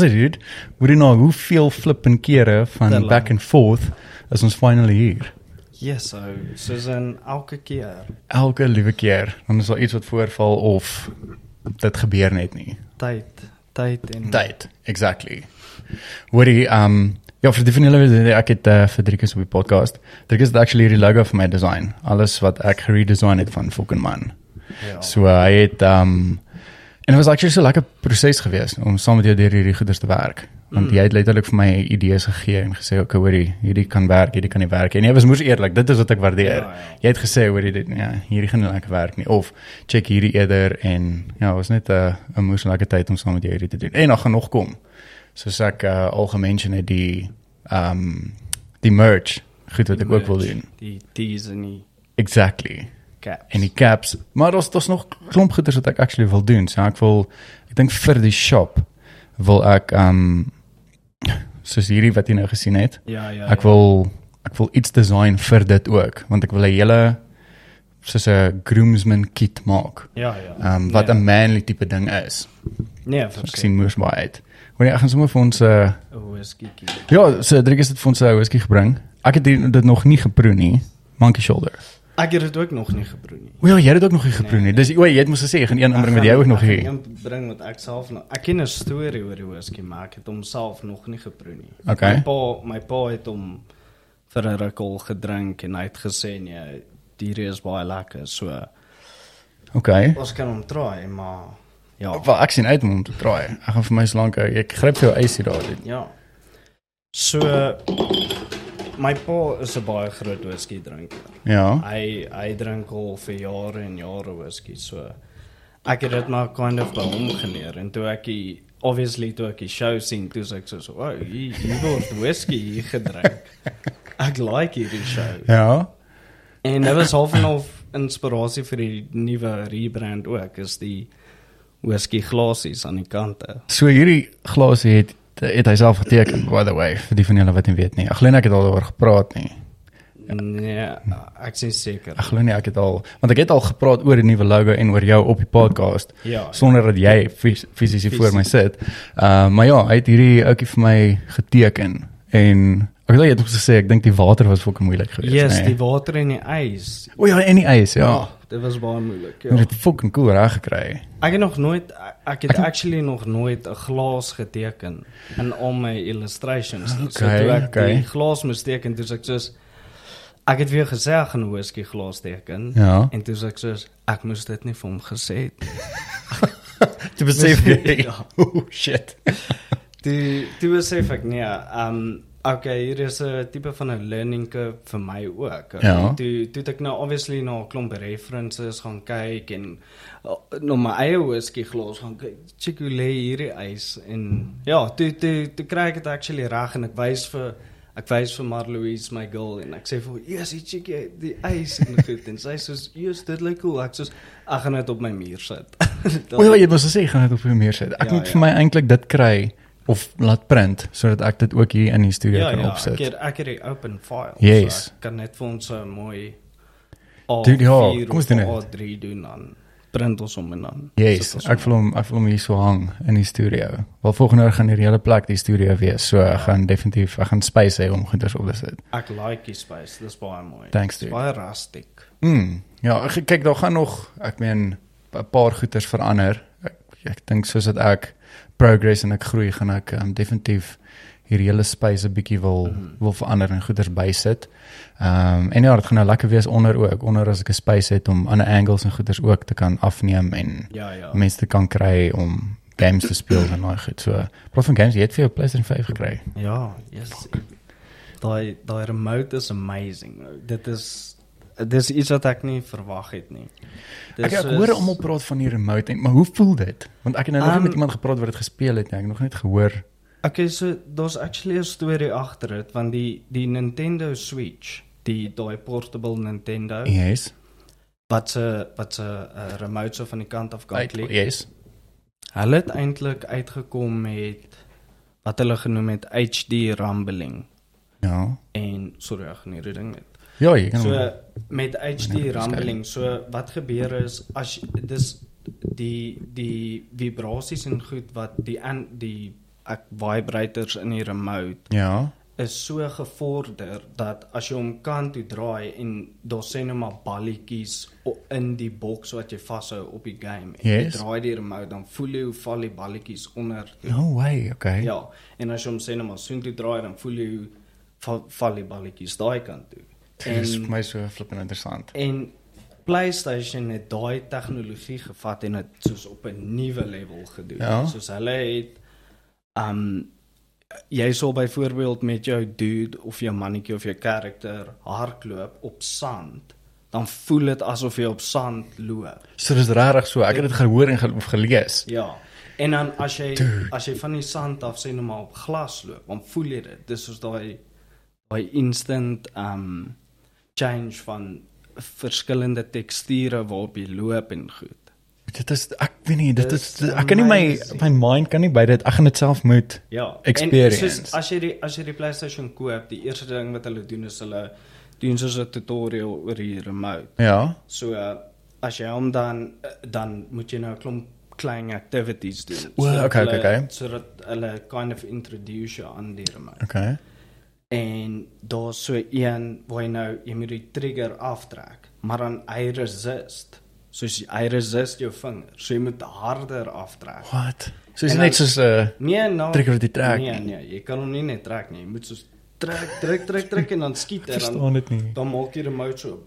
Het dit. Hoor jy nou hoeveel flipping kere Te van back and forth is ons finally hier. Yes, so soos in elke keer Elke liewe keer dan is daar iets wat voorval of dit gebeur net nie. tyd, tyd en Tyd. Exactly. Hoorie, um ja, vir die van julle weet ek het uh, vir Driekus op die podcast. Driekus het actually die logo vir my design. Alles wat ek geredesign het van fucking man. Ja. So uh, hy het um en dit was actually so lekker proses geweest om saam met jou deur hierdie goeders te werk. Want Mm. jy het letterlik vir my idees gegee en gesê okay, hoorie, hierdie kan werk, hierdie kan nie werk nie. En jy was moes eerlik, dit is wat ek waardeer. Ja, ja. Jy het gesê hoorie dit ja, hierdie gaan nie lekker werk nie of check hierdie eerder en ja, was net 'n uh, 'n moes lekker tyd om saam met jou hierdie te doen. En dan gaan nog kom. Soos ek uh, al gemention het die um die merch goed wat ek ook wil merch, doen. Die D's en die Exactly caps. en die caps. Maar daar's daar's nog klomp goeders wat ek actually wil doen. So ek wil ek dink vir die shop wil ek um soos hierdie wat jy nou gesien het. ja, ja. Ek ja. wil ek wil iets design vir dit ook want ek wil 'n hele soos 'n groomsman kit maak. Ja, ja. Um wat 'n nee, manly tipe ding is. nee, Ek verseker. sien moes baie uit. Wanneer ek gaan sommer vir ons 'n uh, 'n whisky. ja, so Driekus het vir ons 'n whisky gebring. Ek het dit nog nie geproe nie. Monkey shoulder. Ek het dit ook nog nie geproe nie. O ja, jy het dit ook nog nie geproe nie. Dis o, jy het mos gesê jy gaan een inbring wat jy ook nog hier. Ek bring wat ek self nog. Ek ken 'n storie oor die whisky, maar ek het hom self nog nie geproe nie. Okay. My pa, my pa het hom vir 'n ruk al gedrink en hy het gesê nee, hierdie is baie lekker. So Okay. ons kan hom try, maar ja. Wel, ek sien uit om hom te proe. Ek gaan vir my so lank hou. Ek gryp jou ysie daar uit. Ja. So my pa is 'n baie groot whisky drinker. Ja. Hy hy drink al vir jare en jare whisky. So ek het dit maar kind of by hom geleer en toe ek die obviously toe ek die show sien, toe sê ek so, "Wow, hier hier word whisky hier gedrink." Ek like hierdie show. Ja. En dit was half en half inspirasie vir die nuwe rebrand ook, is die whisky glasies aan die kante. So hierdie glasie het het hy self geteken by the way vir die van julle wat nie weet nie. Ek glo ek het al daaroor gepraat nie. Nee, ek is seker. Ek glo nie ek het al want ek het al gepraat oor die nuwe logo en oor jou op die podcast Ja. sonder dat jy fys- fisies hier voor my sit. Uh maar ja, hy het hierdie ouetjie vir my geteken en ek het net gesê ek dink die water was fucking moeilik geweest. Yes, nee. die water en die ys. O ja, en die ys, ja. dit was baie moeilik. Ja. dit fucking cool reg gekry. Ek het nog nooit ek het actually nog nooit 'n glas geteken in al my illustrations. nie. so Okay, toe ek okay. die glas moes teken, toe ek soos ek het weer gesê ek gaan whisky glas teken. Ja. En toe ek soos ek moes dit nie vir hom gesê het. Jy besef jy. Ja. Oh shit. Toe toe besef ek nee, um okay, hier is 'n tipe van 'n learning curve vir my ook. Okay? Ja. Toe toe ek nou obviously na 'n klomp references gaan kyk en na my eie whisky glas gaan kyk. Check hoe lê hierdie ys en ja, toe toe toe kry ek dit actually reg en ek wys vir ek wys vir Marloise my girl en ek sê vir haar, "Yes, jy check jy die ys en goed." En sy sê soos, "Yes, dit lyk cool." Ek sê "Ek gaan dit op my muur sit." O ja, jy gesê jy gaan dit op jou meer sit. Ek Ja, moet ja. vir my eintlik dit kry of laat print sodat ek dit ook hier in die studio Ja, kan ja, opsit. ek het ek het die open file. Yes. So ek kan net vir ons 'n mooi Dude, ja, A4 kom ons doen dit. A3 doen dan print ons hom en dan. Yes, ek wil hom ek wil hom hier so hang in die studio. Wel volgende jaar gaan hierdie hele plek die studio wees. So ek gaan definitief ek gaan space hê om goeders op te sit. ek like die space. Dis baie mooi. Thanks, dude. baie rustic. Mm. Ja, ek- kyk daar gaan nog ek meen 'n paar goeders verander. Ek, ek dink soos dat ek progress en ek groei gaan ek um, definitief hierdie hele space 'n bietjie wil Mhm. wil verander en goeders bysit. Ehm um, en ja, dit gaan nou lekker wees onder ook, onder as ek 'n space het om ander angles en goeders ook te kan afneem en Ja, ja. mense te kan kry om games te speel en daai goed. So, praat van games, jy het vir jou PlayStation 5 gekry. Ja, yes. Daai daai remote is amazing. Dit is dis iets wat ek nie verwag het nie. Ek ek hoor almal praat van die remote en maar hoe voel dit? Want ek het nou nog nie Um, met iemand gepraat wat dit gespeel het nie. Ek het nog net gehoor. Okay, so daar's actually 'n storie agter dit want die die Nintendo Switch, die daai portable Nintendo Yes. wat se wat se uh, remote so van die kant af kan klik. yes. Hulle het eintlik uitgekom met wat hulle genoem het HD rumbling Ja. en sorry, ek gaan hierdie ding net. Ja, jy kan So met HD rumbling, so wat gebeur is as dis die die vibrasies en goed wat die an, die ek vibrators in die remote Ja. is so gevorder dat as jy hom kant toe draai en daar sê net maar balletjies in die boks wat jy vashou op die game. En Yes. jy draai die remote dan voel jy hoe val die balletjies onder. toe. No way, okay. Ja, en as jy hom sê net maar soontoe draai dan voel jy hoe val, val die balletjies daai kant toe. Dit is vir my so flippend interessant. En PlayStation het daai tegnologie gevat en dit soos op 'n nuwe level gedoen. Ja. Soos hulle het um jy sal byvoorbeeld met jou dude of jou mannetjie of jou karakter hardloop op sand, dan voel dit asof jy op sand loop. So dis regtig so. Ek het dit gehoor en gelees. Ja. En dan as jy Dude. as jy van die sand af sê nou maar op glas loop, dan voel jy dit. Dis soos daai daai instant um change van verskillende teksture waarop jy loop en goed. Dit is ek weet nie, dit is Dis ek kan nie my my mind kan nie by dit. Ek gaan dit self moet. Ja, Experience. En soos as jy die as jy die PlayStation koop, die eerste ding wat hulle doen is hulle doen soos 'n tutorial oor die remote. Ja. So uh, as jy hom dan uh, dan moet jy nou 'n klomp klein activities doen. O, sodat okay, hulle- okay, okay. Sodat hulle kind of introduce jou aan die remote. Okay. En daar's so een waar jy nou jy moet die trigger aftrek, maar dan hy resist. Soos hy resist jou vinger. So jy moet harder aftrek. What? So is dit net soos 'n uh, Nee, nou. Trigger wat jy trek Nee, nee, jy kan hom nie net trek nie. Jy moet soos trek, trek, trek, trek en dan skiet hy dan. verstaan dit nie. Dan maak jy die remote so.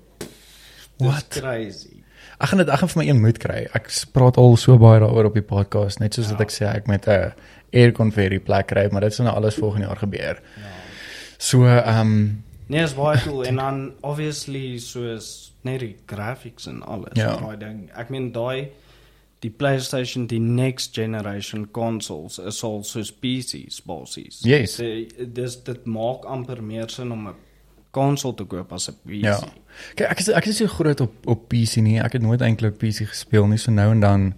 What? crazy. Ek gaan dit ek gaan vir my een moet kry. Ek praat al so baie daaroor op die podcast, net soos Ja. wat ek sê ek met 'n aircon vir die plek kry, maar dit sal nou alles volgende jaar gebeur. Ja. So ehm um, Nee, is baie cool en dan obviously soos net die graphics en alles. Ja. Daai ding. Ek meen daai die PlayStation die next generation consoles is al soos PC's basies. Yes. Dis dit maak amper meer sin om 'n konsol te koop as 'n PC. ja. Kyk, ek is ek is so groot op op PC nie. Ek het nooit eintlik PC gespeel nie, so nou en dan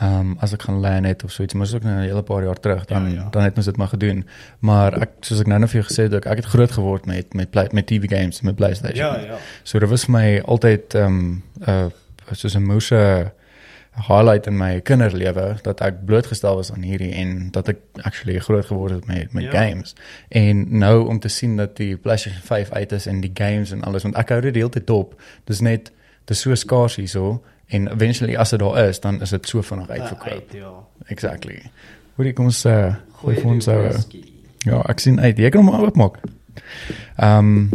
ehm um, as ek gaan LAN het of so iets, maar dis ook nou 'n hele paar jaar terug, dan Ja, ja. dan het ons dit maar gedoen. Maar ek soos ek nou net vir jou gesê het, ook, ek het groot geword met met play, met TV games met PlayStation. Ja, ja. So dit was my altyd ehm um, uh soos 'n moeë highlight in my kinderlewe dat ek blootgestel was aan hierdie en dat ek actually groot geword het met met Ja. games. En nou om te sien dat die PlayStation 5 uit is en die games en alles want ek hou dit die hele tyd dop. Dis net dis so skaars hierso en eventually as dit daar is, dan is dit so vinnig uitverkoop. Uit, ja. Exactly. Hoorie kom ons uh, gooi vir ons die ou whisky. Ja, ek sien uit. Jy kan hom oopmaak. Ehm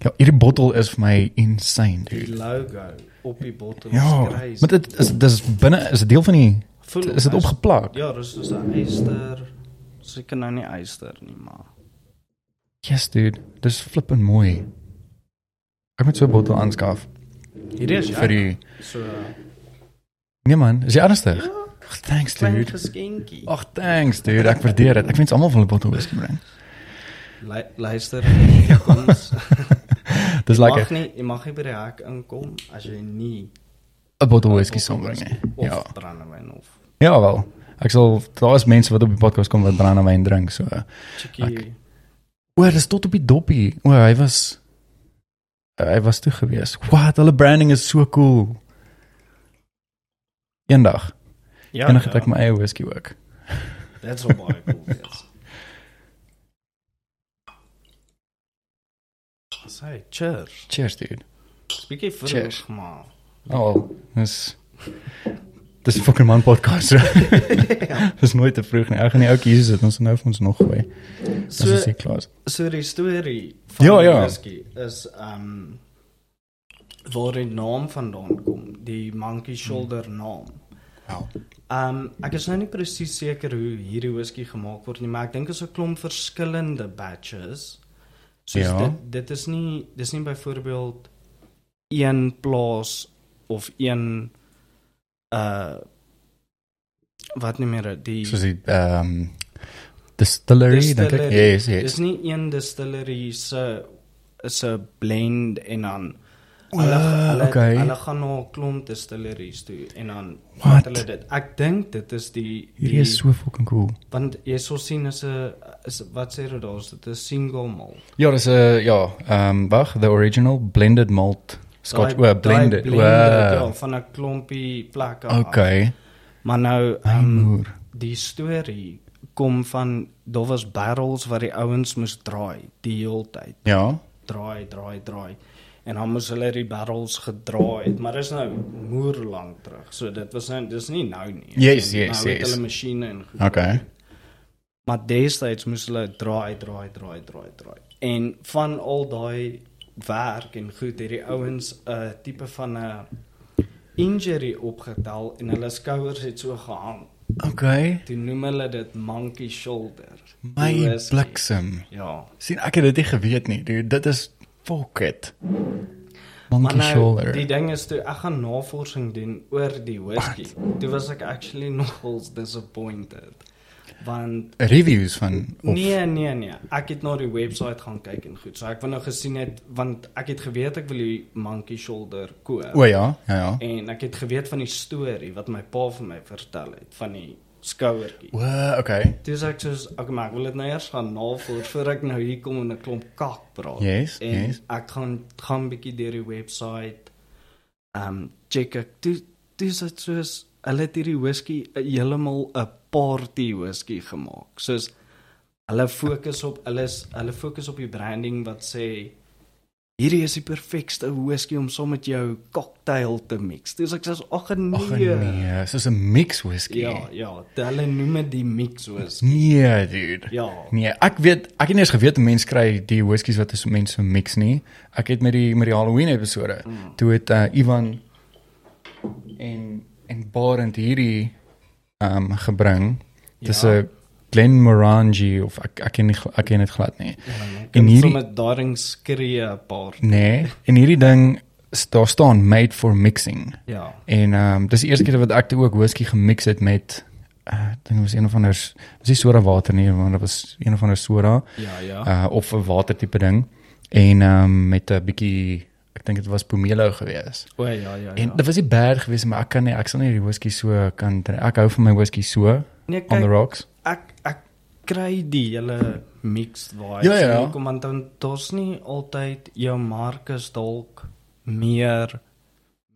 ja, hierdie bottel is vir my insane, Die dude. logo op die bottel Ja, is crazy. maar dit is dis binne is 'n deel van die Voel is dit opgeplak? Ja, dis soos 'n eyster. Seker nou nie eyster nie, maar Yes, dude. Dis flippend mooi. Ek moet so 'n bottel aanskaf hierdie is vir die so Nee man, is jy ernstig? ja, Ag, thanks dude. geskenkie. Ag, thanks dude. Ek waardeer dit. Ek wens almal wil 'n bottel whisky bring. Lu- Luister, ons Dis mag lekker. nie, jy mag nie by die hek inkom as jy nie 'n Bottel whisky saambring nie. of Ja. brandewyn of Ja wel. Ek sal daar is mense wat op die podcast kom wat brandewyn drink so. chickie. O, dis tot op die doppie. O, hy was hy was toe gewees. Wat, hulle branding is so cool. Eendag, Ja, eendag het ek my eie whisky ook. That's so baie cool. Yes. Say, cheers. Cheers, dude. Speakie vroeg, Cheers. maar. Oh, dis Dis 'n fucking man podcast. dis nooit te vroeg nie. Ek gaan die ou kies sit ons nou vir ons nog gooi. Dis So, is die klas. so die storie van Ja, ja. whisky is um waar die naam vandaan kom, die monkey shoulder naam. Ja. Um ek is nou nie presies seker hoe hierdie whisky gemaak word nie, maar ek dink is 'n klomp verskillende batches. Soos Ja. dit dit is nie dis nie byvoorbeeld een plaas of een uh wat nie meer die Soos die ehm um, distillery, dink ek. Distillery. Yes, Dis yes. nie een distillery se is 'n blend en dan O, hulle hulle, okay. hulle gaan na 'n klomp distilleries toe en dan vat hulle dit. Ek dink dit is die Hierdie is so fucking cool. want jy sou sien is 'n is wat sê dit daar is dit 'n single malt. Ja, dis 'n ja, ehm um, wag, the original blended malt Scotch, blended. daai blended, ja, van 'n klompie plekke. af. Okay. Maar nou um, die storie kom van daar was barrels wat die ouens moes draai die hele tyd. Ja. Draai, draai, draai. En dan moes hulle die barrels gedraai het, maar dis nou moer lank terug. So dit was nou dis nie nou nie. Yes, En yes, nou het yes. Hulle masjiene en goed. Okay. Maar destyds moes hulle draai, draai, draai, draai, draai. En van al daai werk en goed het die ouens 'n uh, tipe van 'n injury opgetel en hulle skouers het so gehang. Okay. Toe noem hulle dit monkey shoulder. My is- bliksem. Ja. sien ek het dit nie geweet nie. Dude, dit is fuck it. Monkey Maar nou, shoulder. die ding is toe ek gaan navorsing doen oor die whisky. Toe was ek actually nogals disappointed. Want Reviews van of Nee, nee, nee. Ek het na die webwerf gaan kyk en goed. So ek wou nou gesien het want ek het geweet ek wil die monkey shoulder koop. O ja, ja ja. En ek het geweet van die storie wat my pa vir my vertel het van die skouertjie. O, okay. Sê ek soos ek maar ek wil dit nou eers gaan navors voor ek nou hier kom en 'n klomp kak praat. Yes, en yes. ek gaan gaan 'n bietjie deur die webwerf ehm um, check ek toe toe is dit soos hulle het hierdie whisky eh, heeltemal 'n party whisky gemaak. Soos hulle fokus op hulle is hulle fokus op die branding wat sê hierdie is die perfekste whisky om saam met jou cocktail te mix. Dis ek sê ag nee. Ag nee, soos 'n mix whisky. Ja, ja, hulle noem dit die mix whisky. Nee, dude. Ja. Nee, ek weet ek het nie eens geweet mense kry die whiskies wat is mense mix nie. Ek het met die met die Halloween episode mm. toe het uh, Ivan en en Barend hierdie um, gebring. Dis 'n Ja. ja. Glenmorangie of ek ek ken nie ek ken dit glad nie. En En hierdie- met daring skree 'n paar. Nee, en hierdie ding daar staan made for mixing. Ja. En ehm um, dis die eerste keer wat ek toe ook whisky gemix het met uh, ek dink dit was een of ander s- was nie soda water nie, maar dit was een of ander soda Ja, ja. uh of 'n water tipe ding en ehm um, met 'n bietjie ek dink dit was pomelo gewees. o ja, ja, ja. En dit was nie bad geweest maar ek kan nie ek sal nie die whisky so kan. Ek hou van my whisky so nee, on the kyk, rocks. ek ek kry die hele mixed vibes. Ja, ja. Kom aan dan daar's nie altyd jou markes dalk meer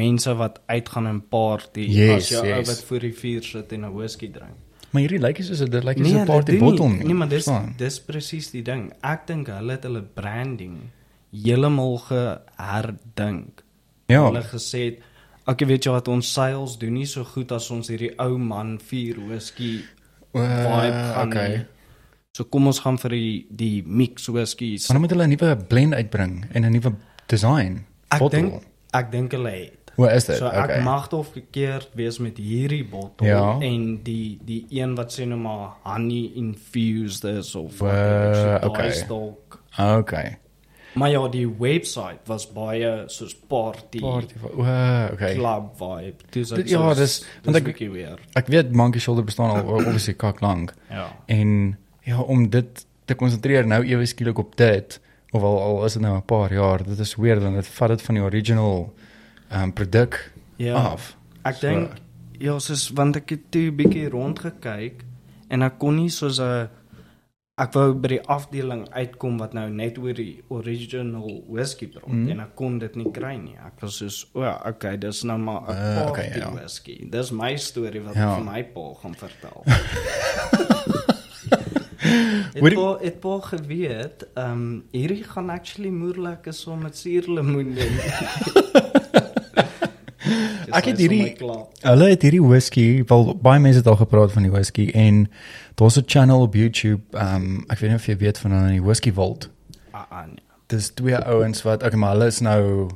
mense wat uitgaan en party Yes, as jou ou yes. wat voor die vuur sit en 'n whisky drink. Maar hierdie lyk nie soos 'n dit lyk Nee, soos 'n hulle party bottle nie. Nee, maar dis dis presies die ding. Ek dink hulle het hulle branding heeltemal geherdink. Ja. Hulle gesê het ek weet jy wat ons sales doen nie so goed as ons hierdie ou man vier whisky vibe Uh, gaan. okay. nie. So kom ons gaan vir die die mix whiskies. Maar dan moet hulle 'n nuwe blend uitbring en 'n nuwe design. Ek dink ek dink hulle het. Hoe is dit? So ek okay. mag dalk verkeerd wees met hierdie bottel Ja. en die die een wat sê nou maar honey infused is of Wa- whatever. So okay. dalk Okay. Maar ja, die webwerf was baie soos party, Party. O, okay. club vibe. Dis Dit- ja, dis- want ek- weer. Ek weet Monkey Shoulder bestaan al obviously kak lank Ja. en ja om dit te konsentreer nou ewe skielik op dit of al al is dit nou 'n paar jaar dit is weird want dit vat dit van die original ehm um, produk Ja. af. Ek So- dink ja, soos want ek het toe 'n bietjie rondgekyk en ek kon nie soos 'n ek wou by die afdeling uitkom wat nou net oor die original whisky praat mm. en ek kon dit nie kry nie. Ek was soos, o, ja, okay, dis nou maar 'n Uh, okay, okay, ja. whisky. Dis my storie wat Ja. ek vir my pa gaan vertel. Het Hoorie- pa het pa geweet, ehm um, hierdie gaan actually moeilik is om met suurlemoen doen. Ek het hierdie-. Hulle het hierdie whisky, wel baie mense het al gepraat van die whisky en daar's 'n channel op YouTube, ehm um, ek weet nie of jy weet van hulle die Whisky Vault. Ah, ah, nee. Dis twee ouens wat okay, maar hulle is nou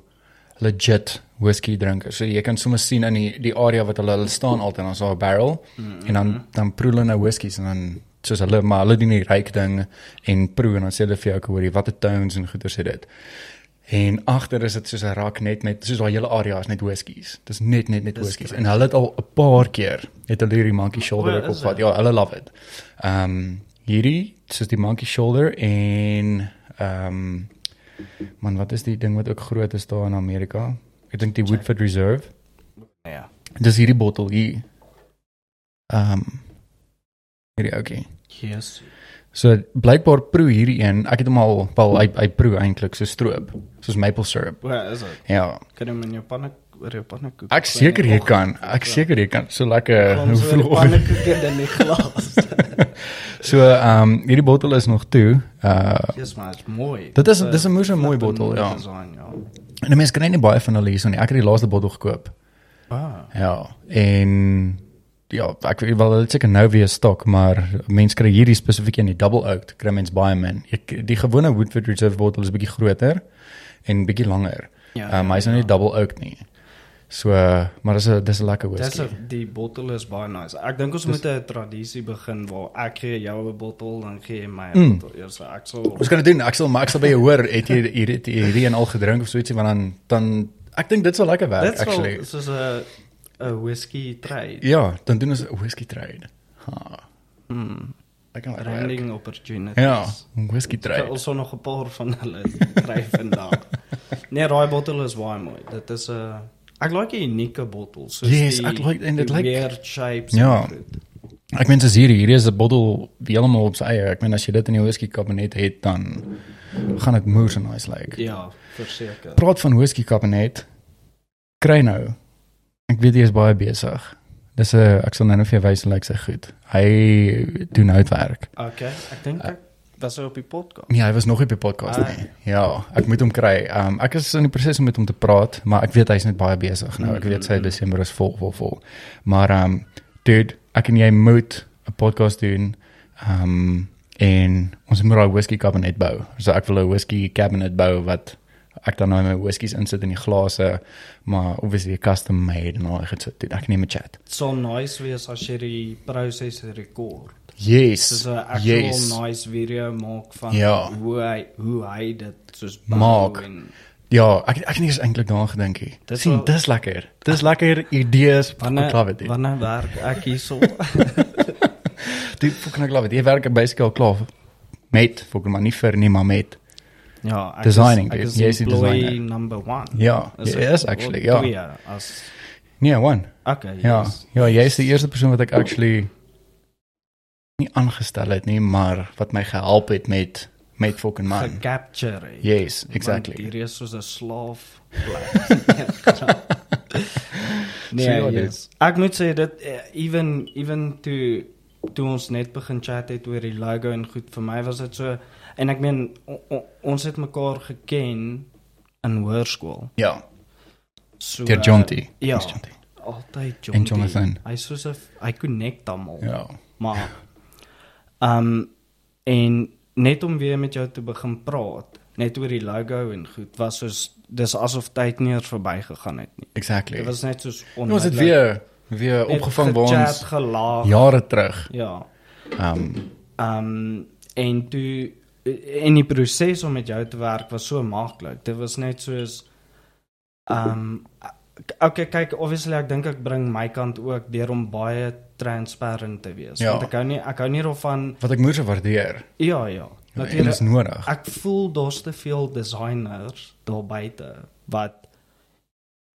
legit whisky drinkers. So jy kan sommer sien in die die area wat hulle hulle staan altyd ons daar 'n barrel mm -hmm. en dan dan proe hulle nou whiskies en dan soos hulle maar hulle doen die ryk ding en proe en dan sê hulle vir jou ek hoor jy watter tones en goeie sê dit. En agter is dit soos 'n rak net met soos daai hele area is net whiskies. Dis net net net whiskies. correct. En hulle het al 'n paar keer het hulle hierdie monkey shoulder O, ook is opgehad. dit? Ja, hulle love it. Ehm um, hierdie soos die monkey shoulder en ehm um, man wat is die ding wat ook groot is daar in Amerika? Ek dink die Woodford Reserve. Ja. Dis hierdie bottel hier. Ehm um, hierdie ouetjie. Yes. So blykbaar proe hierdie een. Ek het hom al wel hy hy proe eintlik so stroop, soos maple syrup. Waar is dit? Ja, Kan jy met jou panne oor jou pannekoek? ek seker jy kan. Ek seker jy kan. So lekker Hoe hoe voel vroeg pannekoek in die glas? So ehm um, hierdie bottel is nog toe. Uh Dis maar mooi. Dit is- Dis 'n 'n moeë mooi flippin bottel, ja. Design, ja. en 'n mens kry nie baie van hulle hier so nie. Ek het die laaste bottel gekoop. Ah. Ja, en ja, ek weet wel dit seker nou weer stok, maar mense kry hierdie spesifiek in die double oaked kry mens baie min. Ek die gewone Woodford Reserve bottel is bietjie groter en bietjie langer. Ja, um, hy's nou nie double oaked nie. So, maar dis 'n dis 'n lekker Dis whisky. 'n- die bottel is baie nice. Ek dink ons moet 'n tradisie begin waar ek gee jou 'n bottel dan gee jy my 'n Mm. bottel. Eers ek sal Ons kan dit doen. Ek sal maar ek sal by jou hoor, het jy hierdie hierdie en al gedrink of so ietsie want dan dan ek dink dit sal lekker werk Dit actually. sal soos 'n 'n whisky trade. Ja, dan doen ons 'n whisky trade. Ha. Mm. Ek kan werk. Branding opportunities. Ja, 'n whisky Ek trade. also nog 'n paar van hulle kry vandag. Nee, daai bottel is baie mooi. Dit is 'n ek like die unieke bottel. Soos Yes, die, ek like- en dit die lyk- weird shapes. Ja. Ek meen soos hierdie, hierdie is 'n bottel heeltemal op sy eie. Ek meen as jy dit in jou whisky kabinet het, dan gaan dit moer en nice lyk. Ja, verseker. Praat van whisky kabinet. Kry nou. Ek weet jy is baie besig. Dis 'n ek sal nou net vir jou wys hoe lyk sy goed. Hy doen houtwerk. Okay, ek dink ek was op die podcast. Nee, hy was nog nie op die podcast Ah. nie. Ja, ek moet hom kry. Um ek is in die proses om met hom te praat, maar ek weet hy's net baie besig nou. Ek weet sy Desember is vol vol vol. Maar um dude, ek en jy moet 'n podcast doen. Um en ons moet daai whisky kabinet bou. So ek wil 'n whisky cabinet bou wat ek dan nou my whiskies insit in die glase, maar obviously custom made en al dit so. Dude, ek neem 'n chat. Sal nice wees as jy die proses rekord. Yes. Soos 'n actual yes. nice video maak van Ja. hoe hy hoe hy dit soos Maak. en Ja, ek ek het nie eens eintlik daaraan gedink nie. Dis Sien, dis lekker. Dis lekker idees. Ek wanneer love it. dude. wanneer werk ek hierso? Dit fucking ek love it. Jy werk basically al klaar met fucking maar nie vir nie, maar met. Ja, ek Designing, is, ek is Jy is die employee designer. number 1. Ja, jy is actually, ja. Ja, as Nee, one. okay, Ja. yes. Ja, jy is die eerste persoon wat ek actually nie aangestel het nie, maar wat my gehelp het met met fucking man. Gecapture. het. Yes, Want exactly. Hier is soos 'n slaaf. bly. nee, So ja, yes. Ek moet sê dat eh, even even toe toe ons net begin chat het oor die logo en goed vir my was dit so en ek meen o, o, ons het mekaar geken in hoërskool. Ja, So deur Jonty. Ja. Dis Jonty. Altyd Jonty. En Jonathan. Hy soos 'n hy connect almal. Ja. Maar ehm um, en net om weer met jou te begin praat, net oor die logo en goed, was soos dis asof tyd nie eers verbygegaan het nie. Exactly. Dit was net soos Nou was dit weer weer opgevang by Chat ons gelaag. jare terug. Ja. Um Ehm um, en toe en die proses om met jou te werk was so maklik. Dit was net soos ehm um, okay, kyk, obviously ek dink ek bring my kant ook deur om baie transparant te wees. Ja. Want ek hou nie ek hou nie daarvan wat ek moes waardeer. ja, ja. Natuurlik is nodig. ek voel daar's te veel designers daar buite wat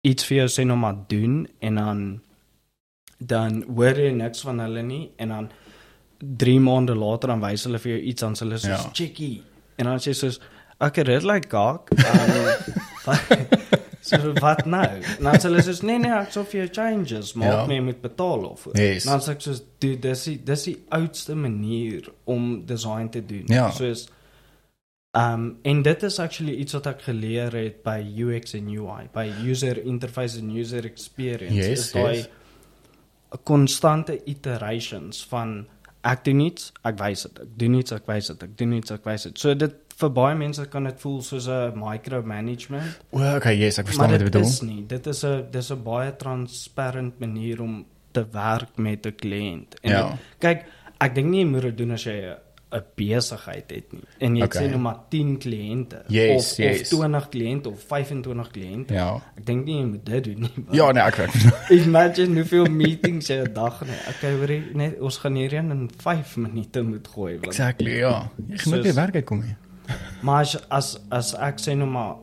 iets vir jou sê nou maar doen en dan dan hoor jy niks van hulle nie en dan 3 maande later dan wys hulle vir jou iets aan hulle soos Ja. chickie en dan sê soos ek het dit like kak um, so wat nou dan sê hulle soos nee nee ek sal vir jou changes maak Ja. ja. nee moet betaal of Yes. dan sê ek soos dude dis die dis die oudste manier om design te doen Ja. soos Um en dit is actually iets wat ek geleer het by UX en UI, by user interface en user experience. Yes, is daai yes. konstante iterations van ek doen iets, ek wys dit. Ek doen iets, ek wys dit. Ek doen iets, ek wys dit. So dit vir baie mense kan dit voel soos 'n micromanagement, O, okay, yes, ek maar verstaan wat jy dit bedoel. is nie. Dit is 'n dis 'n baie transparant manier om te werk met 'n kliënt. En Ja. dit- kyk, ek dink nie jy moet dit doen as jy 'n 'n besigheid het nie. En jy Okay. sê nou maar 10 kliënte Yes, of yes. of 20 kliënte of 25 kliënte. Ja. Ek dink nie jy moet dit doen nie. Ja, nee, ek ek Imagine hoeveel meetings jy 'n dag nee. Okay, hoorie, net ons gaan hierheen in 5 minute moet gooi. want- Exactly, ja. Jy gaan net Soos- weer werk uitkom nie. Maar as as, as ek sê nou maar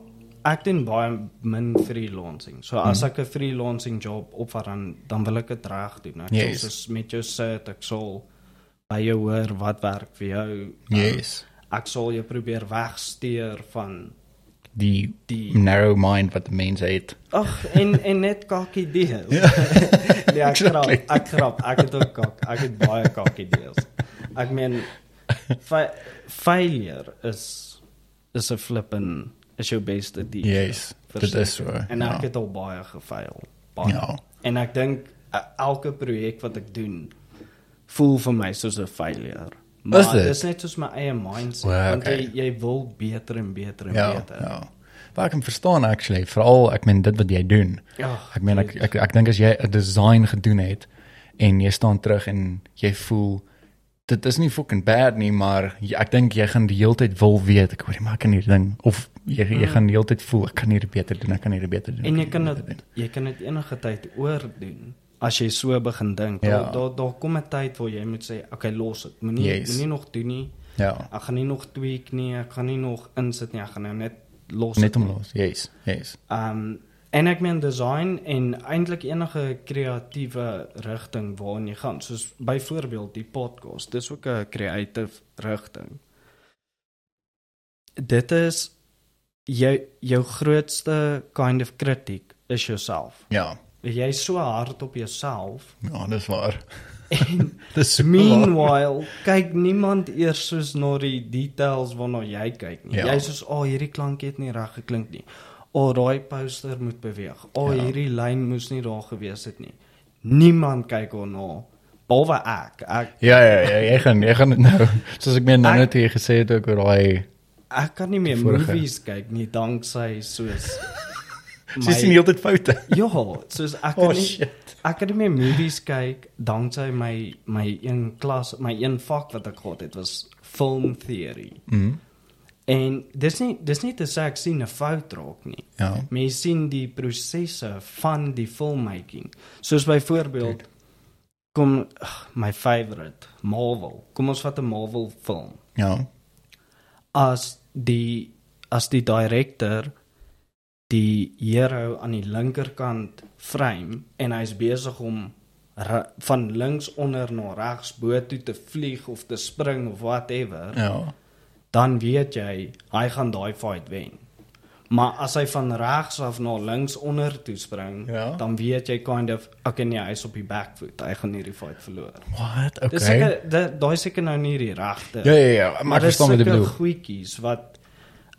ek doen baie min freelancing. So as ek 'n freelancing job opvat dan dan wil ek dit reg doen. Ek Yes. sal soos met jou sit, ek sal by jou hoor wat werk vir jou. Yes. Ek sal jou probeer wegsteer van Die die narrow mind wat die mens het. Ag en en net kak idees. Ja. nee, ek grap, Exactly. ek grap, ek het ook kak, ek het baie kak idees. Ek meen fa failure is is 'n flippin is jou beste teacher. Yes, dit is so. En ek ja. het al baie gefaal. Baie. Ja. En ek dink uh, elke projek wat ek doen voel vir my soos 'n failure. Is Maar dit? dis net soos my eie mindset want okay. jy jy wil beter en beter en Ja, beter. ja. Maar ek kan verstaan actually, veral ek meen dit wat jy doen. Ja, Ek meen ek ek, ek dink as jy 'n design gedoen het en jy staan terug en jy voel dit is nie fucking bad nie, maar jy, ek dink jy gaan die hele tyd wil weet ek hoor maar ek kan hierdie ding of jy jy gaan die hele tyd voel ek kan hierdie beter doen, ek kan hierdie beter doen. En jy ek kan dit jy kan dit enige tyd oordoen as jy so begin dink. Ja. Daar daar daar kom 'n tyd waar jy moet sê, okay, los dit. Moenie Yes. moenie nog doen nie. Ja. Ek gaan nie nog tweak nie, ek gaan nie nog insit nie, ek gaan nou net los. Net om los. Yes. Yes. Um en ek meen design en eintlik enige kreatiewe rigting waarin jy gaan, soos byvoorbeeld die podcast, dis ook 'n creative rigting. Dit is jou jou grootste kind of critic is jouself. Ja. Jy's so hard op jouself Ja, dis waar. en Dis so waar. meanwhile kyk niemand eers soos na die details waarna jy kyk nie. Ja. Jy is soos, "O, oh, hierdie klank het nie reg geklink nie. O, oh, daai poster moet beweeg. O, oh, Ja. hierdie lyn moes nie daar gewees het nie." Niemand kyk daarna. Behalwe ek. Ek Ja, ja, ja, jy gaan jy gaan nou soos ek meen nou net hier gesê het ook oor daai ek kan nie meer Vorige. movies kyk nie danksy soos Sy sien heeltyd foute. Ja, soos ek Oh nie shit. ek nie meer movies kyk danksy my my een klas, my een vak wat ek gehad het was film theory. Mhm. En dis nie dis nie te sê ek sien 'n fout raak nie. Ja. Jy sien die prosesse van die filmmaking. Soos byvoorbeeld kom my favorite Marvel. Kom ons vat 'n Marvel film. Ja. As die as die director die hero aan die linkerkant frame en hy's besig om van links onder na regs bo toe te vlieg of te spring of whatever Ja. dan weet jy hy gaan daai fight wen. Maar as hy van regs af na links onder toe spring, Ja. dan weet jy kind of okay nee, hy's op die back foot. Hy gaan hierdie fight verloor. What? Dis Okay. seker da- daai seker nou nie die regte. Ja ja ja, maar ek dis verstaan wat jy bedoel. Goedjies wat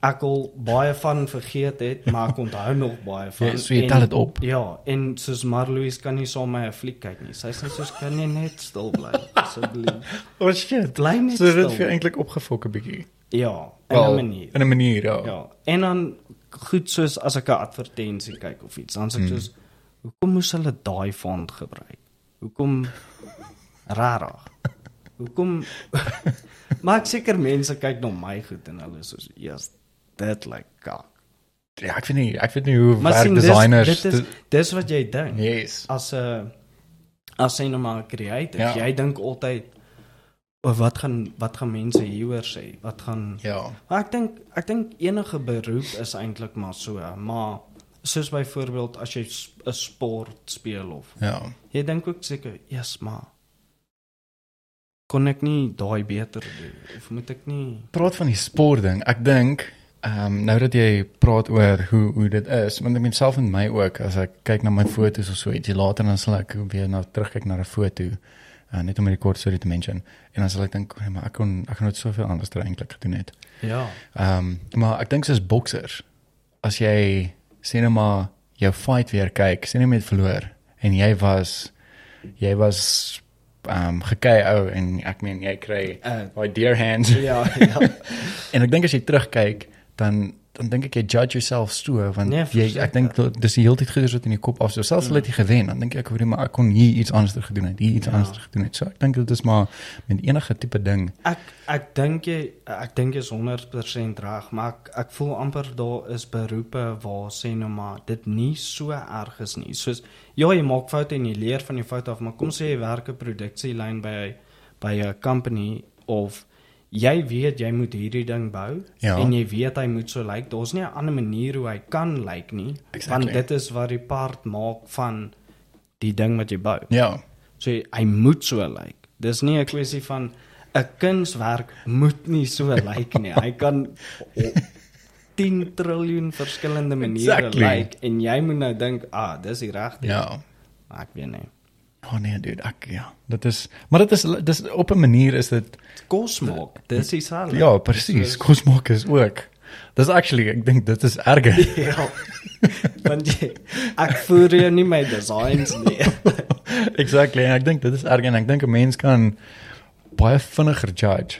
ek al baie van vergeet het, maar ek onthou nog baie van. Ja, so jy tel dit op. Ja, en soos Marloes kan nie saam met my 'n fliek kyk nie. Sy sê soos kan jy net stil bly asseblief. Oh shit. Bly net So dit stil. vir eintlik opgefok 'n bietjie. Ja, in 'n manier. In 'n manier, ja. Ja, en dan goed soos as ek 'n advertensie kyk of iets, dan sê ek Hmm. soos hoekom moes hulle daai font gebruik? Hoekom rarig? Hoekom Maar ek seker mense kyk na my goed en hulle soos eers dit lyk kak. Ja, ek weet nie, ek weet nie hoe Maar werk sien dis designers. dit is dis- dis wat jy dink. Yes. As 'n as jy nou maar creative, Ja. jy dink altyd o wat gaan wat gaan mense hieroor sê? Wat gaan Ja. Maar ek dink ek dink enige beroep is eintlik maar so, maar soos byvoorbeeld as jy 'n sport speel of Ja. jy dink ook seker, "Yes, maar kon ek nie daai beter doen of moet ek nie?" Praat van die sport ding. Ek dink ehm um, nou dat jy praat oor hoe hoe dit is, want ek myself en my ook as ek kyk na my foto's of so ietsie later dan sal ek weer na terugkyk na 'n foto. Uh, net om 'n kort storie te mention. En dan sal ek dink, "Hey, maar ek kon ek kon dit soveel anders eintlik gedoen het." Ja. Ehm um, maar ek dink soos boksers as jy sê net maar jou fight weer kyk, sê net met verloor en jy was jy was ehm um, gekei ou en ek meen jy kry Uh, daai deer hands ja, ja. en ek dink as jy terugkyk dan dan dink ek jy judge yourself so want Nee, jy ek dink dis die hele tyd goeders wat in die kop af so selfs al het jy gewen dan dink ek hoorie maar ek kon hier iets anders gedoen het hier iets Ja. anders gedoen het so ek dink dit is maar met enige tipe ding. Ek ek dink jy ek dink jy is 100% reg, maar ek ek voel amper daar is beroepe waar sê nou maar dit nie so erg is nie. Soos ja, jy maak foute en jy leer van die foute af, maar kom sê jy werk 'n produksielyn by by 'n company of jy weet jy moet hierdie ding bou Ja. en jy weet hy moet so lyk. Daar's nie 'n ander manier hoe hy kan lyk nie, Exactly. want dit is wat die part maak van die ding wat jy bou. ja So hy moet so lyk. Dis nie 'n kwessie van 'n kunswerk moet nie so lyk nie. Hy kan op 10 triljoen verskillende maniere Exactly. lyk en jy moet nou dink, ah, dis die regte. ja Maar ek weet nie. Oh nee, dude, ek ja. Dit is maar dit is dis op 'n manier is dit Kos maak. Dis dieselfde. ja, presies. Kos maak is ook. Dis actually ek dink dit is erger. Ja. Want jy, ek voer jou nie my designs nie. exactly. En ek dink dit is erg en ek dink 'n mens kan baie vinniger judge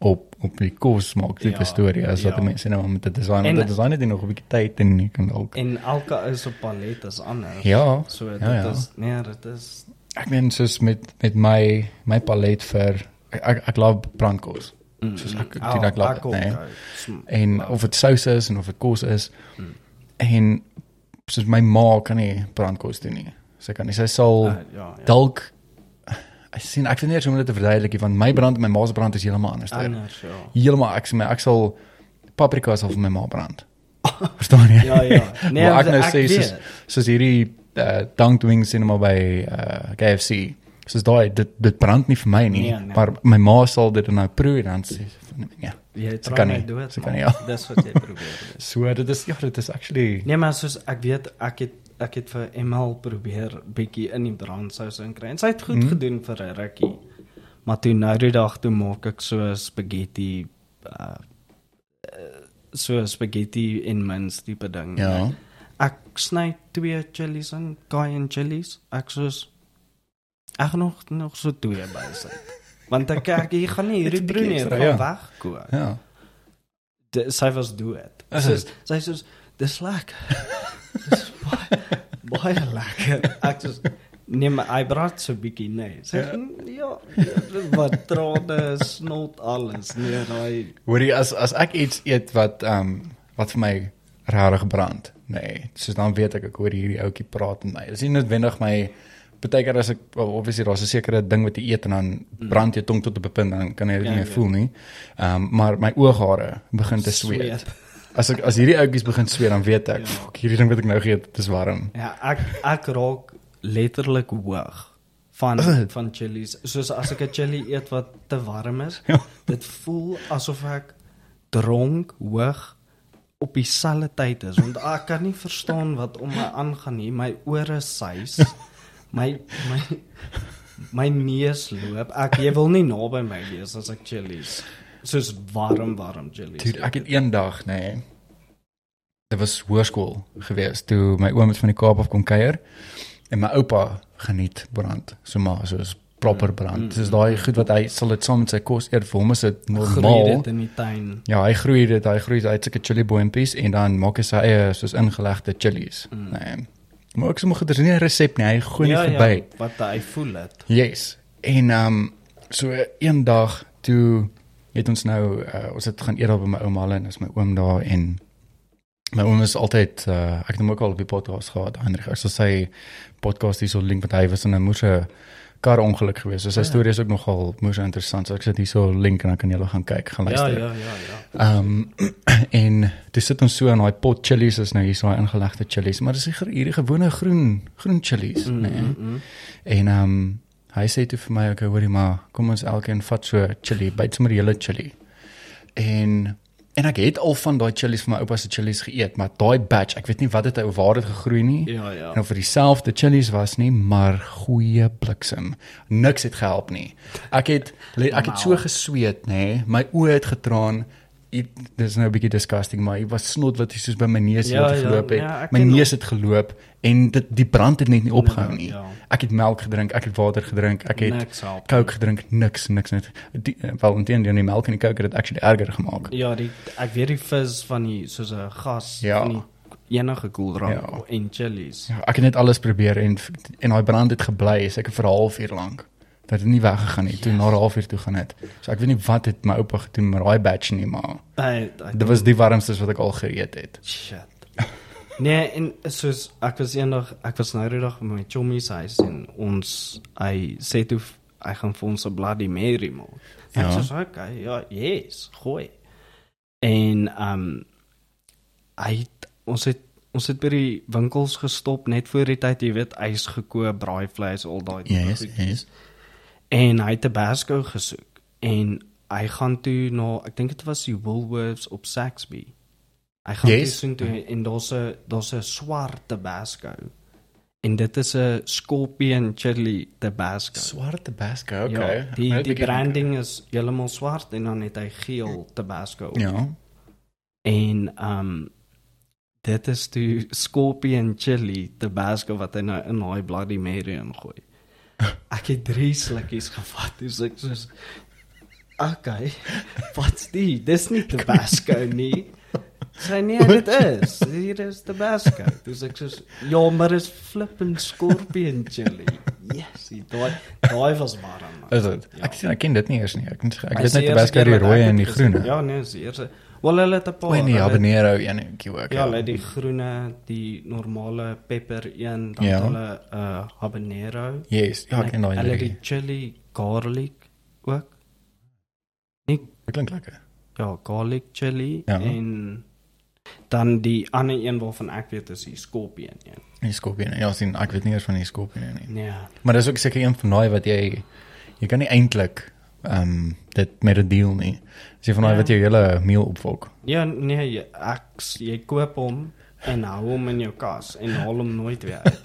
op op die kos maak tipe Ja, storie as wat ja. mense nou met 'n design En- want 'n design het nog 'n bietjie tyd en jy kan dalk En elke is op palet is anders. Ja, So dit ja, ja. is nee, dit is ek meen soos met met my my palet vir ek ek, ek love brandkos. Soos ek ek, ek love ek dit, nee. En of dit sous is en of dit kos is. En soos my ma kan nie brandkos doen nie. Sy kan nie. Sy sal uh, ja, ja. dalk ek sien ek weet nie hoe om dit te verduidelik want my brand en my ma se brand is heeltemal anders. anders ja. Heeltemal ek sê my ek sal paprika sal vir my ma brand. Verstaan jy? Ja, ja. Nee, maar ek nou ek sê soos soos hierdie uh, dunked wings cinema by uh, KFC. Soos daai dit dit brand nie vir my nie, Nee, nee. maar my ma sal dit nou proe en dan sê van ja. Jy try kan nie. dood. Kan nie, ja. Dis wat jy probeer. So dit is ja, dit is actually Nee, maar soos ek weet ek het ek het vir ML probeer bietjie in die brandsous inkry. En sy het goed mm. gedoen vir 'n rukkie. Maar toe nou die dag toe maak ek so spaghetti uh uh, so spaghetti in mins tipe ding. ja. Ek sny twee chillies in, cayenne chillies. Ek soos ek nog nog so twee bysit. Want ek ek jy gaan nie hierdie brood nie gaan ja. wegkook. Ja. De, sy was dood. Is Sy soos dis lekker. dis baie baie lekker. Ek soos nee maar hy braat so bietjie nee. Ja. ja, ja wat trane snot alles nee daai Hoorie as as ek iets eet wat ehm um, wat vir my regtig brand. Nee, soos dan weet ek ek hoor hierdie ouetjie praat met my. Dis nie noodwendig my Partykeer as ek well, obviously daar's 'n sekere ding wat jy eet en dan brand jou tong tot op 'n punt dan kan jy dit Ja, nie meer ja. voel nie. Ehm um, maar my ooghare begin te sweet. As ek as hierdie ouetjies begin sweet dan weet ek, Ja. fuck, hierdie ding wat ek nou geëet, dit is warm. Ja, ek ek raak letterlik hoog van van chillies. Soos as ek 'n chili eet wat te warm is, Ja. dit voel asof ek dronk hoog op dieselfde tyd is want ek kan nie verstaan wat om my aangaan nie. My ore suis. My my my neus loop. Ek jy wil nie naby my wees as ek chillies. Soos warm warm chillies. Dude, ek het eendag, nê. Nee, dit was hoërskool gewees toe my oom het van die Kaap af kom kuier en my oupa geniet brand. So maar soos proper brand. Dis daai goed wat hy sal dit saam met sy kos eet. Vir hom is dit groei normaal. dit in die tuin. Ja, hy groei dit, hy groei het sulke chili boompies en dan maak hy sy eie soos ingelegde chilies. Mm. Nee. Maar ek sommige dis nie 'n resep nie. Hy gooi net verby. ja, wat hy voel dit. Yes. En ehm um, so eendag toe het ons nou uh, ons het gaan eet daar by my ouma en is my oom daar en my oom is altyd uh, ek het hom ook al op die podcast gehad Hendrik. Ek sal sy podcast hier so link met hy was in 'n moeë kar ongeluk geweest. So sy Ja. storie is ook nogal moeë interessant. So ek sit hier so link en dan kan julle gaan kyk, gaan Ja, luister. ja, ja, ja. Ehm um, en dis sit ons so in daai pot chilies is nou hier so daai ingelegde chilies, maar dis ge- hierdie gewone groen groen chilies, mm, nee. mm. En ehm um, hy sê toe vir my, okay, hoorie maar, kom ons elkeen vat so chili, byt sommer die hele chili. En en ek het al van daai chilies vir my oupa se chilies geëet, maar daai batch, ek weet nie wat dit of waar dit gegroei nie. Ja, ja. En of vir dieselfde chilies was nie, maar goeie bliksem. Niks het gehelp nie. Ek het ek het so gesweet, nê. Nee, my oë het getraan. Dit dis nou 'n bietjie disgusting, maar dit was snot wat soos by my neus Ja, het ja, geloop het. ja, ek my neus het geloop en dit die brand het net nie opgehou Ja, nie. ja. Ek het melk gedrink, ek het water gedrink, ek het. Coke gedrink, niks, niks net. Die eh, wel intendeel die melk en die Coke het dit actually erger gemaak. Ja, die ek weet die vis van die soos 'n gas Ja. van die enige koeldrank Ja. en chilies. Ja, ek het net alles probeer en en daai brand het gebly seker vir 'n halfuur lank. Dat het nie weggegaan nie. Toe na 'n halfuur toe gaan dit. So ek weet nie wat het my oupa gedoen met daai batch nie, maar Hy dit was die warmste wat ek al geëet het. shit. Nee, en soos ek was eendag ek was nou die dag by my chommy se huis en ons hy sê toe hy gaan vir ons 'n bloody mary maak. Ek Ja. sê okay, ja, yes, gooi. En ehm um, hy het, ons het ons het by die winkels gestop net voor die tyd, jy weet, ys gekoop, braaivleis, al daai Yes, goedjies. yes. En hy het Tabasco gesoek en hy gaan toe na ek dink dit was die Woolworths op Saxby. Hy gaan Yes. toe soontoe en daar's 'n daar's 'n swart Tabasco. En dit is 'n Scorpion Chili Tabasco. Swart Tabasco, okay. Ja, die die branding is heeltemal swart en dan het hy geel Tabasco. Ja. En um dit is die Scorpion Chili Tabasco wat hy nou in daai Bloody Mary ingooi. Ek het drie slukkies gevat, dis ek soos Okay. Wat's die? Dis nie Tabasco nie. Sy nee, dit is. Hier is Tabasco. Dis ek soos ja, maar is flippin Scorpion Chili. Yes, die daai daai was warm. man. Is dit? Ja. Ek sien ek ken dit nie eers nie. Ek ek Maar weet die net Tabasco die wat ek rooi dit en die groene. Ja, nee, is die eerste. Wel hulle het 'n paar. O, en die hulle- habanero enetjie ook. Ja, hulle het die groene, die normale pepper een, dan Ja. ja. hulle uh habanero. Yes, ja, ek ken daai. Hulle die chili garlic ook. Nie Dit klink lekker. ja, garlic chili Ja. en dan die ander een waarvan ek weet is die scorpion een. Die skorpioen. Ja, sien, ek weet nie eers van die skorpioen nie. Nee. Maar dis ook seker een van daai wat jy jy kan nie eintlik ehm um, dit met 'n deal nie. Dis een van daai Ja. wat jou hele meal opvolk. Ja, nee, jy- ek jy koop hom en hou hom in jou kas en haal hom nooit weer uit.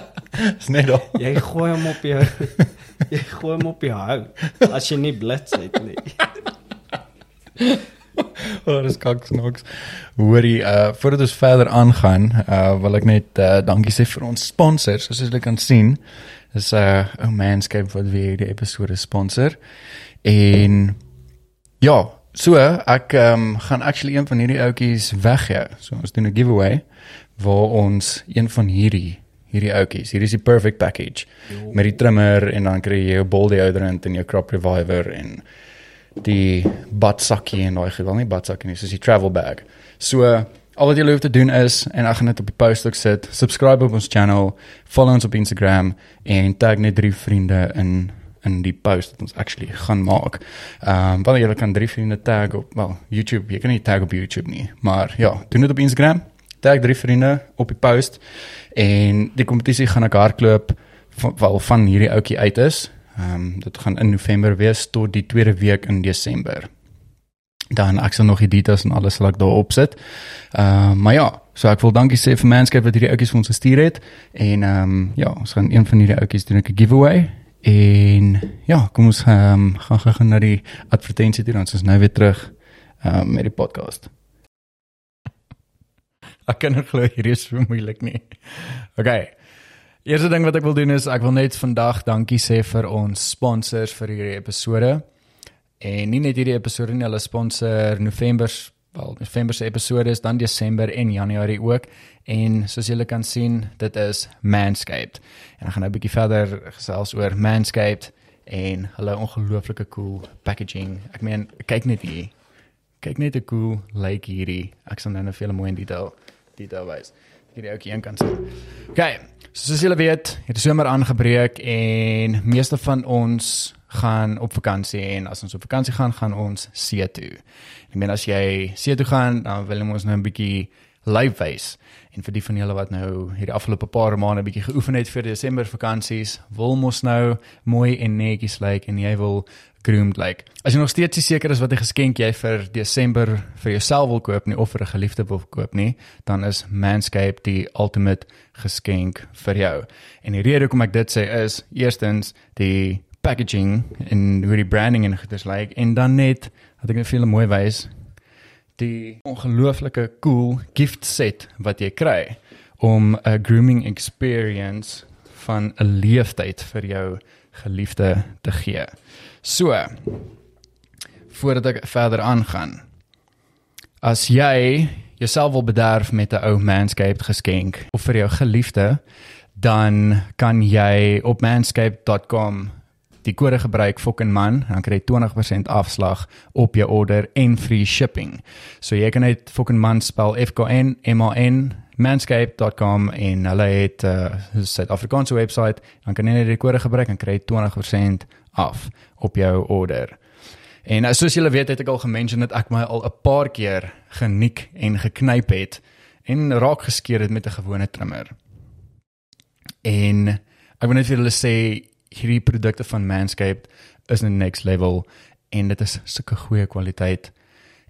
Dis net al. Jy gooi hom op jou jy gooi hom op jou hout as jy nie blits het nie. Oh, dis kaks noks. Hoorie, uh voordat ons verder aangaan, uh wil ek net uh dankie sê vir ons sponsors. Soos julle kan sien, is uh ou Manscape wat weer hierdie episode sponsor. En ja, so ek um, gaan actually een van hierdie ouetjies weggee. So ons doen 'n giveaway waar ons een van hierdie hierdie ouetjies, hier is die perfect package met die trimmer en dan kry jy jou bol deodorant en jou crop reviver en die badsakkie en daai gewel nie badsakkie nie, soos die travel bag. So al wat jy hoef te doen is en ek gaan dit op die post ook sit, subscribe op ons channel, follow ons op Instagram en tag net drie vriende in in die post wat ons actually gaan maak. Ehm um, want jy kan drie vriende tag op wel YouTube, jy kan nie tag op YouTube nie, maar ja, doen dit op Instagram. Tag drie vriende op die post en die kompetisie gaan ek hardloop van, wel van hierdie ouetjie uit is. Ehm um, dit gaan in November wees tot die tweede week in Desember. Dan ek sal nog die details en alles sal ek daar opsit. Ehm uh, maar ja, so ek wil dankie sê vir Manscape wat hierdie ouetjies vir ons gestuur het en ehm um, ja, ons gaan een van hierdie ouetjies doen 'n giveaway en ja, kom ons um, gaan gou gaan na die advertensie toe dan is ons nou weer terug ehm um, met die podcast. Ek kan glo hierdie is so moeilik nie. Okay. Eerste ding wat ek wil doen is ek wil net vandag dankie sê vir ons sponsors vir hierdie episode. En nie net hierdie episode nie, hulle sponsor November wel November se episode is dan Desember en Januarie ook. En soos julle kan sien, dit is Manscaped. En ek gaan nou 'n bietjie verder gesels oor Manscaped en hulle ongelooflike cool packaging. Ek meen, kyk net hier. Kyk net hoe cool lyk like hierdie. Ek sal nou net vir julle mooi detail detail wys. Hierdie ouetjie een kant sien. Okay, soos julle weet, het die somer aangebreek en meeste van ons gaan op vakansie en as ons op vakansie gaan, gaan ons see toe. Ek meen as jy see toe gaan, dan wil ons nou 'n bietjie live wys. En vir die van julle wat nou hierdie afgelope paar maande bietjie geoefen het vir Desember vakansies, wil mos nou mooi en netjies lyk like, en jy wil groomed lyk. Like. As jy nog steeds nie seker is wat 'n geskenk jy vir Desember vir jouself wil koop nie of vir 'n geliefde wil koop nie, dan is Manscaped die ultimate geskenk vir jou. En die rede hoekom ek dit sê is eerstens die packaging en hoe die branding en goeders lyk like, en dan net dat ek net vir julle mooi wys die ongelooflike cool gift set wat jy kry om 'n grooming experience van 'n leeftyd vir jou geliefde te gee. So, voordat ek verder aangaan. As jy jouself wil bederf met 'n ou Manscaped geskenk of vir jou geliefde, dan kan jy op manscaped.com die kode gebruik fucking man dan kry jy 20% afslag op jou order en free shipping. So jy kan net fucking man spel F K N M A N manscaped.com en hulle het 'n uh, Suid-Afrikaanse webwerf, dan kan jy net die kode gebruik en kry jy 20% af op jou order. En uh, soos julle weet het ek al gemention dat ek my al 'n paar keer geniek en geknyp het en raak geskeur het met 'n gewone trimmer. En ek wil net vir julle sê hierdie produkte van Manscaped is 'n next level en dit is sulke goeie kwaliteit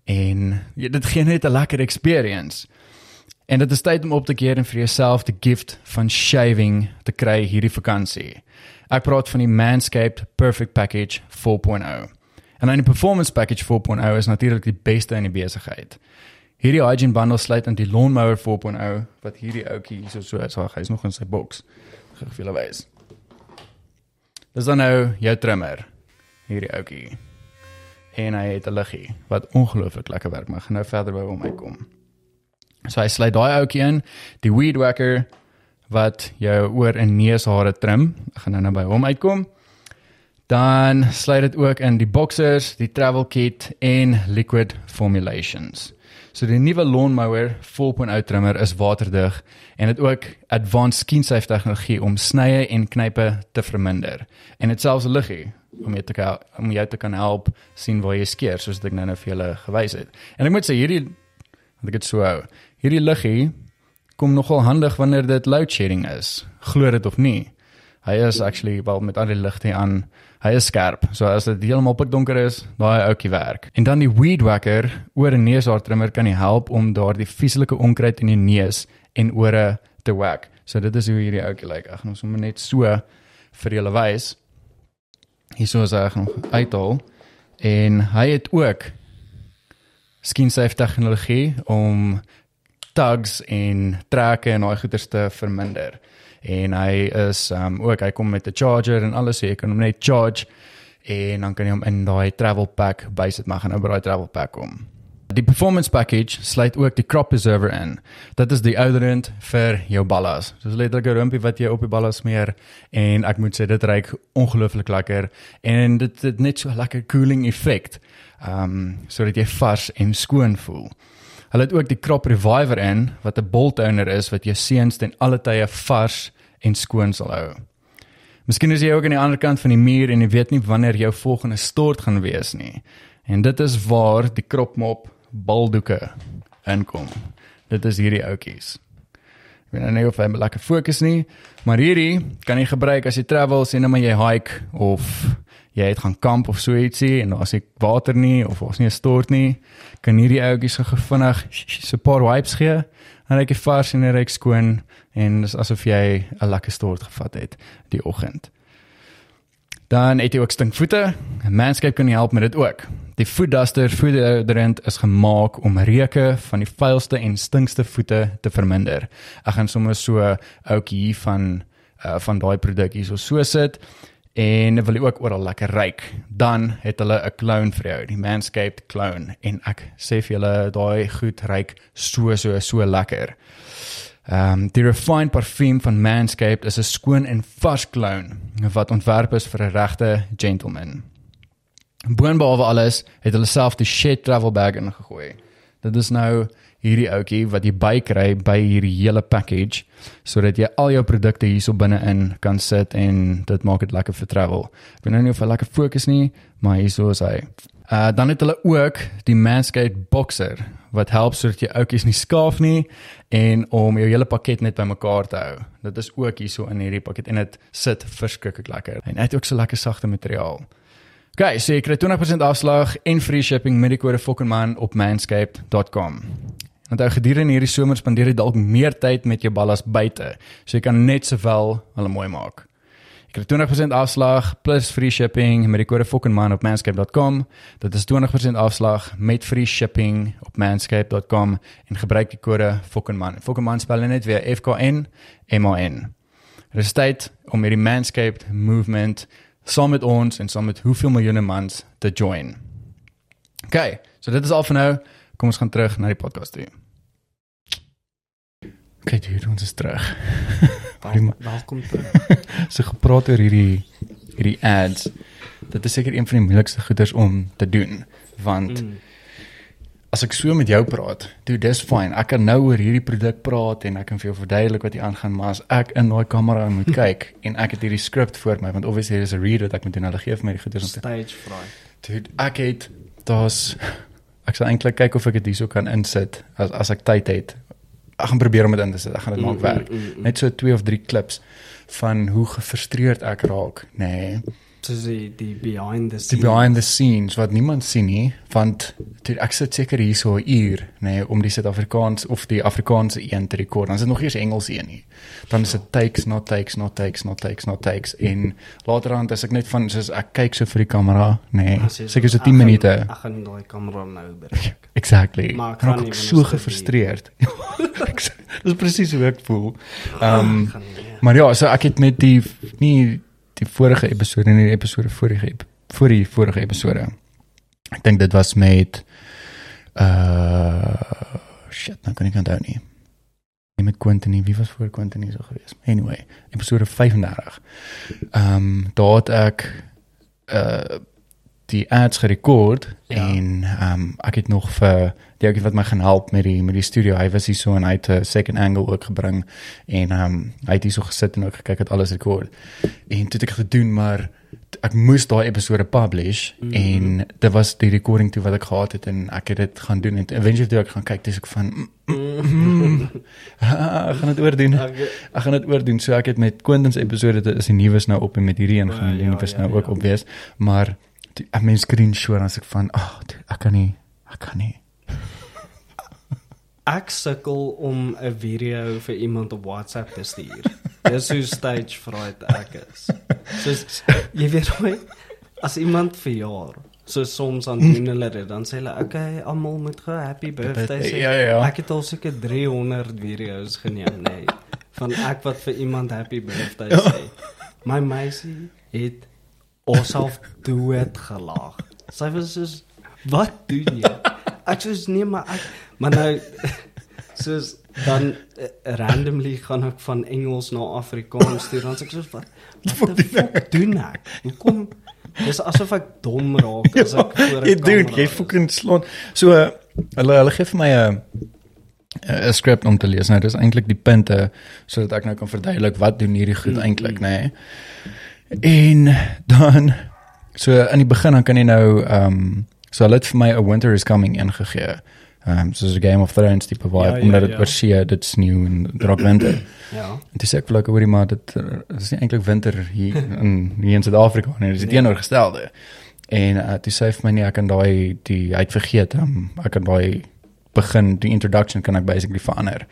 en ja, dit gee net 'n lekker experience. En dit is tyd om op te keer en vir jouself die gift van shaving te kry hierdie vakansie. Ek praat van die Manscaped Perfect Package 4.0. En 'n performance package 4.0 is natuurlik die beste in die besigheid. Hierdie hygiene bundle sluit aan die lawnmower 4.0 wat hierdie ouetjie hier so so is, hy is nog in sy boks. Gaan vir julle wys. Dis dan nou jou trimmer. Hierdie ouetjie. En hy het 'n liggie wat ongelooflik lekker werk, maar gaan nou verder by hom uitkom. So hy sluit daai ouetjie in, die weed whacker wat jou oor en neushare trim. Ek gaan nou nou by hom uitkom. Dan sluit dit ook in die boxers, die travel kit en liquid formulations. So die nuwe lawnmower 4.0 trimmer is waterdig en dit ook advanced skin safe tegnologie om snye en knype te verminder. En dit selfs liggie om jou te kan om jou te kan help sien waar jy skeer soos ek nou nou vir julle gewys het. En ek moet sê hierdie want ek het so hou. Hierdie liggie kom nogal handig wanneer dit load shedding is. Glo dit of nie. Hy is actually wel met al die ligte aan. Hy is skerp. So as dit heeltemal pikdonker is, daai ouetjie werk. En dan die weed whacker oor 'n neushaar trimmer kan help om daardie vieslike onkruid in die neus en ore te whack. So dit is hoe hierdie ouetjie lyk. Ek gaan hom sommer net so vir julle wys. Hierso is hy nog uithaal en hy het ook skin safe tegnologie om tugs en trekke en daai goeters te verminder. En hy is um ook hy kom met 'n charger en alles so jy kan hom net charge en dan kan jy hom in daai travel pack bysit maar gaan nou by daai travel pack kom. Die performance package sluit ook die crop preserver in. Dit is die ouderend vir jou ballas. Soos letterlik 'n rumpie wat jy op die ballas smeer en ek moet sê dit ruik ongelooflik lekker en dit het net so lekker cooling effek. Ehm um, sodat jy vars en skoon voel. Hulle het ook die crop reviver in wat 'n bolt toner is wat jou seuns ten alle tye vars en skoon sal hou. Miskien is jy ook aan die ander kant van die muur en jy weet nie wanneer jou volgende stort gaan wees nie. En dit is waar die crop mop baldoeke inkom. Dit is hierdie ouetjies. Ek weet nou nie of hy lekker fokus nie, maar hierdie kan jy gebruik as jy travel, sien nou maar jy hike of jy het gaan kamp of so ietsie en as ek water nie of as nie 'n stort nie, kan hierdie ouetjies so vinnig so 'n paar wipes gee en is vars en reg skoon en dis asof jy 'n lekker stort gevat het die oggend. Dan het jy ook stinkvoete. Manscaped kan help met dit ook. Die foot duster voederant is gemaak om reuke van die vuilste en stinkste voete te verminder. Ek gaan sommer so ouetjie hier van uh, van daai produk hier so so sit en wil jy ook oral lekker ryk, dan het hulle 'n clone vir jou, die Manscaped clone en ek sê vir julle daai goed ryk so so so lekker. Ehm um, die refined parfuum van Manscaped is 'n skoon en vars cologne wat ontwerp is vir 'n regte gentleman. Boonbehalwe alles het hulle self die shit travel bag ingegooi. Dit is nou hierdie ouetjie wat jy bykry by hierdie hele package sodat jy al jou produkte hierso binne-in kan sit en dit maak dit lekker vir travel. Ek weet nou nie of hy lekker fokus nie, maar hierso is hy. Uh dan het hulle ook die Manscaped Boxer wat help sodat jy ouetjies nie skaaf nie en om jou hele pakket net bymekaar te hou. Dit is ook hierso in hierdie pakket en dit sit verskriklik lekker. En hy het ook so lekker sagte materiaal. Okay, so jy kry 20% afslag en free shipping met die kode FOKKENMAN op manscaped.com. Want ou gedurende hierdie somer spandeer jy dalk meer tyd met jou ballas buite, so jy kan net sowel hulle mooi maak. Jy kry 20% afslag plus free shipping met die kode FOKKENMAN op manscaped.com. Dit is 20% afslag met free shipping op manscaped.com en gebruik die kode FOKKENMAN. FOKKENMAN spel net weer F K N M A N. Dit is tyd om hierdie Manscaped movement saam met ons en saam met hoeveel miljoene mans te join. OK, so dit is al vir nou. Kom ons gaan terug na die podcast toe. OK, dude, ons is terug. Wel, welkom terug. so gepraat oor hierdie hierdie ads. Dit is seker een van die moeilikste goeders om te doen want mm. as ek so met jou praat, dude, dis fyn. Ek kan nou oor hierdie produk praat en ek kan vir jou verduidelik wat hier aangaan, maar as ek in daai kamera moet kyk en ek het hierdie skrip voor my want obviously is 'n reader wat ek moet doen. Hulle gee vir my die goeders om te Stage fright. Dude, ek het daar's ek sal eintlik kyk of ek dit hierso kan insit as as ek tyd het. Ek gaan probeer om dit in te sit. Ek gaan dit maak werk. Net so twee of drie klips van hoe gefrustreerd ek raak, nê. Nee. Soos die die behind the die scenes. behind the scenes? wat niemand sien nie want toe ek sit seker hier so 'n uur nê nee, om die Suid-Afrikaans of die Afrikaanse een te rekord dan is dit nog eens Engels een nie. Dan is dit takes not takes not takes not takes not takes. En laterand as ek net van soos ek kyk so vir die kamera nê nee, seker so ek 10 gaan- minute. Ek gaan daai kamera nou breek. exactly. Maar ek want so dit gefrustreerd. Dis presies hoe ek voel. Ehm um, gaan nie. Maar ja, so ek het met die nie die vorige episode nie, die episode vorige ep- voor die vorige episode. Ek dink dit was met uh shit, nou kan ek onthou nie. Nie met Quentin wie was voor Quentin so gewees. Anyway, episode 35. Ehm um, daar het ek uh die ads gerekord Ja. ja. en ehm um, ek het nog vir die ou wat my gaan help met die met die studio. Hy was hier so en hy het 'n second angle ook gebring en ehm um, hy het hier so gesit en ook gekyk het alles rekord. En toe het ek gedoen maar ek moes daai episode publish mm en dit was die recording toe wat ek gehad het en ek het dit gaan doen en eventually toe ek gaan kyk dis ek van mm, mm, ek gaan dit oordoen. Ek- Ek gaan dit oordoen. So ek het met Quentin se episode dit is die nuus nou op en met hierdie een gaan Ja, die ja, nuus ja, nou ook ja. op wees. Maar die- ek mens screenshot as ek van ag oh, ek kan nie ek kan nie. Ek sukkel om 'n video vir iemand op WhatsApp te stuur. Dis hoe stage fright ek is. Soos jy weet hoe as iemand verjaar, so soms dan doen hulle dit, dan sê hulle, "Oké, okay, almal moet gou happy birthday sê." Ja, ja, ja. Ek het al seker 300 video's geneem, nee, van ek wat vir iemand happy birthday sê. My meisie het osself dood gelag. Sy was soos, "Wat doen jy?" Ek soos nee, maar ek maar nou soos dan uh, randomly gaan ek van Engels na Afrikaans stuur dan sê ek soos wat wat die fuck doen ek? Hoekom Dis asof ek dom raak as ek voor 'n jy doen jy fucking slaan. So uh, hulle hulle gee vir my 'n 'n skrip om te lees. Nou dis eintlik die punte sodat ek nou kan verduidelik wat doen hierdie goed Mm, eintlik, nê. Nee. En dan so in die begin dan kan jy nou ehm um, so hulle het vir my 'n Winter is Coming ingegee. Ehm um, soos 'n Game of Thrones tipe vibe Ja, ja, omdat dit ja. oor see dit's nieuw en drok winter. Ja. En sê ek vir hulle hoorie maar dit is nie eintlik winter hier in hier in Suid-Afrika nie, dis die Nee. teenoorgestelde. En uh, toe sê hy vir my nee, ek kan daai die hy het vergeet, um, ek kan daai begin die introduction kan ek basically verander.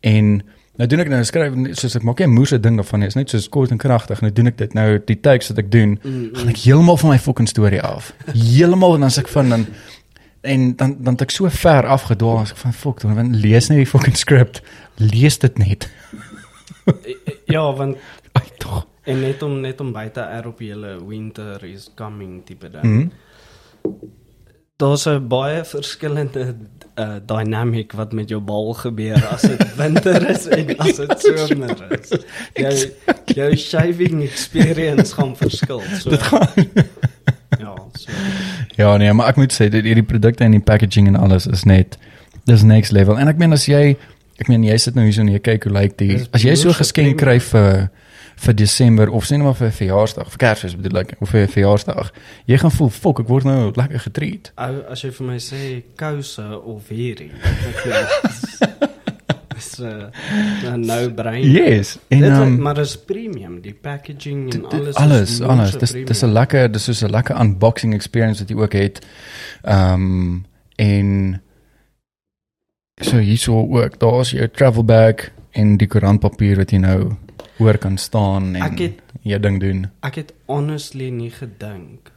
En nou doen ek nou skryf soos ek maak nie 'n moeëse ding daarvan nie, is net soos kort en kragtig. Nou doen ek dit nou die takes wat ek doen, Mm, gaan ek heeltemal van my fucking storie af. Heeltemal en dan sê ek van dan en dan dan ek so ver afgedwaal as ek van fuck, dan lees net die fucking script. Lees dit net. Ja, want Ai tog. en net om net om buite er op julle winter is coming tipe ding. Mhm. Daar's 'n baie verskillende uh, dynamic wat met jou bal gebeur as dit winter is en as dit somer is. Jou jou shaving experience gaan verskil. So Dit gaan ja, so Ja nee, maar ek moet sê dit hierdie produkte en die packaging en alles is net dis next level. En ek meen as jy ek meen jy sit nou hier so en jy kyk hoe lyk die as jy so geskenk kry vir vir Desember of sê net maar vir 'n verjaarsdag, vir Kersfees bedoel ek, of vir 'n verjaarsdag. Jy gaan voel, "Fok, ek word nou lekker getreat." as jy vir my sê kouse of hierdie. Dis 'n no brain. Yes. En Dit um, maar is premium, die packaging en alles. alles is alles dis dis 'n lekker dis is 'n lekker unboxing experience wat jy ook het. Ehm um, en so hierso ook daar's jou travel bag en die koerantpapier wat jy nou oor kan staan en het- jou ding doen. Ek het honestly nie gedink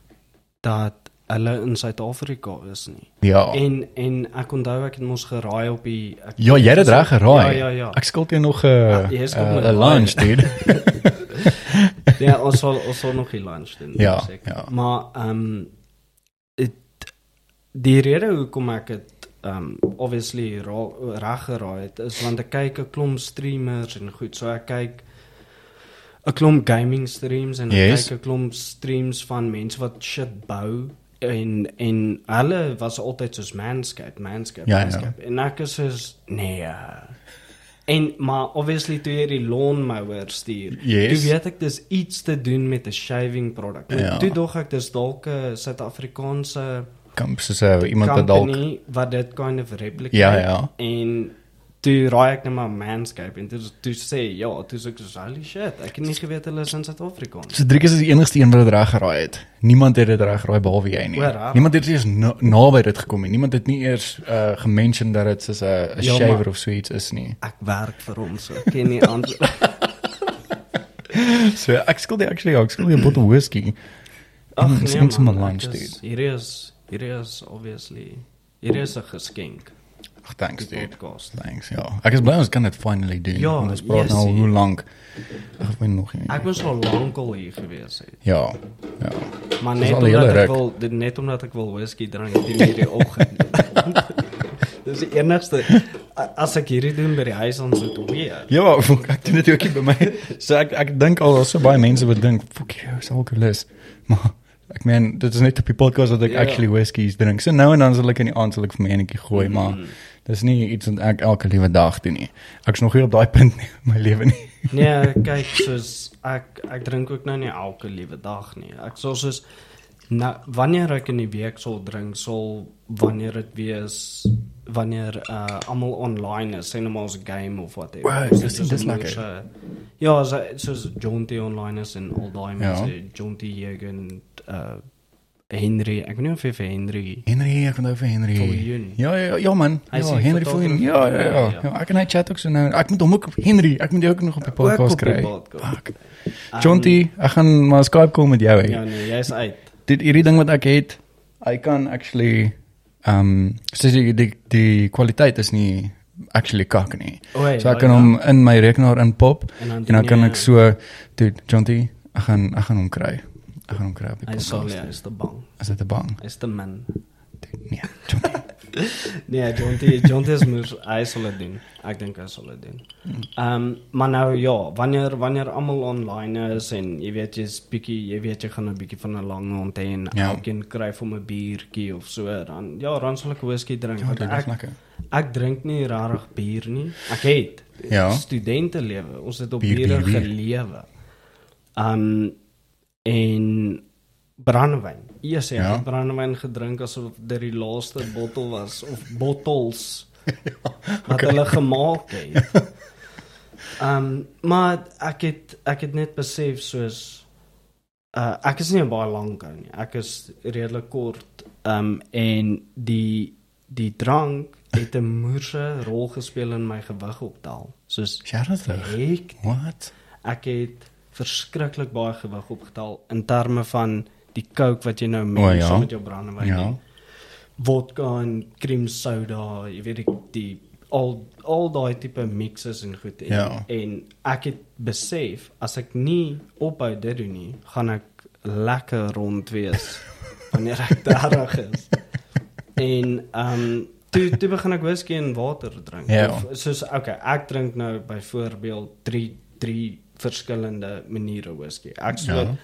dat hulle in Suid-Afrika is nie. Ja. En en ek onthou ek het mos geraai op die ek, Ja, jy het dit reg geraai. Ja, ja, ja. Ek skuld jou nog 'n Ja, jy skuld my 'n lunch dude. ja, ons sal ons sal nog die lunch doen. Ja, seker. ja. Maar ehm um, dit die rede hoekom ek dit ehm um, obviously reg geraai het is want ek kyk 'n klomp streamers en goed, so ek kyk 'n klomp gaming streams en Yes. kyk 'n klomp streams van mense wat shit bou en en hulle was altyd soos manscape, manscape, Ja, ja. manscape. En ek is soos nee. En maar obviously toe jy die lawnmower stuur. Yes. Toe weet ek dis iets te doen met 'n shaving produk. Maar Ja. Toe dog ek dis dalk 'n Suid-Afrikaanse Kom soos uh, iemand wat dalk wat dit kind of replicate. Ja, ja. En toe raai ek net maar Manscape en toe toe sê ja, toe sê ek so holy shit, ek het nie geweet hulle is in Suid-Afrika nie. So Driekus is die enigste een wat dit reg geraai het. Niemand het dit reg geraai behalwe jy nie. O, rarig. Niemand het eers na, naby dit gekom nie. Niemand het nie eers uh gemention dat dit soos 'n 'n Ja, shaver maar- of so iets is nie. Ek werk vir hom so. Ek ken nie antwoord. So ek skuld jy actually ek skuld jy 'n bottle whisky. Ag Mm, nee in my man, lunch, is-. Hierdie is hierdie is obviously hierdie is 'n geskenk. Ag thanks Die dude. podcast. Thanks. Ja. Ek is bly ons kan dit finally doen. Ja, ons praat nou yes, hoe lank. Ag ek weet nog nie. Ek was al lank al hier gewees het. Ja. Ja. Maar net omdat ek ruk. wil dit net omdat ek wil whisky drink die hierdie oggend. Dis die enigste as ek hierdie doen by die huis ons moet weer. Ja, ek doen dit ook by my. So ek ek dink al daar's so baie mense wat dink, "Fuck jy, is alkoholis." Maar ek meen, dit is net op die podcast dat ek Ja. actually whiskies drink. So nou en dan sal ek in die aand sal ek vir my enetjie gooi, maar Mm. Dis nie iets wat ek elke liewe dag doen nie. Ek's nog nie op daai punt nie in my lewe nie. Nee, kyk, soos ek ek drink ook nou nie elke liewe dag nie. Ek sal soos nou wanneer ek in die week sal drink, sal wanneer dit wees wanneer uh almal online is, maar ons game of wat Wow, Ons dis- dis lekker. Ja, so soos Jonty online is en al daai Ja. mense, Jonty Jegen uh Henry, ek weet nie of jy vir Henry Henry, ek onthou vir Henry. Viljoen. Ja, ja, ja man. Hy Ja, Henry. Viljoen. Ja, ja, ja. Ja, ja. ja. Ek en hy chat ook so nou. Ek moet hom ook Henry, ek moet jou ook nog op die podcast kry. Fuck. Um, Jonty, ek gaan maar Skype call met jou hê. Ja nee, jy's uit. dit hierdie ding wat ek het, I kan actually ehm um, sê die, die die kwaliteit is nie actually kak nie. O, ja, So ek kan ja. hom in my rekenaar inpop En dan en dan kan ek so dude, Jonty, ek gaan ek gaan hom kry. Ek gaan hom kry op die Hy sal podcast. ja, is te bang. Is dit 'n bang? Hy's te min. Nee, Jonty. Nee, Jonty, Jonty is moes hy sal dit doen. Ek dink hy sal dit doen. Ehm um, maar nou ja, wanneer wanneer almal online is en jy weet jy's bietjie, jy weet jy gaan 'n bietjie van 'n lang aand hê en Ja. elkeen kry vir 'n biertjie of so, dan ja, dan sal ek whisky drink. Ja, is ek lekker. ek drink nie regtig bier nie. Ek het Ja. studente lewe. Ons het op Bier, bier, bier, gelewe. Um en brandewyn. Eers ja, Ja. het brandewyn gedrink asof dit die laaste bottel was of bottels wat okay. hulle gemaak het. Um maar ek het ek het net besef soos uh ek is nie baie lank ou nie. Ek is redelik kort. Um en die die drank het 'n moerse rol gespeel in my gewig optel. Soos Charlotte. ek What? ek het verskriklik baie gewig opgetel in terme van die coke wat jy nou meng O, ja. saam met jou brandewyn. Ja. en Vodka en cream soda, jy weet die, die al al daai tipe mixes en goed en, Ja. en ek het besef as ek nie ophou dit doen nie, gaan ek lekker rond wees wanneer ek 30 is. En ehm um, toe toe begin ek whisky en water drink. Ja. Of, soos okay, ek drink nou byvoorbeeld 3 3 verskillende maniere whisky. Ek sal Ja.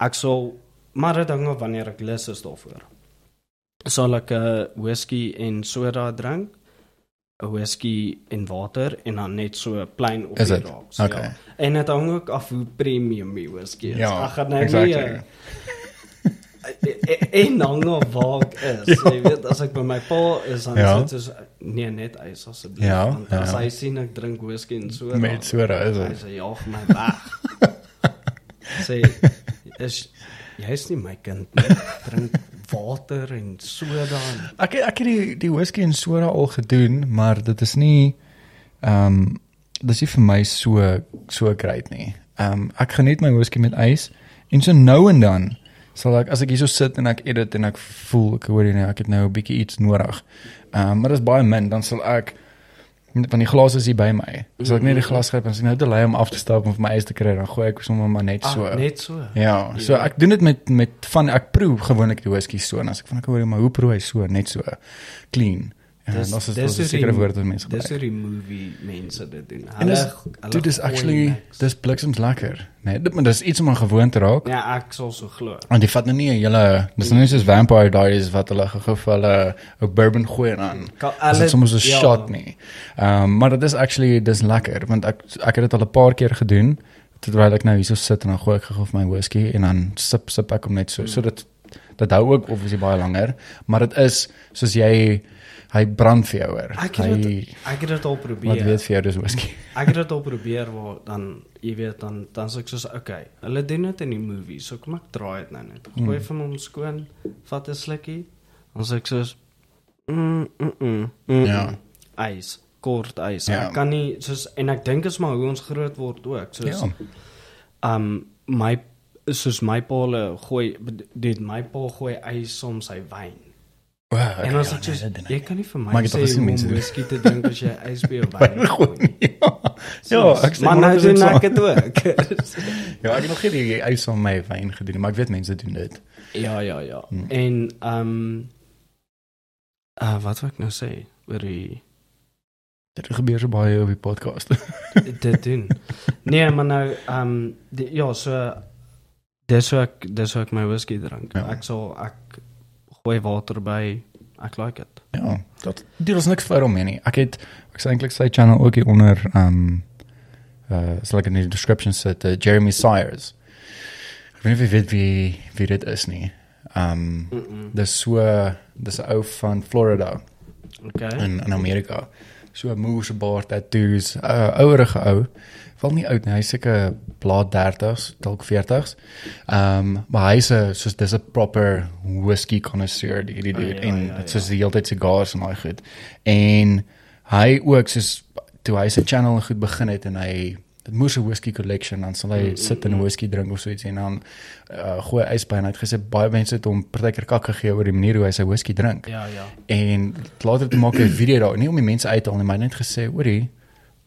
ek sal maar dit hang af wanneer ek lus is daarvoor. Sal ek 'n uh, whisky en soda drink, 'n whisky en water en dan net so plain op die rocks. Okay. Ja. En dit hang ook af hoe premium die whisky is. Ja, ek gaan nou exactly. nie uh, en hang af waar ek is. Jy weet as ek by my pa is dan Ja. ja. sit so nee net ys asseblief Ja, want as ja. hy sien ek drink whisky en soda Met soda is hy dit. sê jaag my weg. sê is jy's nie my kind nie. Drink water en soda en Ek ek het die die whisky en soda al gedoen, maar dit is nie ehm um, dis nie vir my so so great nie. Ehm um, ek geniet my whisky met ys en so nou en dan sal ek as ek hierso sit en ek edit en ek voel ek hoor jy nou ek het nou 'n bietjie iets nodig. Ehm um, maar dit is baie min dan sal ek van die glas is hier by my. Sal ek net die glas gryp en as ek nou te lui om af te stap om vir my ys te kry dan gooi ek sommer maar net so. ah, net so. Ja, so Ja. ek doen dit met met van ek proe gewoonlik die whisky so en as ek van ek hoor maar hoe proe hy so net so clean. Ja, Dis- dis dis dis dis 'n hoe sekere woord wat mense Dis gebruik. hoe die movie mense dit doen. En dis hulle dit is actually dis bliksems lekker. Nee, dit maar dis iets om aan gewoon te raak. Ja, ek sal so glo. Want jy vat nou nie 'n hele dis nou nie soos Vampire Diaries wat hulle gegevalle ook bourbon gooi en aan. Dit is hulle- soms 'n ja. shot nie. Ehm um, maar dit is actually dis lekker want ek ek het dit al 'n paar keer gedoen terwyl ek nou hierso sit en dan gooi ek vir my whisky en dan sip sip ek hom net so. So dit dit hou ook obviously baie langer, maar dit is soos jy hy brand vir jou hoor. Ek Hy het ek het dit al probeer. wat weet vir jou dis whisky. Ek het dit al probeer waar dan jy weet dan dan sê ek soos okay, hulle doen dit in die movies, so kom ek draai dit nou net. Gooi Mm. van hom skoon, vat 'n slukkie. Dan sê ek soos mm mm mm. mm Ja. Ys, kort ys. Ja. Ek kan nie soos en ek dink is maar hoe ons groot word ook. Soos Ja. um my soos my pa gooi dit my pa gooi ys om sy wyn. O, okay, en ons ja, soos nee, jy kan nie vir my sê hoe om whisky te drink as jy ys by jou wyn gooi. nie. Ja. Ja, Soos, ek sê maar nou 100% doen ek dit ook. Ja, ek het nog nie die ys van my wyn gedoen, nie, maar ek weet mense doen dit. ja, ja, ja. Hmm. En um uh wat wil ek nou sê oor die Dit gebeur so baie op die podcast. dit doen. Nee, maar nou um die, ja, so dis hoe ek dis hoe ek my whisky drink. Ja. Ek sal ek gooi water by. Ek like dit. ja, dat dit is niks vir hom nie. Ek het ek sê eintlik sy channel ook hier onder um uh sal ek in die description sit uh, Jeremy Sires. Ek weet nie of jy weet wie wie dit is nie. Um Mm -mm. dis so dis 'n ou van Florida Okay. in in Amerika. So 'n moose baard tattoos, 'n uh, ouerige ou. Val nie oud nie, hy's seker blaad 30s, dalk 40s. Ehm um, maar hy's 'n soos dis 'n proper whisky connoisseur die hierdie dude ja, en ja, dit ja. is die hele tyd cigars en daai goed. En hy ook soos toe hy sy channel goed begin het en hy dit moes 'n whisky collection dan sal hy Mm, sit en mm, 'n whisky drink of so iets en dan uh, gooi ys by en hy het gesê baie mense het hom partykeer kak gegee oor die manier hoe hy sy whisky drink. Ja, ja. En later te maak 'n video daar, nie om die mense uit te haal nie, maar net gesê, hoorie,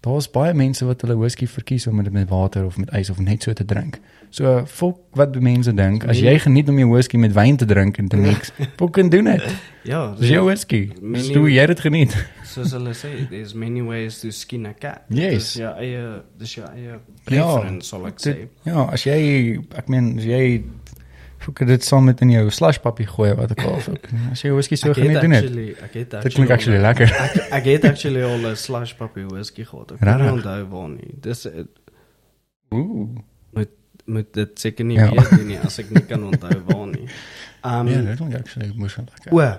daar's baie mense wat hulle whisky verkies om dit met water of met ys of net so te drink. So, fok wat mense dink, as Nee. jy geniet om jou whisky met wyn te drink en te mix, fucking doen dit. Ja, Dis jou whisky. Dis hoe jy dit geniet. soos hulle sê, there's many ways to skin a cat. Yes. Dis jou eie dis jou eie preference, sal ek sê. Ja, as jy ek meen as jy fok dit saam met in jou slush pappie gooi wat ek al fok. As jy whisky so Ek het geniet doen dit. actually, ek het Dit klink actually al- lekker. Ek ek het actually al 'n slush puppy whisky gehad. Ek kan nie onthou waar nie. Dis Ooh. moet dit seker nie Ja. ja. weet nie as ek nie kan onthou waar nie. Um Ja, dit klink actually moes lekker. o,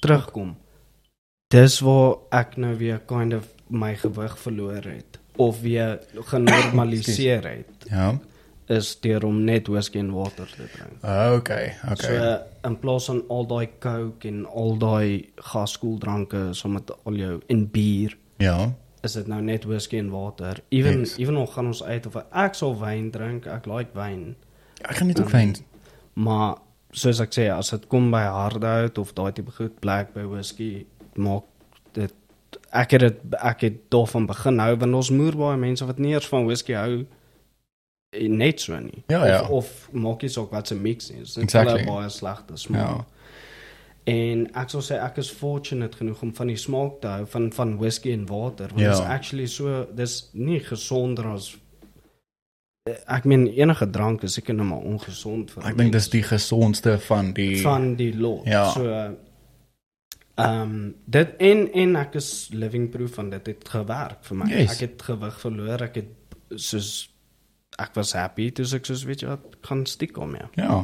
terugkom. Dis waar ek nou weer kind of my gewig verloor het of weer genormaliseer het Ja. Is deur om net whisky en water te drink. Okay, okay. So in plaas van al daai coke en al daai gaskoeldranke saam met al jou en bier ja. is dit nou net whisky en water. Even Yes. even nog gaan ons uit of ek sal wyn drink. Ek like wyn. Ek gaan dit ook Um, fyn. Maar soos ek sê, as dit kom by hardhout of daai tipe goed, black by whisky, maak dit ek het dit ek het daarvan begin hou want ons moer baie mense wat nie eers van whisky hou eh, net so nie. Ja, ja. Of, of maak jy ook wat se mix is. Dit Exactly. exactly. baie slegte smaak. Ja. En ek sal sê ek is fortunate genoeg om van die smaak te hou van van whisky en water want Ja. dit is actually so dis nie gesonder as ek meen enige drank is seker nou maar ongesond vir Ek dink dis die gesondste van die van die lot. Ja. So ehm um, dit en en ek is living proof van dit het gewerk vir my. Yes. Ek het gewig verloor. Ek het soos ek was happy toe ek soos weet jy wat kan stiekem ja. Ja.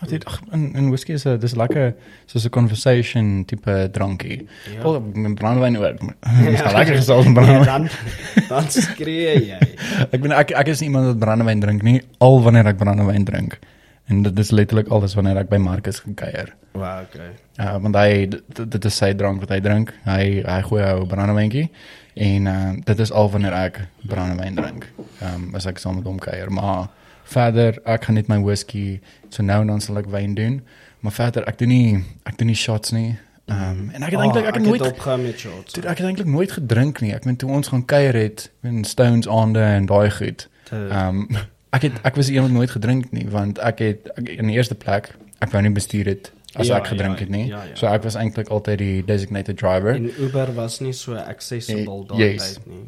Dat dit ag in in whisky is 'n dis lekker soos 'n conversation tipe drankie. Ja. Wel met brandewyn ook. Dis ja, lekker gesels met Nee, brandewyn. dan dan skree jy. Ek bedoel ek ek is nie iemand wat brandewyn drink nie, al wanneer ek brandewyn drink. En dit is letterlik alles wanneer ek by Marcus gaan kuier. Wow, okay. Uh want hy dit, dit is sy drank wat hy drink. Hy hy gooi ou brandewyntjie en uh dit is al wanneer ek brandewyn drink. Ehm um, as ek saam met hom kuier, maar verder ek gaan net my whisky so nou en dan sal ek wyn doen, maar verder ek doen nie ek doen nie shots nie. Ehm um, en ek het eintlik ek het nooit opgehou met shots. Dude, ek het eintlik nooit gedrink nie. Ek meen toe ons gaan kuier het in Stones aande en daai goed. Ehm um, ek het ek was iemand nooit gedrink nie want ek het ek, in die eerste plek ek wou nie bestuur het as Ja, ek gedrink ja, het nie. ja, ja. So ek was eintlik altyd die designated driver. En Uber was nie so accessible Eh, daai yes. tyd nie.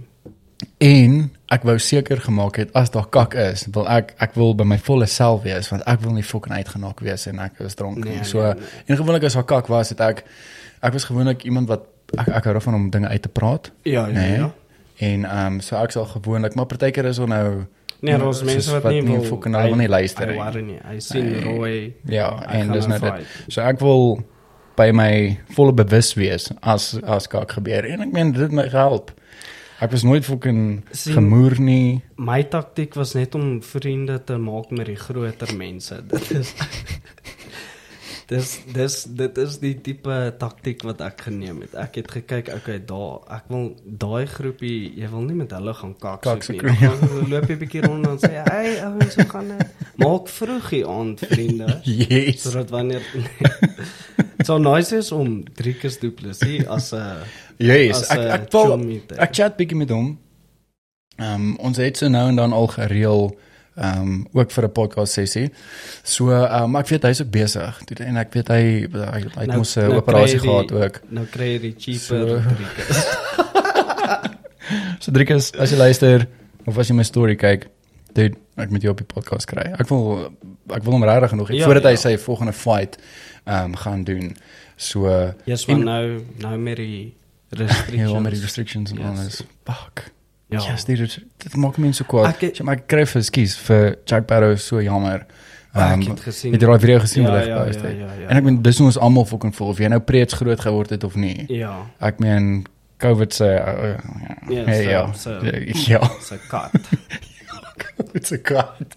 En ek wou seker gemaak het as daar kak is, wil ek ek wil by my volle self wees want ek wil nie fucking uitgenak wees en ek is dronk Nee, nie. So nee, nee. en gewoonlik as daar kak was, het ek ek was gewoonlik iemand wat ek ek hou daarvan om dinge uit te praat. Ja, ja, Nee. ja. En ehm um, so ek sal gewoonlik, maar partykeer is er nou Nee, daar's soos mense wat nie wil fucking wil nie luister Hy nie. worry nie. Hy sien rooi. Ja, Hy en dis nou dit. So ek wil by my volle bewus wees as as kak gebeur en ek meen dit my gehelp. Ek was nooit fucking gemoer nie. My taktik was net om vriende te maak met die groter mense. Dit is Dis dis dit is die tipe taktik wat ek geneem het. Ek het gekyk, okay, daar, ek wil daai groepie, jy wil nie met hulle gaan kak Kak soek nie. soek, Dan gaan loop jy 'n bietjie rond en sê, "Hey, ouens, hoe gaan dit?" Maak vroeg die aand vriende. Yes. sodat wanneer So nice is om Driekus Du Plessis as 'n Yes, as ek 'n ek wil ek chat bietjie met hom. Ehm um, ons het so nou en dan al gereël ehm um, ook vir 'n podcast sessie. So ehm um, ek weet hy's ook besig. Toe- En ek weet hy hy, hy het Nou- mos 'n nou operasie die- gehad ook. Nou kry jy die cheaper So- Driekus. So Driekus, as jy luister of as jy my story kyk, dude, ek moet jou op die podcast kry. Ek wil ek wil hom regtig genoeg hê Ja, voordat hy ja. sy volgende fight ehm um, gaan doen. So Yes, en- nou nou met die ja, restrictions. met die restrictions en Yes. alles. Fuck. Ja. Ja, yes, dit dit maak mense kwaad. Ek het- maar ek kry vir skuis vir Jack Barrow so jammer. Ehm, ek het gesien. Het jy daai video gesien Ja, wat hy ja, gepost ja, het? En ek meen dis ons almal fucking voel of jy nou preets groot geword het of nie. Ja. Ek meen COVID se uh, uh, ja. Ja, Hey, so- ja. so- Ja. Sy kat. It's a cat.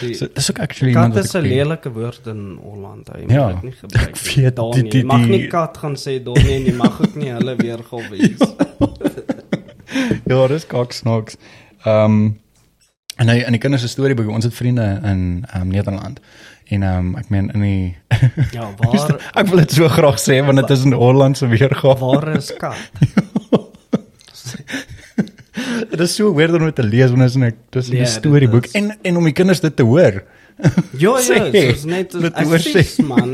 Die- so, dis ook actually Kat is 'n lelike woord in Holland. Hy Ja, moet dit nie gebruik. ek weet, die- nie. die- Jy mag nie die- kat gaan sê daar nie en jy mag ook nie hulle weergawe wees. Ja, dis kak snaaks. Ehm um, en hy in die kinders se storieboek, ons het vriende in ehm um, Nederland. En ehm um, ek meen in die Ja, waar ek wil dit so graag sê want dit is in Holland se weergawe. waar is kat? Dit is so weird om dit te lees wanneer dit dis in Ja, die dit storieboek is. en en om die kinders dit te hoor. Ja, ja, soos net dit ek sê man.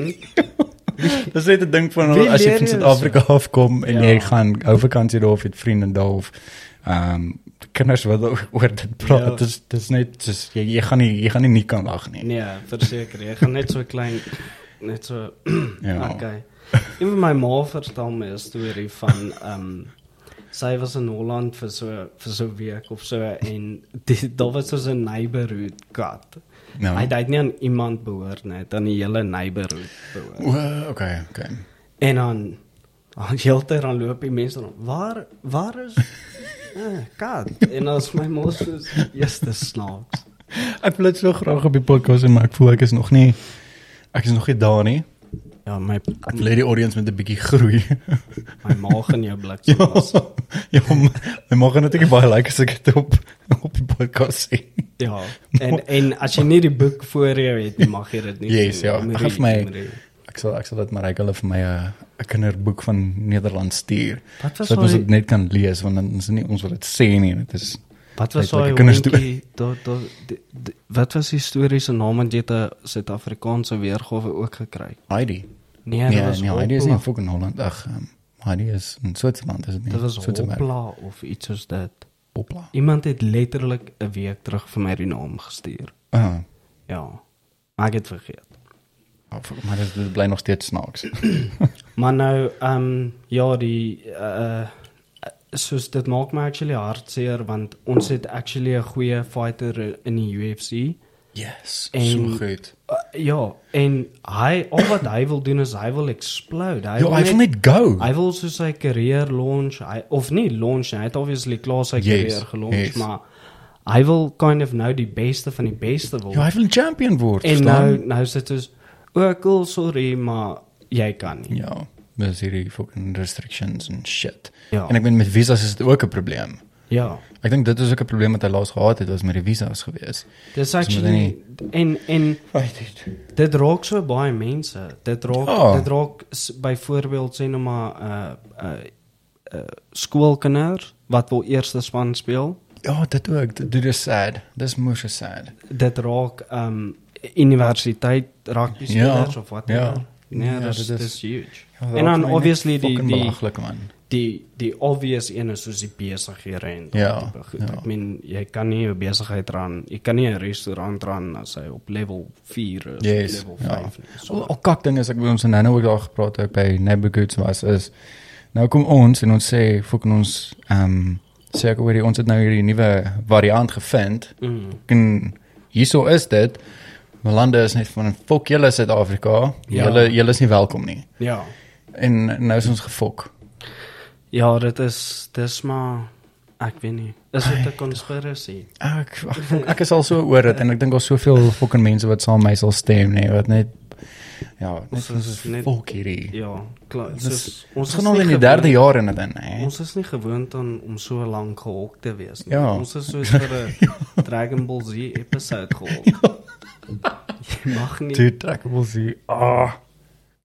Dis net 'n ding van as jy van Suid-Afrika afkom en Ja. jy gaan ou vakansie daar of het vriende daar of ehm um, kinders wat oor- dit praat. Ja. Dis dis net dis jy, jy gaan nie jy gaan nie nie kan lag nie. Nee, verseker, jy gaan net so klein net so Ja. Okay. Even my ma vertel my 'n storie van ehm um, sy was in Holland vir so vir so 'n week of so en die, daar was so 'n neighborhood kat. Ja. Hy het nie aan iemand behoort nie, het aan die hele neighborhood behoort. O, okay, okay. En dan heeltyd dan loop die mense dan, waar waar is eh, kat? En as my ma so eerste snaaks. Ek wil dit so graag op die podcast hê, maar ek voel ek is nog nie ek is nog nie daar nie. Ja, my Ek wil hê die audience moet 'n bietjie groei. my maag in jou blik ja. was. Ja, my maak natuurlik baie like as ek dit op op die podcast sê. Ja. En en as jy nie die boek voor jou het, nie, mag jy dit nie Yes, sien ja. Ek gaan vir my- Ek sal ek sal dit maar ek hulle vir my 'n 'n kinderboek van Nederland stuur. Wat was Sodat ons daai dit net kan lees want dan is nie ons wat dit sê nie. Dit is wat was daai hondjie daar daar wat was die storie se naam want jy het 'n Suid-Afrikaanse weergawe ook gekry. Heidi. Nee, Nee, was nee, Heidi is nie fucking Holland. Ag, um, Heidi is in Switserland, is dit nie? Dit was. Hopla of iets soos dit. Hopla. Iemand het letterlik 'n week terug vir my die naam gestuur. Ah, Ja. Maar ek het vergeet. oh, maar dit bly nog steeds snaaks. Maar nou ehm um, ja, die uh soos dit maak my actually hartseer want ons het actually 'n goeie fighter in die UFC. Yes. En- so goed. Uh, ja, en hy al wat hy wil doen is hy wil explode. Hy Ja, hy wil net go. hy wil so sy carrière launch, hy of nie launch nie, hy het obviously klaar sy Yes, carrière gelaunch, yes. maar hy wil kind of nou die beste van die beste word. Ja, hy wil champion word. en verstaan? nou nou sit dit o, cool, sorry, maar jy kan nie. Ja, dis hierdie fucking restrictions and shit. Ja. En ek meen met visas is dit ook 'n probleem. Ja. Ek dink dit is ook 'n probleem wat hy laas gehad het was met die visas gewees. Dis actually en en Right. dit raak so baie mense. Dit raak Ja. dit raak byvoorbeeld sê nou maar 'n uh, 'n uh, uh, skoolkinders wat wil eerste span speel. Ja, dit ook. Dit, dit is sad. Dis moeë sad. Dit raak um universiteit rugby spelers Ja, of wat ja. Nee, Ja, dis dis huge. Ja, en dan obviously die die belaglik man. die die obvious een is soos die besighede en Ja, tipe goed. ja. Ek meen jy kan nie 'n besigheid ran, jy kan nie 'n restaurant ran as hy op level 4 is, Yes. of level Ja. 5 nie. So, Al, al kak ding is ek wil ons nou nou ook daar gepraat het by Neighborhoods was is nou kom ons en ons sê fucking ons ehm um, sê ek hoor ons het nou hierdie nuwe variant gevind. Mm. En hierso is dit. Melande is net van fok julle Suid-Afrika. Ja. Julle julle is nie welkom nie. Ja. En nou is ons gefok. Ja, dit is dis maar ek weet nie. Is dit 'n konspirasie? Ek ek, ek is al so oor dit en ek dink daar's soveel fucking mense wat saam my sal stem, nee, wat net ja, net Ons is net- fok hierdie. Ja, klaar. Dis- Soos, Ons gaan al in die derde jaar in dit in, hè. Ons is nie gewoond aan om so lank gehok te wees nie. Ja. Ons is soos vir 'n Dragon Ball Z episode gehok. Jy mag nie Dude, ek wil sê, ah.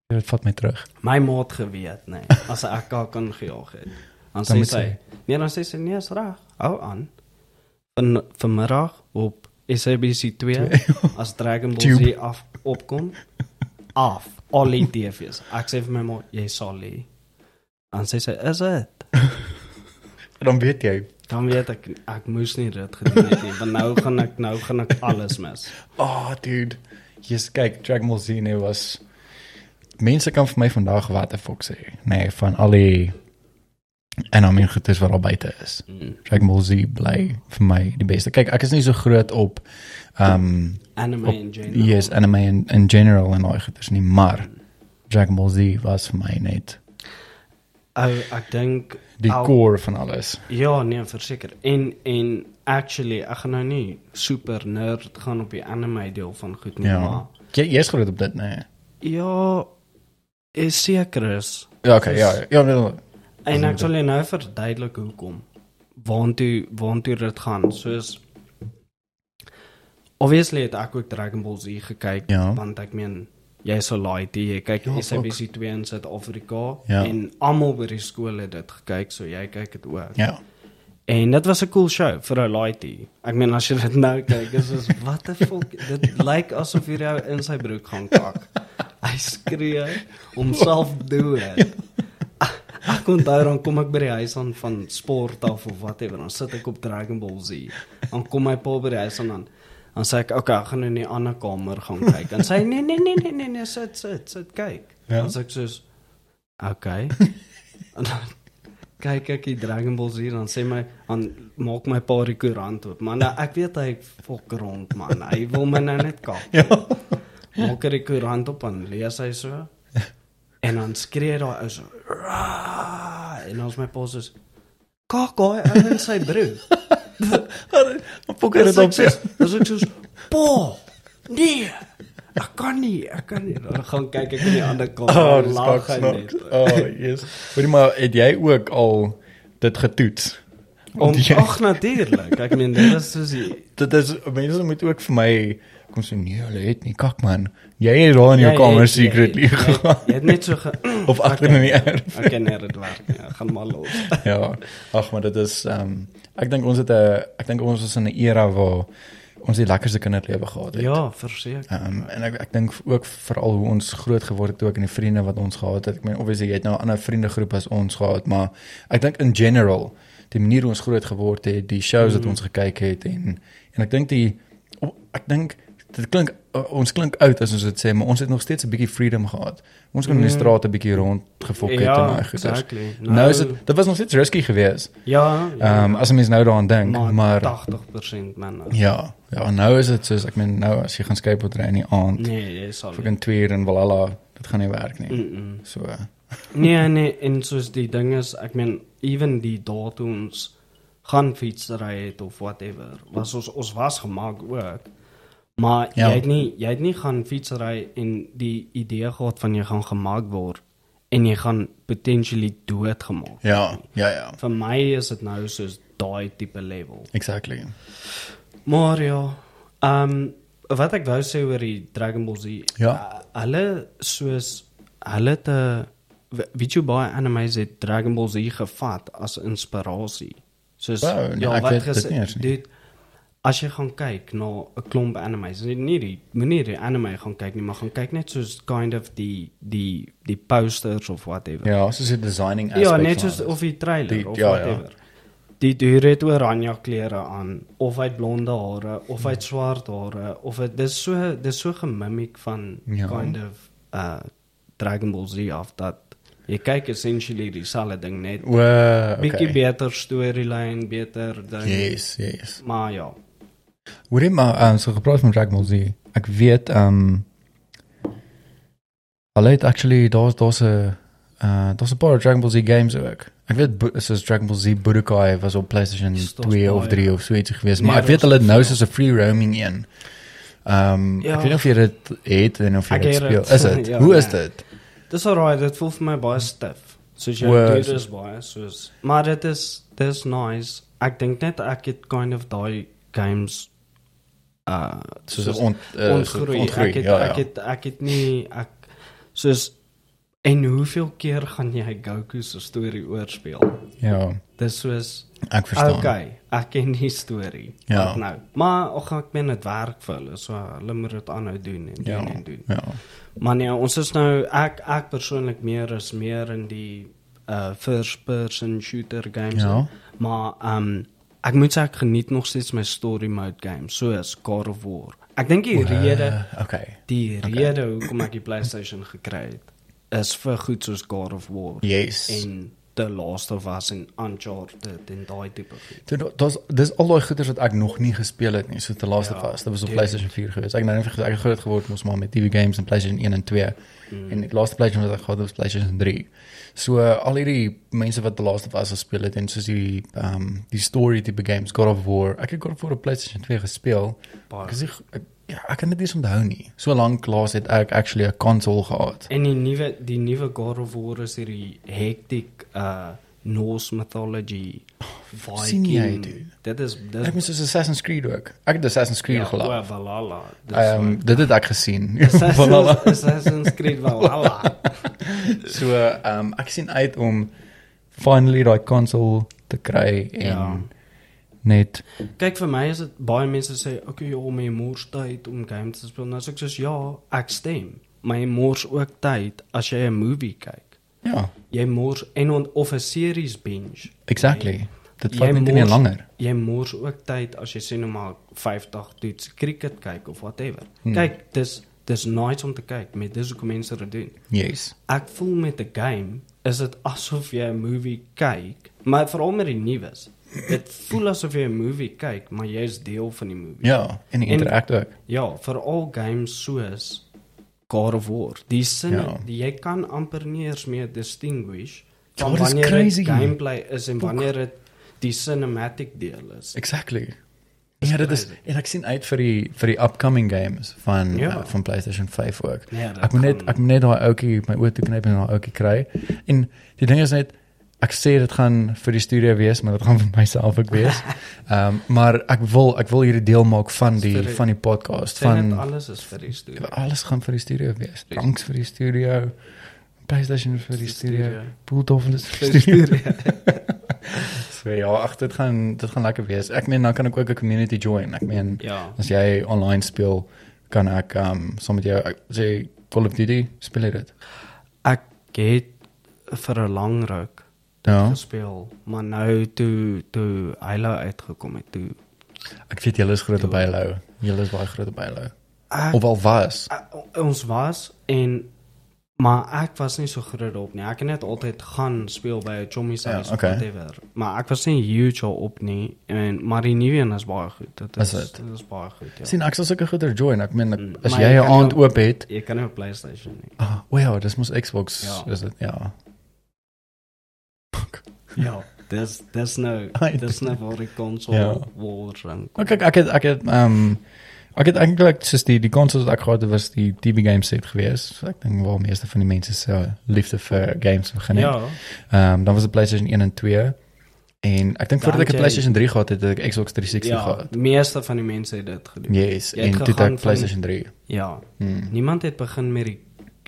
Dit vat my terug. my maat geweet nie as ek haar kan gejaag het. Dan Dan sê sy, sy- nee, dan sê sy nee, is reg. Hou aan. Van vanmiddag op SABC 2 as Dragon Ball. Z af opkom af al die TV's. Ek sê vir my maat, jy sal lê. Dan sê sy, is dit? Dan weet jy. Dan weet ek ek moes nie dit gedoen het nie, want nou gaan ek nou gaan ek alles mis. Ah, oh, dude. Jy's kyk, Dragon Ball Z nee was mense kan vir my vandag wat 'n fok sê. Nee, van al die en I mean goedes wat al buite is. Mm. Dragon Ball Z bly vir my die beste. Kyk, ek is nie so groot op um Anime Op- in general. yes, anime in, in general en daai goedes nie, maar Dragon Ball Z was vir my net Ou ek dink die Au. core van alles. ja, nee, verseker. En en actually ek gaan nou nie super nerd gaan op die anime deel van goed nie, Ja. maar Jy jy's groot op dit, nee. ja, is seker is. Ja, okay, ja, ja, ja. En ek sal jou nou verduidelik hoekom. Waantoe waantoe dit gaan. Soos Obviously het ek ook Dragon Ball Z gekyk Ja. want ek meen jy sal laai jy kyk Ja. SABC 2 in Suid-Afrika Ja. en almal by die skool het dit gekyk so jy kyk dit ook. Ja. En dit was 'n cool show vir 'n laaitie. Ek meen as jy dit nou kyk, is dit wat 'n fuck dit lyk asof hierdie ou in sy broek gaan kak. Hy skree homself dood. Ek onthou dan kom ek by die huis aan van sport af of whatever, dan sit ek op Dragon Ball Z. Dan kom my pa by die huis aan dan dan sê ek, "Oké, okay, ek gaan in die ander kamer gaan kyk." Dan sê hy, "Nee, nee, nee, nee, nee, nee, sit, sit, sit kyk." Ja. Dan sê ek soos, "Okay." en dan kyk ek die Dragon Ball Z dan sê my dan maak my pa die koerant oop. Man, nou, ek weet hy fok rond man. Hy wil my nou net kap. Ja. Maak hy die koerant op en lees hy so. En dan skree daai ou so. "Rah!" En ons my pa sê Kak, hy in sy broek. Dan fok dit op. dis ek soos, "Pa, nee. Ek kan nie, ek kan nie." Dan gaan kyk ek in die ander kamer. Oh, lag hy net. Oh, yes. Hoorie maar, het jy ook al dit getoets? Om jy- ag natuurlik. Ek meen dit is soos die dit is mense moet ook vir my kom sê nee, hulle het nie kak man. Jy het daar in jou Ja, kamer secretly gegaan Jy het net so ge of agter in die erf. Ek ken net dit werk. Ek gaan maar los. ja. Ag maar dit is ehm um, ek dink ons het 'n ek dink ons is in 'n era waar ons die lekkerste kinderlewe gehad het. Ja, verseker. Ehm um, en ek ek dink ook veral hoe ons groot geword het ook en die vriende wat ons gehad het. Ek meen obviously jy het nou 'n ander vriendegroep as ons gehad, maar ek dink in general die manier hoe ons groot geword het, die shows wat Mhm. ons gekyk het en en ek dink die ek dink dit klink ons klink oud as ons dit sê, maar ons het nog steeds 'n bietjie freedom gehad. Ons kon in die Mhm. strate 'n bietjie rond gefok het en Ja, daai goeders. exactly. Nou is dit dit was nog steeds risky geweest. Ja, Ehm um, as mens nou daaraan dink, maar, maar 80% man. ja, ja, nou is dit soos ek meen nou as jy gaan skateboard ry in die aand Nee, jy sal. vir 'n 2 uur in Valhalla, dit gaan nie werk nie. Mm -mm. So Nee, nee, en soos die ding is, ek meen even die dae toe ons gaan fietsry het of whatever, was ons ons was gemaak ook. Maar Ja. jy het nie jy het nie gaan fietsry en die idee gehad van jy gaan gemaak word en jy gaan potentially doodgemaak. ja, ja, ja. Vir my is dit nou soos daai tipe level. Exactly. Maar ja, ehm um, wat ek wou sê oor die Dragon Ball Z. Ja. uh, hulle soos hulle 'n weet jy baie animes het Dragon Ball Z gevat as inspirasie. Soos Wow, nee, nie eens nie. dit as jy gaan kyk na 'n klomp animes, nie die moenie die anime gaan kyk nie, maar gaan kyk net soos kind of die die die posters of whatever. Ja, soos 'n designing aspek. Ja, net soos of die trailer Die- of ja, ja. whatever. Die duur het oranje klere aan of hy het blonde hare of hy het swart hare of dit dis so dis so gemimik van Ja. kind of uh Dragon Ball Z af dat Jy kyk essentially dieselfde ding net O, okay. bietjie beter storyline, beter ding. Yes, yes. Maar ja. Hoorie maar um, so gepraat van Dragon Ball Z. Ek weet um Hulle het actually daar's daar's 'n uh daar's 'n paar Dragon Ball Z games ook. Ek weet soos Dragon Ball Z Budokai was op PlayStation toch 2 of baie. 3 of so iets geweest, Nee, maar ek dat weet hulle het nou soos 'n free roaming een. Um Ja. ek weet nie of jy dit het en of jy dit speel. Is dit? Ja, Hoe is nee. dit? Dis alraai, dit voel vir my baie stiff. Soos jy Wo- doen dis baie soos maar dit is dis nice. Ek dink net ek het kind of daai games uh Soos 'n ont, uh, ontgroei. ontgroei. Ek het ja, ja. ek het ek het nie ek soos en hoeveel keer gaan jy Goku se storie oorspeel? ja, Dis soos ek verstaan. okay, ek ken die storie. Ja. Nou. Maar ag ek meen dit werk vir hulle. So hulle moet dit aanhou doen en Ja. doen en doen. Ja. Maar nee, ons is nou ek ek persoonlik meer is meer in die uh first person shooter games. Ja. Maar um ek moet sê ek geniet nog steeds my story mode games soos God of War. Ek dink die rede Uh, okay. die rede hoekom ek die PlayStation gekry het is vir goed soos God of War Yes. en The Last of Us en Uncharted en daai tipe goed. Dit dis al daai goeders wat ek nog nie gespeel het nie, so The Last Ja, of Us. Dit was op dude. PlayStation 4 gewees. Ek het nou net ek het groot geword mos maar met TV games en PlayStation 1 en 2. Mm. En die laaste PlayStation wat ek gehad het was PlayStation 3. So uh, al hierdie mense wat The Last of Us gespeel het en soos die ehm um, die story tipe games God of War. Ek het God of War op PlayStation 2 gespeel. Ek sê ek ja, ek kan dit nie onthou nie. So lank laas het ek actually 'n console gehad. En die nuwe die nuwe God of War is hierdie hectic uh Norse mythology sien jy, Viking. dude? Dit is Ek dit het soos Assassin's Creed ook. Ek het Assassin's Creed ja, gelaat. o, Valhalla. Ehm um, dit het ek gesien. Assassin's, Valhalla. Assassin's Creed Valhalla. So ehm um, ek sien uit om finally daai console te kry en Ja. Net Kyk vir my is dit baie mense sê okay, ja, om jy mors tyd om games te speel. Nou sê ek soos ja, ek stem. Maar jy mors ook tyd as jy 'n movie kyk. ja, Jy mors en on, of 'n series binge. exactly. Dit Jy vat net nie langer. Jy mors ook tyd as jy sê nou maar 50 toets cricket kyk of whatever. Hmm. Kyk, dis dis nice om te kyk met dis hoekom mense dit doen. Yes. Ek voel met 'n game is dit asof jy 'n movie kyk, maar veral met die nuus. Dit voel asof jy 'n movie kyk, maar jy is deel van die movie. Ja, en interact ook. Ja, veral games soos God of War. Die sin Ja. die jy kan amper nie eens meer distinguish Ja, van dis wanneer dit gameplay is en wanneer dit die cinematic deel is. Exactly. Ja, dit is en ek sien uit vir die vir die upcoming games van Ja. uh, van PlayStation 5 ook. Dat Ek moet net ek moet net daai ouetjie my oë toe knyp en daai ouetjie kry. En die ding is net ek sê dit gaan vir die studio wees, maar dit gaan vir myself ook wees. Ehm um, maar ek wil ek wil hierdie deel maak van die die- van die podcast van alles is vir die storie. alles gaan vir die studio wees. Dranks vir die studio. PlayStation vir die studio. Pooltafel is vir die studio. So ja, ag dit gaan dit gaan lekker wees. Ek meen dan kan ek ook 'n community join. Ek meen Ja. as jy online speel, kan ek ehm um, saam met jou sê Call of Duty speel dit. Ek het vir 'n lang ruk Ja. gespeel, maar nou toe toe Halo uitgekom het, toe Ek weet julle is groot op Ja. Halo. Julle is baie groot op Halo. ek, Of al was. ek, ons was en maar ek was nie so groot op nie. Ek het net altyd gaan speel by 'n chommy se Ja, huis okay. of whatever. Maar ek was nie huge op nie en maar die nuwe een is baie goed. Dit is Is dit? is baie goed, ja. sien ek sal sulke goeie join. Ek meen Mm, as maar jy 'n aand oop het, Jy kan nie op PlayStation nie. ah, o ja, dis mos Xbox Ja. is dit ja. Ja, dis dis nou dis nou waar die konsol Ja. wol ring. Maar kyk ek het ek het ehm um, ek het eintlik soos die die consoles wat ek gehad het was die TV game set geweest. So ek dink waar meeste van die mense se liefde vir games begin het. Ja. Ehm um, dan was dit PlayStation 1 en 2. En ek dink voordat ek 'n PlayStation 3 gehad het, het ek Xbox 360 Ja, gehad. meeste van die mense het dit gedoen. Yes, het en toe het ek PlayStation 3. Ja. Hmm. Niemand het begin met die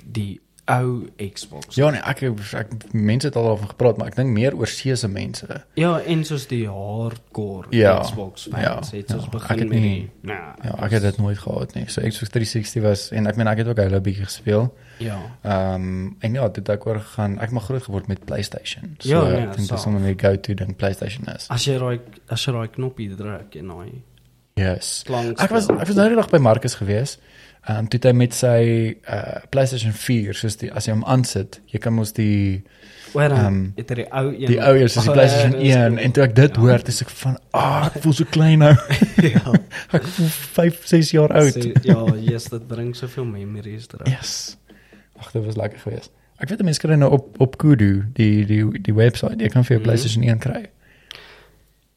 die ou Xbox. Ja, nee, ek, ek mense het al over gepraat, maar ek dink meer oor seëse mense. Ja, en soos die hardcore Ja, Xbox fans ja, het soos ja. Begin het met nie- die nou, Ja, ek het dit nooit gehad nie. So Xbox 360 was en ek meen ek het ook Halo bietjie gespeel. Ja. Ehm um, en ja, dit ek oor gegaan. Ek maar groot geword met PlayStation. So Ja, nee, ek dink dis sommer my go-to ding PlayStation is. As jy daai as jy daai knoppie druk en daai Yes. Klank Ek was ek was nou die dag by Marcus gewees. Ehm um, toe hy met sy uh PlayStation 4 soos die as jy hom aansit, jy kan mos die Ehm, um, het hy die ou een. die ou eers soos die Oh, PlayStation ja, dis 1 cool. en toe ek dit Ja. hoor, dis ek van ah, ek voel so klein nou. ja. ek voel 5, 6 jaar oud. Sê, ja, yes, dit bring soveel memories terug. Yes. Ag, dit was lekker geweest. Ek weet mense kry nou op op Kudu, die die die webwerf, jy kan vir jou Mhm. PlayStation 1 kry.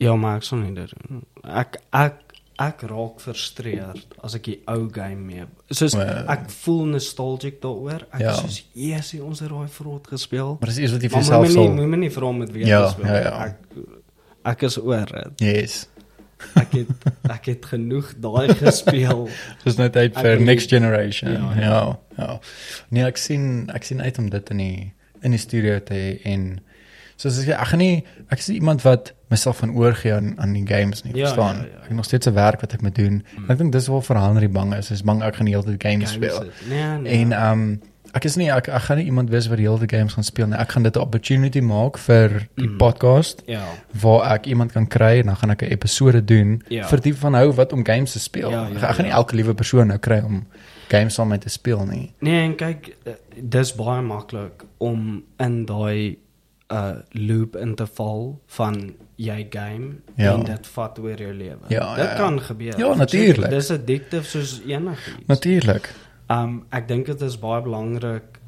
Ja, maar ek sal nie dit doen. Ek ek ek raak frustreerd as ek die ou game mee. Soos Wel. ek voel nostalgic daaroor. Ek Ja. soos, "Jessie, ons het daai vrot gespeel." Maar dis iets wat jy vir jouself sal. moet my nie vra om dit weer Ja, te speel. ja, ja. Ek ek is oor dit. Yes. Ek het ek het genoeg daai gespeel. Dis net uit Ek vir weet- next generation. Ja, Ja, ja. ja. ja. Nee, ek sien ek sien uit om dit in die in die studio te hê en soos ek sê, ek gaan nie ek is nie iemand wat myself van oorgee aan aan die games nie, Ja, verstaan? ja, ja, ja. Ek het nog steeds 'n werk wat ek moet doen. Mm. Ek dink dis waar vir Henry bang is. Hy's bang ek gaan die hele tyd games speel. Games, Nee, nee. En ehm um, ek is nie ek, ek gaan nie iemand wees wat die hele tyd games gaan speel nie. Ek gaan dit 'n opportunity maak vir die Mm. podcast ja. waar ek iemand kan kry en dan gaan ek 'n episode doen Ja. vir die van hou wat om games te speel. Ja, ja, ek, ek gaan nie ja. elke liewe persoon nou kry om games saam met te speel nie. Nee, en kyk, eh, dis baie maklik om in daai uh loop in te val van jy game Ja. en dit vat oor jou lewe. Ja, dit ja, ja. kan gebeur. Ja, natuurlijk. Dis addictive soos enigiets. Natuurlik. Um ek dink dit is baie belangrik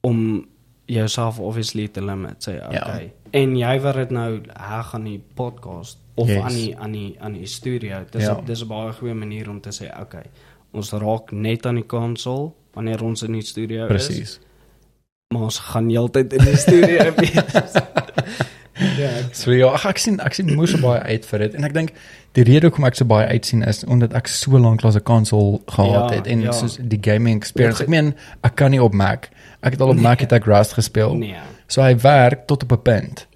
om jouself obviously te limit sê Ja. okay. En jy wat dit nou heg aan die podcast of Yes. aan die aan die aan die studio. Dis Ja. dis 'n baie goeie manier om te sê okay. Ons raak net aan die konsol wanneer ons in die studio is. Presies. Maar ons gaan heeltyd in die studio wees. ja, ek- So ja, ag, ek sien ek sien moes so baie uit vir dit en ek dink die rede hoekom ek so baie uitsien is omdat ek so lank lank 'n konsol gehad Ja, het en ja. soos die gaming experience. Ek meen, ek kan nie op Mac. Ek het al op Nee. Mac het ek Rust gespeel. nee. So hy werk tot op 'n punt.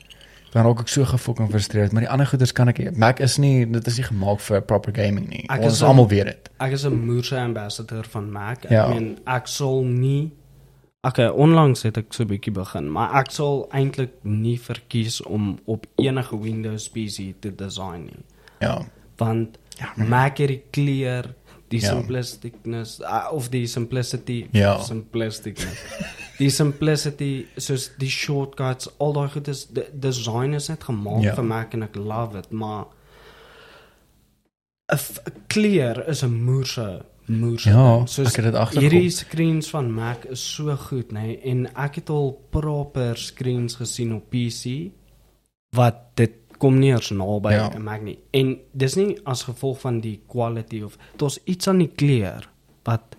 Dan raak ek so gefokken frustreerd, maar die ander goeders kan ek nie. Mac is nie dit is nie gemaak vir proper gaming nie. Ek Ons almal weet dit. Ek is 'n moerse ambassador van Mac. Ek Ja. meen ek sal nie Okay, onlangs het ek so 'n bietjie begin, maar ek sal eintlik nie verkies om op enige Windows PC te design nie. Ja. Want Ja, Mac het die kleur, die Ja. simplisticness uh, of die simplicity, Ja. simplisticness. die simplicity soos die shortcuts, al daai goed is die design is net gemaak Ja. vir Mac en ek love it, maar 'n kleur is 'n moerse moerse. Ja. Soos ek het dit agterkom. Hierdie screens van Mac is so goed, nê, nee, en ek het al proper screens gesien op PC wat dit kom nie eens naby Ja. 'n Mac nie. En dis nie as gevolg van die quality of daar's iets aan die kleur wat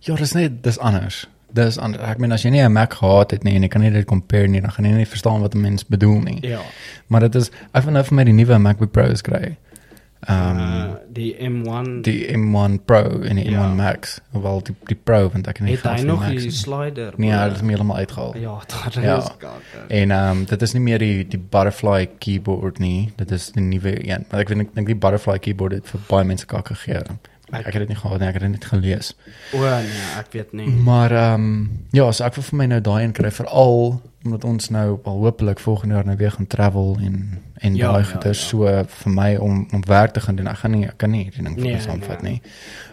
Ja, dis net dis anders. Dis anders. Ek meen as jy nie 'n Mac gehad het nie en jy kan nie dit compare nie, dan gaan jy nie verstaan wat 'n mens bedoel nie. ja, Maar dit is ek wil nou vir my die nuwe MacBook Pro's kry. Ehm uh, die M1 die M1 Pro en die Ja. M1 Max, wel die die Pro want ek kan nie het hy nog die nie. slider. Nee, dit is meer heeltemal uitgehaal. ja, daar Ja. is kakker. En ehm um, dit is nie meer die die butterfly keyboard nie. Dit is die nuwe een. Maar ek weet ek dink die butterfly keyboard het vir baie mense kak gegee. Ek, ek het dit nie gehad nie, ek het dit net gelees. O nee, ek weet nie. Maar ehm um, ja, so ek wil vir my nou daai een kry veral omdat ons nou al hopelik volgende jaar nou weer gaan travel en en Ja, daai ja, goeie ja. so vir my om om werk te gaan doen. Ek gaan nie ek kan nie hierdie ding vir Nee, my saamvat nee. nie.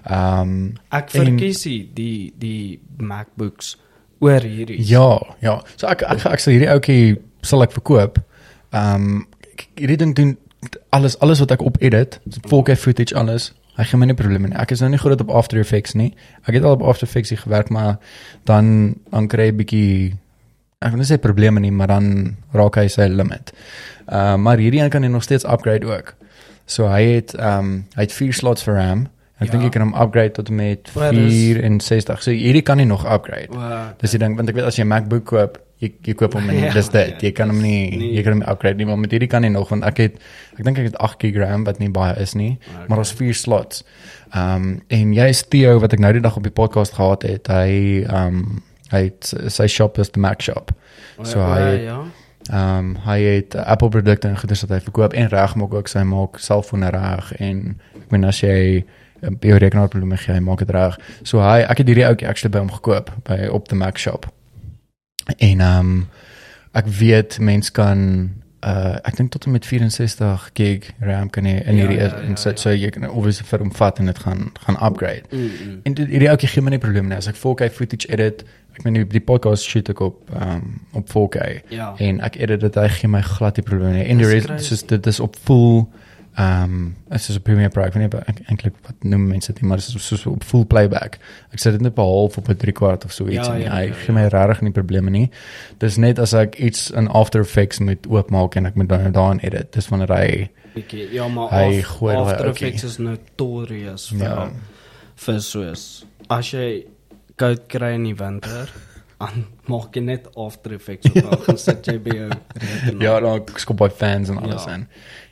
Ehm um, Ek En- verkies die die die MacBooks oor hierdie. Ja, ja. So ek ek ek sal hierdie ouetjie sal ek verkoop. Ehm um, hierdie ding doen alles alles wat ek op edit, 4K footage alles. Hy gee my nie probleme nie. Ek is nou nie goed op After Effects nie. Ek het al op After Effects gewerk, maar dan dan kry jy 'n bietjie ek wil nie sê probleme nie, maar dan raak hy sy limit. Uh, maar hierdie een kan jy nog steeds upgrade ook. So hy het ehm um, hy het 4 slots vir RAM. Ek Ja. dink jy kan hom upgrade tot en met Maar dis- 64. So hierdie kan jy nog upgrade. O, Dis die ding want ek weet as jy 'n MacBook koop, jy jy koop hom en Ja, dis dit. ja, Jy kan hom nie nee. jy kan hom upgrade nie, maar met hierdie kan jy nog want ek het ek dink ek het 8 GB RAM wat nie baie is nie, Okay. maar daar's 4 slots. Ehm um, en jy is Theo wat ek nou die dag op die podcast gehad het. Hy ehm um, hy het sy shop is the Mac shop. o, So o, hy- ja. Ehm um, hy het uh, Apple produkte en goeders wat hy verkoop en reg maak ook sy maak selfone reg en ek meen as jy uh, jou rekenaar probleme gee, hy maak dit reg. So hy ek het hierdie ouetjie actually by hom gekoop by op the Mac shop. En ehm um, ek weet mens kan uh ek dink tot en met 64 gig RAM kan jy in Ja, hierdie ja, is ja, en so ja. so jy kan obviously vir hom vat en dit gaan gaan upgrade. Mm, mm. En dit hierdie ouetjie gee my nie probleem nie. As ek 4K footage edit, ek meen die, die podcast shoot ek op um op 4K Ja. en ek edit dit hy gee my glad nie probleem nie. En die Dis res crazy. soos dit is op full um is soos 'n ek weet nie wat- eintlik wat noem mense dit, nie, maar dit is soos op full playback. Ek sit dit net op 'n half op 'n 3 kwart of so iets Ja, en ja, hy ja, gee my regtig nie probleme nie. Dis net as ek iets in After Effects moet oopmaak en ek moet dan daarin edit. Dis wanneer hy Bietjie. Ja, maar Hy af, gooi After ouetjie. Effects is notorious vir Ja. ja. vir soos as jy koud kry in die winter, dan maak jy net After Effects op en gaan sit jy by jou. Ja, dan skop by fans en alles Ja. in.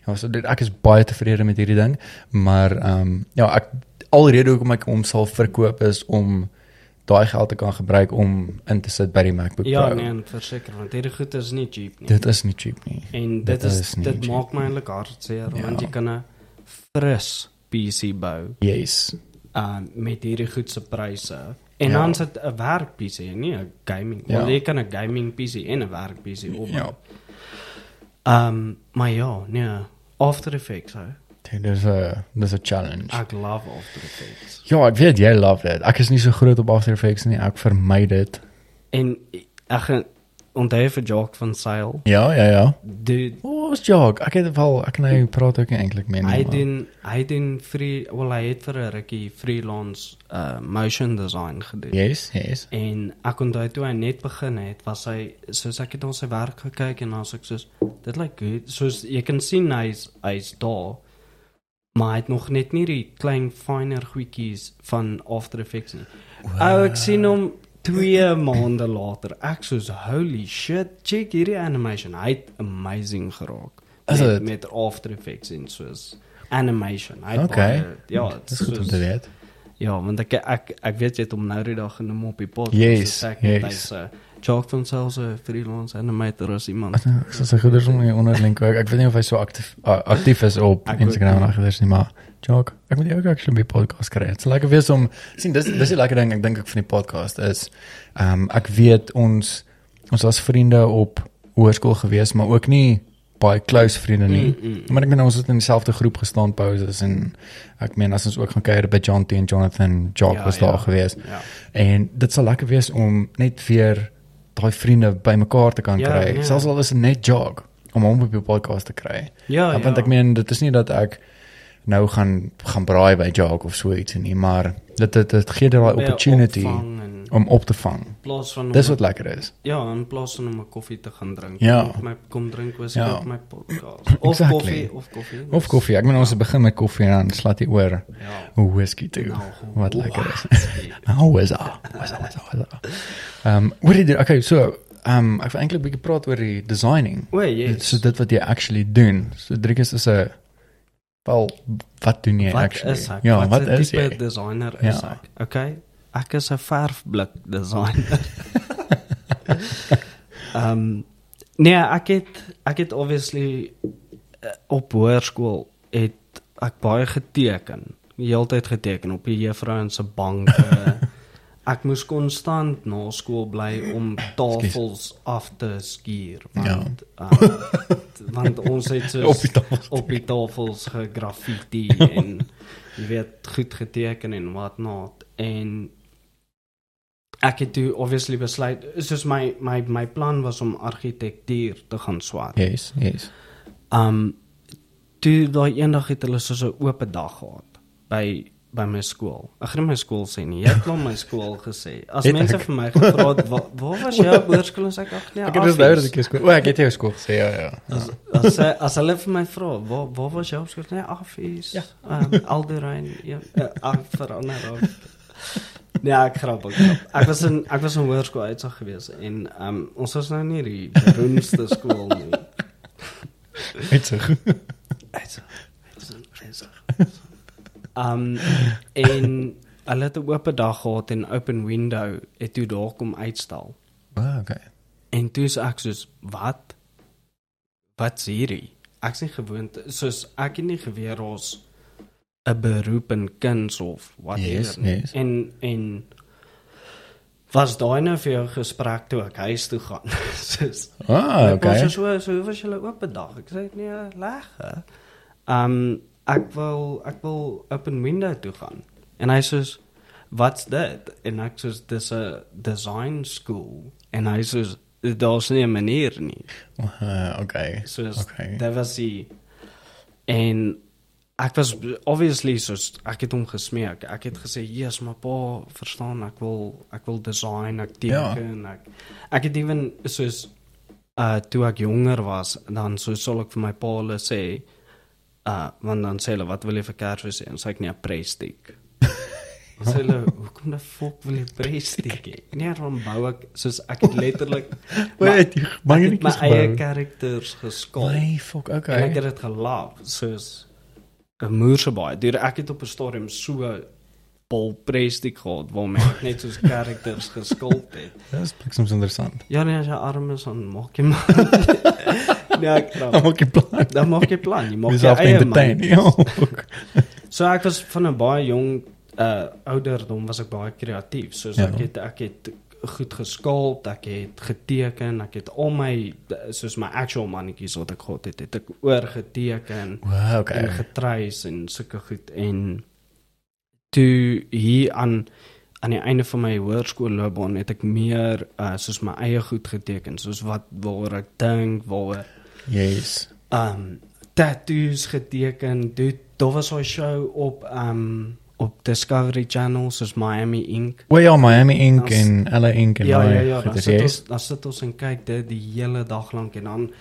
Ja, so dit ek is baie tevrede met hierdie ding, maar ehm um, ja, ek alrede hoekom ek hom sal verkoop is om daai geld te kan gebruik om in te sit by die MacBook Ja, Pro. nee, en verseker want hierdie goed is nie cheap nie. Dit is nie cheap nie. en dit dit is, is dit maak my eintlik hartseer Ja. want jy kan 'n fris PC bou Yes. uh met hierdie goed se pryse. En Ja. dan sit 'n werk PC, nie 'n gaming. Ja. Want jy kan 'n gaming PC en 'n werk PC opbou. Ja. Ehm um, maar ja, nee, After Effects hè. Dit is 'n dis 'n challenge. Ek love After Effects. Ja, ek weet jy love dit. Ek is nie so groot op After Effects nie. Ek vermy dit. En ek gaan onthou vir Jock van Sail. Ja, ja, ja. Dude, O, is jog. Ek het wel ek hy praat ook eintlik meer nie. hy doen hy doen free wel hy het vir 'n rukkie freelance uh motion design gedoen. Yes, yes. En ek onthou toe hy net begin het, was hy soos ek het na sy werk gekyk en was ek soos dit lyk goed. Soos jy kan sien hy's hy's daar. Maar hy het nog net nie die klein finer goedjies van After Effects nie. Ou ek sien hom 2 maande later. Ek soos holy shit, check hierdie animation. Hy het amazing geraak. Is met, het? met After Effects en soos animation. Hy Okay. baie- ja, Dit is goed om te weet. Ja, want ek ek ek weet jy het hom nou die dag genoem op die podcast. Yes, so ek yes. hy's 'n Jock van selfs 'n freelance animator as iemand. Ek sal sy goeders om onderlink ook. Ek weet nie of hy so aktief uh, aktief is op Ek Instagram en agters nie, maar Jock, ek moet jou ook actually by podcast kry. Dit's lekker wees om sien dis dis die lekker ding ek dink ek van die podcast is ehm um, ek weet ons ons was vriende op hoërskool gewees, maar ook nie baie close vriende nie. Mm, mm. Maar ek meen ons het in dieselfde groep gestaan pauses en ek meen as ons ook gaan kuier by John T en Jonathan, Jock Ja, was ja. daar gewees. Ja. En dit sal lekker wees om net weer daai vriende bymekaar te kan Ja, kry. ja. Selfs al is dit net jog om hom op die podcast te kry. Ja, ja. Want ek meen dit is nie dat ek nou gaan gaan braai by jog of so iets nie, maar dit dit, dit gee daai opportunity om op te vang. in plaas van Dis wat lekker is. ja, in plaas van om 'n koffie te gaan drink. Ja. Kom my kom drink was Ja. op my podcast. Of Exactly. koffie of koffie. Of koffie. Ek meen ons het begin met koffie en dan slat jy oor Ja. whisky toe. Nou, Wat wow. lekker is. Nou, was daar. Was daar, was daar, was daar. Ehm, wat het jy okay, so ehm um, ek wil eintlik 'n bietjie praat oor die designing. O, Dit yes. so dit wat jy actually doen. So Driekus is 'n wel wat doen jy wat actually? is ek? Ja, wat, wat is jy? designer is Ja. ek? Okay. Ek is 'n verfblik designer. Ehm um, nee, ek het ek het obviously uh, op hoërskool het ek baie geteken. Die hele tyd geteken op die juffrou se banke. Ek moes konstant na skool bly om tafels af te skuur want ja. um, want ons het so Op die tafels. op die tafels gegraffiti en jy weet goed geteken en wat not en ek het toe obviously besluit soos my my my plan was om argitektuur te gaan swaat. Yes, yes. Um toe daai eendag het hulle so 'n oop dag gehad by by my skool. Ek gaan nie my skool sê nie. Jy het klom my skool gesê. As Het mense ek? vir my gevra het waar waar was jy op hoërskool en sê ek ag nee. Ek het dus nou dat Affies. ek jou skool. O, ek het jou skool gesê, ja ja. As as as hulle vir my vra, waar waar was jy op skool? Nee, Affies. Ja. Um, Alderein. Ja, uh, ag verander ook. Nee, ek grap ook. Ek was in ek was in hoërskool uitsag gewees en um, ons was nou nie die beroemdste skool nie. Dit so. Um en hulle het 'n oop dag gehad en open window het toe daar kom uitstal. Ah, okay. En toe is ek soos wat? Wat sê hierdie? Ek sê gewoond soos ek het nie geweet ons 'n beroep in kuns of whatever Yes, nie. yes. En en was daai nou vir jou gesprek toe ek huis toe gaan. Soos Ah, okay. so so hoe was julle oop vandag? Ek sê nee, lekker. Um ek wil ek wil open window toe gaan. En hy sê wat's dit? En ek sê dis 'n design school. En hy sê daar's nie 'n manier nie. Uh, okay. So Okay. dit was die en ek was obviously so ek het hom gesmeek. Ek het gesê, "Jesus, maar pa, verstaan, ek wil ek wil design, ek Ja. teken, ek ek het ewen soos uh toe ek jonger was, dan so sal ek vir my pa hulle sê uh want dan sê hulle, "Wat wil jy vir Kersfees hê?" En sê ek, "Nee, 'n presstick." Dan sê hulle, "Hoekom die fok wil jy 'n presstick hê?" Nee, dan bou ek soos ek het letterlik Wait, jy ek het my eie characters geskop. Nee, fuck, En ek okay. het dit gelaf soos 'n moerse baie. Deur ek het op 'n stadium so bol prestig gehad waar my net soos characters geskulp het. Dit is bliksem interessant. Ja nee, as jy arm is dan maak jy maar. nee, ek Dan grap. maak jy plan. Dan maak jy plan, jy maak jou Myself eie entertain. Ja. So ek was van 'n baie jong uh ouderdom was ek baie kreatief. Soos Ja. ek het ek het goed geskulp, ek het geteken, ek het al my soos my actual mannetjies wat ek gehad het, het ek oorgeteken. Wow, okay. en getreis en sulke goed en toe hier aan aan die einde van my hoërskoolloopbaan het ek meer uh, soos my eie goed geteken soos wat waaroor ek dink waaroor Yes. um tattoos geteken dit daar was 'n show op um op Discovery Channel soos Miami Ink Well, ja, Miami Ink As- en LA Ink en ja ja ja dan sit ons dan sit ons en kyk dit die hele dag lank en dan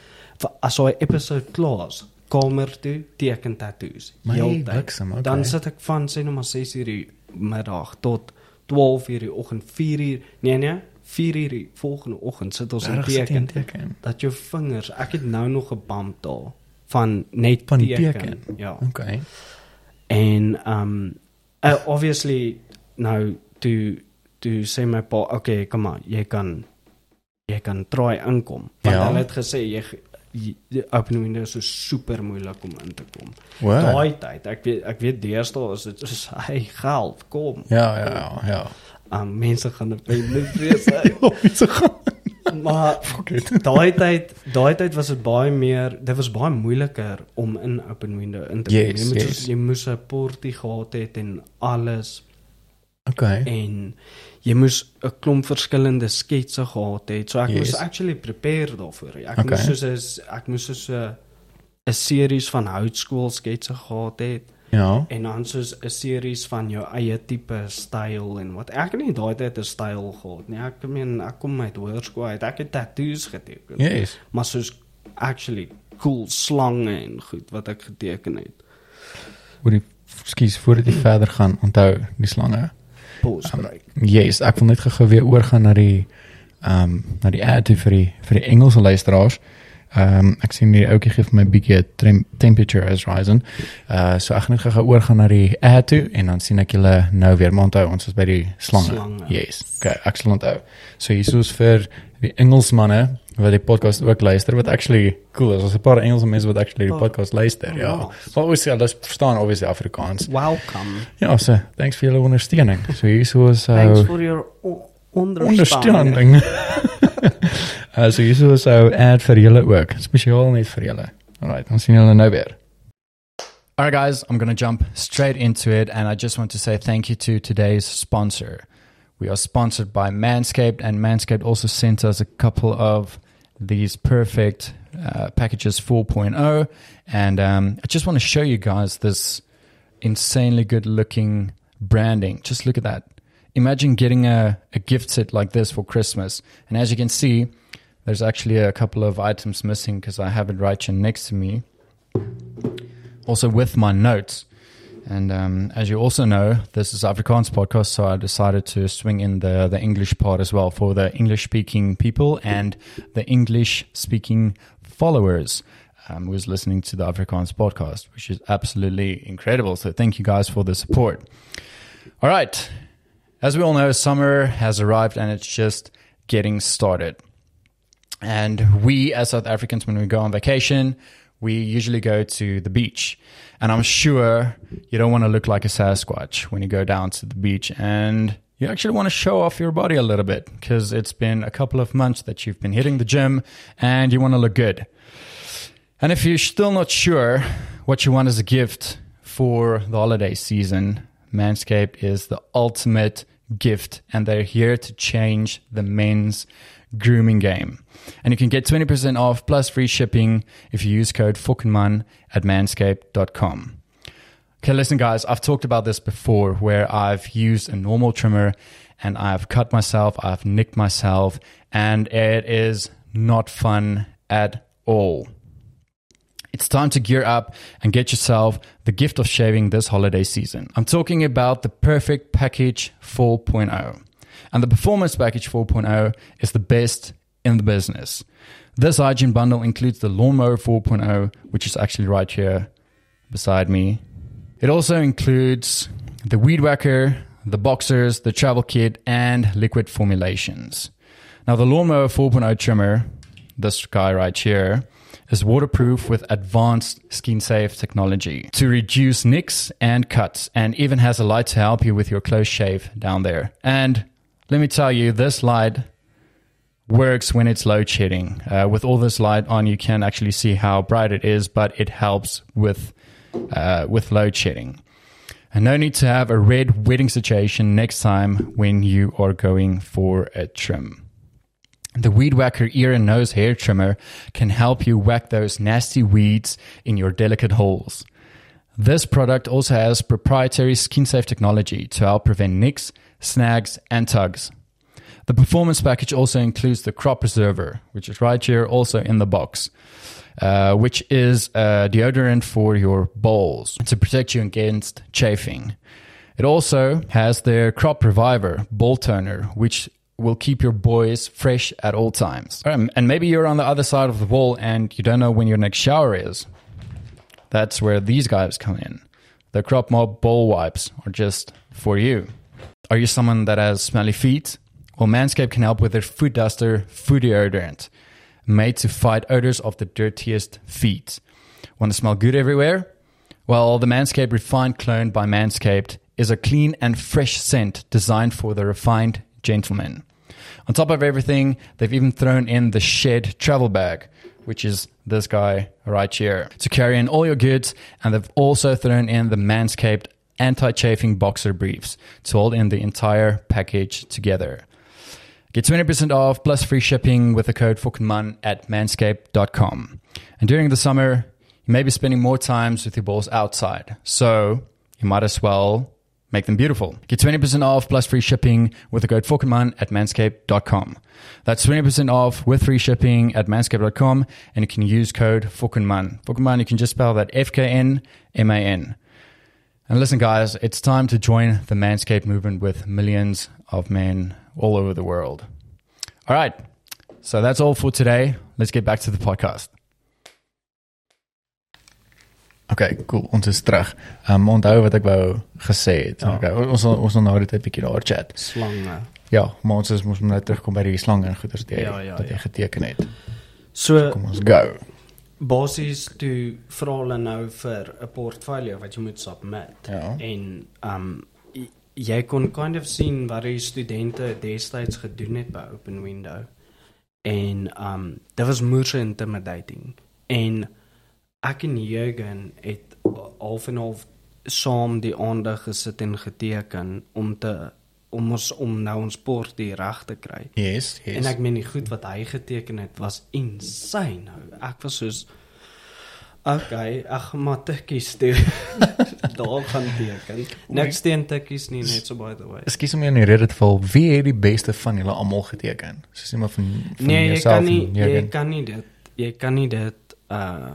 as daai episode klaar is kamer toe teken tattoos My heeltyd. okay. Dan sit ek van sê nou maar 6 uur die middag tot 12 uur die oggend, 4 uur. Nee nee, 4 uur die volgende oggend sit ons en teken. teken. Dat jou vingers, ek het nou nog 'n bump daar van net Van teken. teken? Ja. Okay. En um uh, obviously nou toe toe sê my pa, okay, kom maar, jy kan jy kan try inkom. Want Ja. hulle het gesê jy die open window is so super moeilik om in te kom. Wow. Daai tyd, ek weet ek weet deesdae is dit soos hy geld, kom. Ja, ja, ja, ja. Um mense gaan dit baie vrees hy. Hoe gaan? maar daai tyd, daai tyd was dit baie meer, dit was baie moeiliker om in open window in te kom. Yes, jy moet yes. jy moes 'n portie gehad het en alles Okay. en jy moes 'n klomp verskillende sketse gehad het. So ek Yes. moes actually prepare daarvoor. Ek Okay. moes soos 'n ek moes soos 'n 'n series van houtskool sketse gehad het Ja. en dan soos 'n series van jou eie tipe styl en wat ek nie daai tyd 'n styl gehad nie. Ek meen ek kom uit hoërskool uit. Ek het tattoos geteken. Yes. Maar soos actually cool slange en goed wat ek geteken het. Oor die skus voordat jy verder gaan, onthou die slange. Postbreek. Yes, ek wil net gou weer oorgaan na die ehm um, na die ad vir die vir die Engelse luisteraars. Ehm um, ek sien hier ouetjie gee vir my bietjie temperature as rising. Uh so ek gaan net gou oorgaan na die ad toe en dan sien ek julle nou weer maar onthou ons is by die slange. Slange. Yes. Okay, ek sal onthou. So hier is vir die Engelsmanne wat die podcast ook luister wat actually cool is. Ons het 'n paar Engelse mense wat actually die Oh. podcast luister. Oh, Ja. Maar ons ja, dis verstaan obviously Afrikaans. Welcome. Ja, so thanks vir julle ondersteuning. So hier is so Thanks for your o- understanding. ondersteuning. uh, so hier is so ad vir julle ook, spesiaal net vir julle. Alright, dan sien julle nou weer. Alright guys, I'm going to jump straight into it and I just want to say thank you to today's sponsor. We are sponsored by Manscaped and Manscaped also sent us a couple of these perfect uh, packages 4.0 and um, I just want to show you guys this insanely good looking branding. Just look at that. Imagine getting a, a gift set like this for Christmas. And as you can see, there's actually a couple of items missing because I have it right here next to me. Also with my notes. And um, as you also know, this is Afrikaans podcast, so I decided to swing in the, the English part as well for the English speaking people and the English speaking followers um, who's listening to the Afrikaans podcast, which is absolutely incredible. So thank you guys for the support. All right. As we all know, summer has arrived and it's just getting started. And we, as South Africans, when we go on vacation, we usually go to the beach. And I'm sure you don't want to look like a Sasquatch when you go down to the beach. And you actually want to show off your body a little bit because it's been a couple of months that you've been hitting the gym and you want to look good. And if you're still not sure what you want as a gift for the holiday season, Manscaped is the ultimate gift and they're here to change the men's grooming game. And you can get 20% off plus free shipping if you use code FUCKENMAN at manscaped.com. Okay, listen, guys, I've talked about this before where I've used a normal trimmer and I've cut myself, I've nicked myself, and it is not fun at all. It's time to gear up and get yourself the gift of shaving this holiday season. I'm talking about the Perfect Package 4.0. And the Performance Package 4.0 is the best in the business. This hygiene bundle includes the Lawnmower 4.0, which is actually right here beside me. It also includes the Weed Whacker, the Boxers, the Travel Kit, and liquid formulations. Now, the Lawnmower 4.0 trimmer, this guy right here, is waterproof with advanced skin safe technology to reduce nicks and cuts, and even has a light to help you with your close shave down there. And let me tell you, this light works when it's load shedding. Uh, with all this light on, you can actually see how bright it is, but it helps with uh, with load shedding. And no need to have a red wedding situation next time when you are going for a trim. The Weed Whacker ear and nose hair trimmer can help you whack those nasty weeds in your delicate holes. This product also has proprietary skin safe technology to help prevent nicks, snags, and tugs. The performance package also includes the crop preserver, which is right here also in the box, uh, which is a deodorant for your balls to protect you against chafing. It also has their crop reviver ball toner, which will keep your boys fresh at all times. Um, and maybe you're on the other side of the wall and you don't know when your next shower is. That's where these guys come in. The crop mob ball wipes are just for you. Are you someone that has smelly feet? Well, Manscaped can help with their foot duster foot deodorant, made to fight odors of the dirtiest feet. Want to smell good everywhere? Well, the Manscaped Refined Clone by Manscaped is a clean and fresh scent designed for the refined gentleman. On top of everything, they've even thrown in the Shed travel bag, which is this guy right here, to carry in all your goods. And they've also thrown in the Manscaped anti chafing boxer briefs to hold in the entire package together. Get 20% off plus free shipping with the code FUCKENMAN at manscaped.com. And during the summer, you may be spending more times with your balls outside. So you might as well make them beautiful. Get 20% off plus free shipping with the code FUCKENMAN at manscaped.com. That's 20% off with free shipping at manscaped.com and you can use code FUCKENMAN. FUCKENMAN, you can just spell that F K N M A N. And listen, guys, it's time to join the Manscaped movement with millions of men all over the world. All right. So that's all for today. Let's get back to the podcast. Okay, cool. Ons is terug. Um, onthou wat ek wou gesê het. Ja. Okay, ons sal- ons sal nou net 'n bietjie daar chat. Slange. Ja, maar ons is mos nou terugkom by die slang en goeders wat jy Ja, ja, wat jy ja. geteken het. So Kom ons go. basies toe vra hulle nou vir 'n portfolio wat jy moet submit. Ja. En um jy kon kind of sien wat die studente destyds gedoen het by Open Window. En um dit was moeë intimidating. En ek en Jürgen het half en half saam die aandag gesit en geteken om te om ons om nou ons port die reg te kry. Yes, yes. En ek meen die goed wat hy geteken het was insane. Ek was soos Okay, gaan maar tikkies toe. Daar gaan teken. Niks teen tikkies nie net so by the way. Ekskuus om jou in die rede te val. Wie het die beste van julle almal geteken? Soos iemand van van Nee, jy kan nie jy Jurgen? kan nie dit jy kan nie dit uh